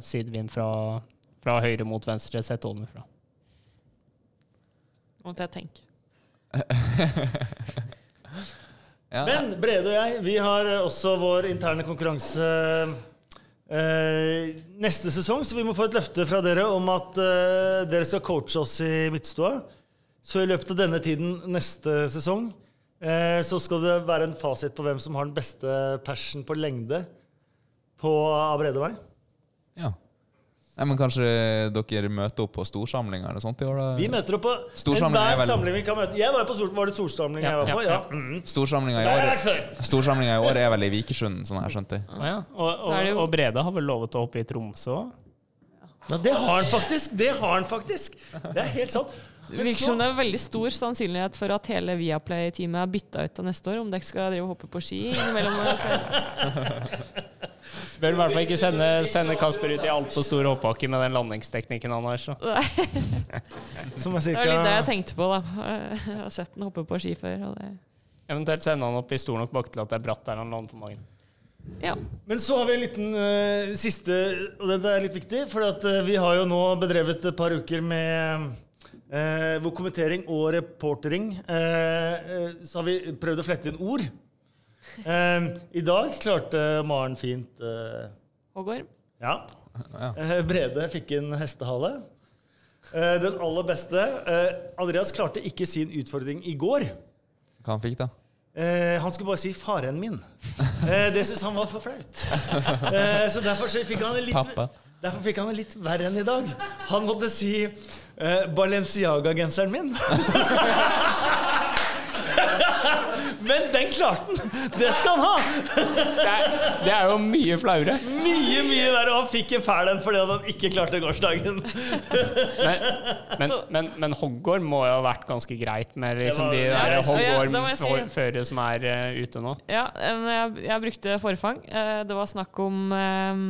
sidevind fra, fra høyre mot venstre, sett ovenfra. Måtte jeg tenke. Ja, Men Brede og jeg, vi har eh, også vår interne konkurranse eh, neste sesong, så vi må få et løfte fra dere om at eh, dere skal coache oss i midtstua. Så i løpet av denne tiden neste sesong eh, så skal det være en fasit på hvem som har den beste persen på lengde på av meg. ja. Nei, men kanskje dere møter opp på storsamlinger eller sånt i år? da? Vi møter opp på er enhver vel- samling vi kan møte. Jeg var jo på stor, Var det storsamling jeg var på? ja, Ja. ja. Mm. Storsamlinga i år. Storsamlinga i år er vel i Vikersund, sånn jeg har skjønt det. Å ja. og, er og, og Brede har vel lovet å hoppe i Tromsø òg? Ja, det har han faktisk! Det har han faktisk! Det er helt sant. Det virker som det er veldig stor sannsynlighet for at hele Viaplay-teamet er bytta ut til neste år, om dere skal drive og hoppe på ski innimellom. Bør i hvert fall ikke sende, sende Kasper ut i altfor stor hoppbakke med den landingsteknikken han har. Så. Som er Det var litt det jeg tenkte på, da. Jeg har sett den hoppe på ski før. Og det. Eventuelt sende han opp i stor nok bakke til at det er bratt der han lander på magen. Ja. Men så har vi en liten uh, siste, og det er litt viktig, for at, uh, vi har jo nå bedrevet et par uker med eh, hvor kommentering og reportering eh, eh, Så har vi prøvd å flette inn ord. Eh, I dag klarte Maren fint Hågård? Ja. Uh, Brede fikk en hestehale. Uh, den aller beste Uh, Andreas klarte ikke sin utfordring i går. Hva han fikk, da? Uh, han skulle bare si 'faren min'. Eh, det syntes han var for flaut. Eh, så derfor så fikk han en litt Pappa. Derfor fikk han det litt verre enn i dag. Han måtte si uh, Balenciaga-genseren min. Men den klarte han! Det skal han ha! Det er, det er jo mye flauere. Mye, mye verre. Og han fikk en fæl en fordi han ikke klarte gårsdagen. Men, men, men, men hoggorm må jo ha vært ganske greit med liksom de der si. som er uh, ute nå. Ja, jeg, jeg brukte forfang. Eh, Det var snakk om eh,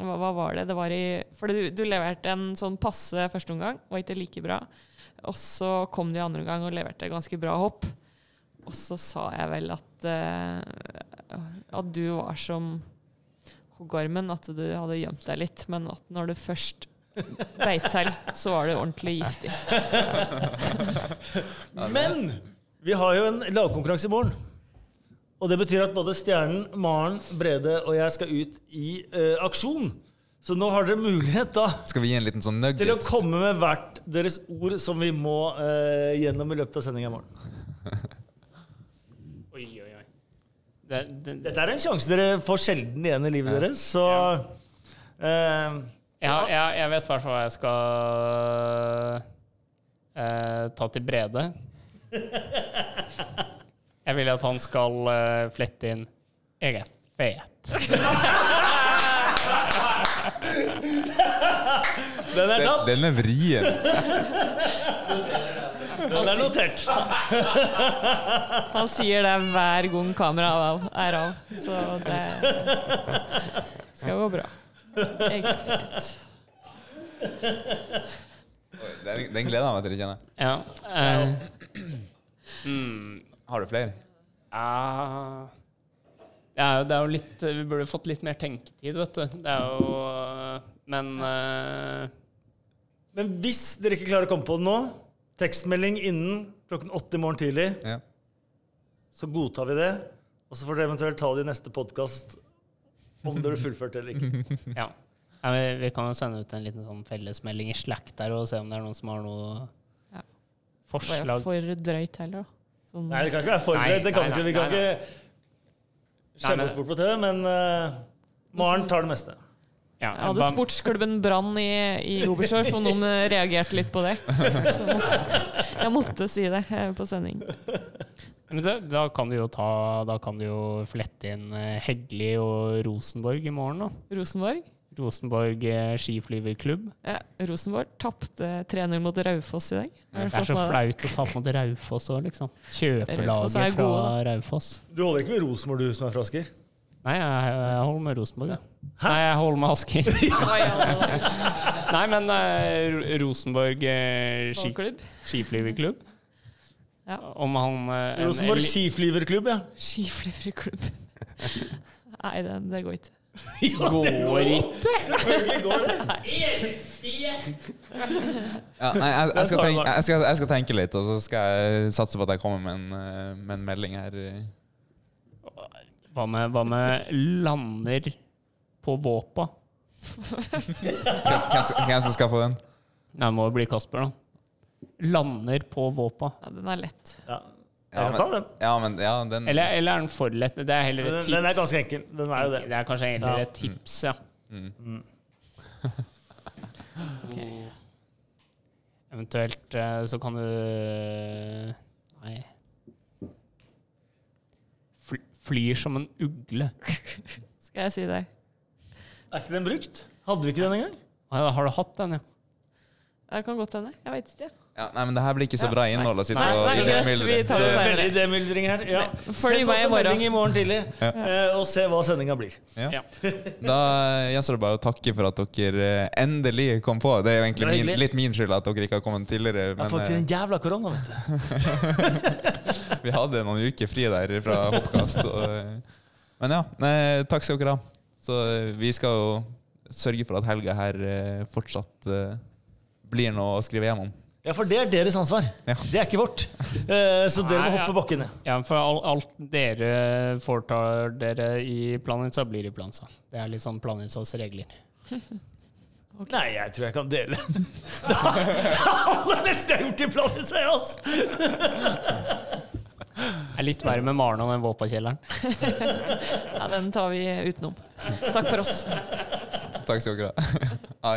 hva, hva var det? Det var i For du, du leverte en sånn passe første omgang, var ikke like bra. Og så kom du i andre omgang og leverte ganske bra hopp. Og så sa jeg vel at uh, At du var som hoggormen, at du hadde gjemt deg litt. Men at når du først beit til, så var det ordentlig giftig. Men vi har jo en lagkonkurranse i morgen. Og det betyr at både Stjernen, Maren, Brede og jeg skal ut i uh, aksjon. Så nå har dere mulighet da Skal vi gi en liten sånn til å komme med hvert deres ord som vi må uh, gjennom i løpet av sendinga i morgen. Det, det, Dette er en sjanse dere får sjelden igjen i livet deres, så uh, ja, jeg, jeg vet i hvert fall hva jeg skal uh, ta til Brede. Jeg vil at han skal uh, flette inn 'Jeg er fet'. Den er Den, tatt! den er vrien. Den er notert. Han sier det hver gang kameraet er av, så det skal gå bra. Jeg er fet. Den, den gleder jeg meg til å kjenne. Ja. Uh, mm, Har du flere? ja. Det er, jo, det er jo litt Vi burde fått litt mer tenketid, vet du. Det er jo Men uh, Men hvis dere ikke klarer å komme på det nå, tekstmelding innen klokken åtte i morgen tidlig, Ja. så godtar vi det. Og så får dere eventuelt ta det i neste podkast om dere fullførte eller ikke. Ja. ja vi, vi kan jo sende ut en liten sånn fellesmelding i Slack der og se om det er noen som har noe Ja. forslag. Det er for drøyt heller, da? Som... Nei, det kan ikke være for drøyt. Det kan Nei, vi ikke. Vi kan nei, ikke skjemme oss bort på TV, men uh, Maren tar det meste. Ja, jeg hadde sportsklubben Brann i, i Oberstdorf, og noen reagerte litt på det. Så jeg måtte si det eh, på sending. Men da, da kan du jo ta Da kan du jo flette inn eh, Hegli og Rosenborg i morgen, da. Rosenborg Rosenborg eh, skiflyverklubb. ja, Rosenborg tapte 3-0 mot Raufoss i dag. Det er så flaut å tape mot Raufoss òg, liksom. Kjøpe Raufoss er laget fra Raufoss. Du holder ikke med Rosenborg, du som er fra Asker? Nei, jeg, jeg holder med Rosenborg, ja. Nei, jeg holder med Asker. Det Nei, men uh, Rosenborg uh, ski, skiflyverklubb. Ja. Om han uh, Rosenborg en- skiflyverklubb, ja. Skiflyverklubb. Nei, det, det går ikke. ja, Går ikke? Selvfølgelig går det. Ja, nei, jeg, jeg, skal tenke, jeg, skal, jeg skal tenke litt, og så skal jeg satse på at jeg kommer med en, med en melding her. Hva med, hva med lander på Våpa? Hvem, som skal få den? Nei, det må jo bli Kasper, da. Lander på Våpa. Ja, den er lett. Ja. Ja, den. Ja, men ja, den Eller, eller er den for lett? Det er heller et tips. den er ganske enkel. Den er jo det. Det er kanskje heller Ja. et tips, ja. Ok. Eventuelt eh, så kan du Nei. Fly, flyr som en ugle. Skal jeg si det? Er ikke den brukt? Hadde vi ikke den engang? Har du hatt den, ja? Det kan godt hende. Jeg veit ikke. Ja, nei, men det her blir ikke så bra innhold å sitte og idémyldring her. Ja. Følg Send oss en morgen. melding i morgen tidlig, eh, og se hva sendinga blir. Ja. Ja. Da gjenstår det bare å takke for at dere eh, endelig kom på. Det er jo egentlig min, litt min skyld at dere ikke har kommet tidligere. Jeg har fått en jævla korona, vet du. vi hadde noen uker fri der fra Hoppkast. Og, eh, men ja, nei, takk skal dere ha. Så eh, vi skal jo sørge for at helga her eh, fortsatt eh, blir noe å skrive hjem om. Ja, for det er deres ansvar. Ja. Det er ikke vårt. Eh, Så dere må hoppe ja. bakken ned. Ja, for alt, alt dere foretar dere i Planica, blir i Planica. Det er litt sånn Planicas regler. Nei, jeg tror jeg kan dele. Det aller meste jeg har gjort i Planica, ja, jeg, altså! Det er litt verre med Maren og den våpenkjelleren. Ja, den tar vi utenom. Takk for oss. Takk skal dere ha.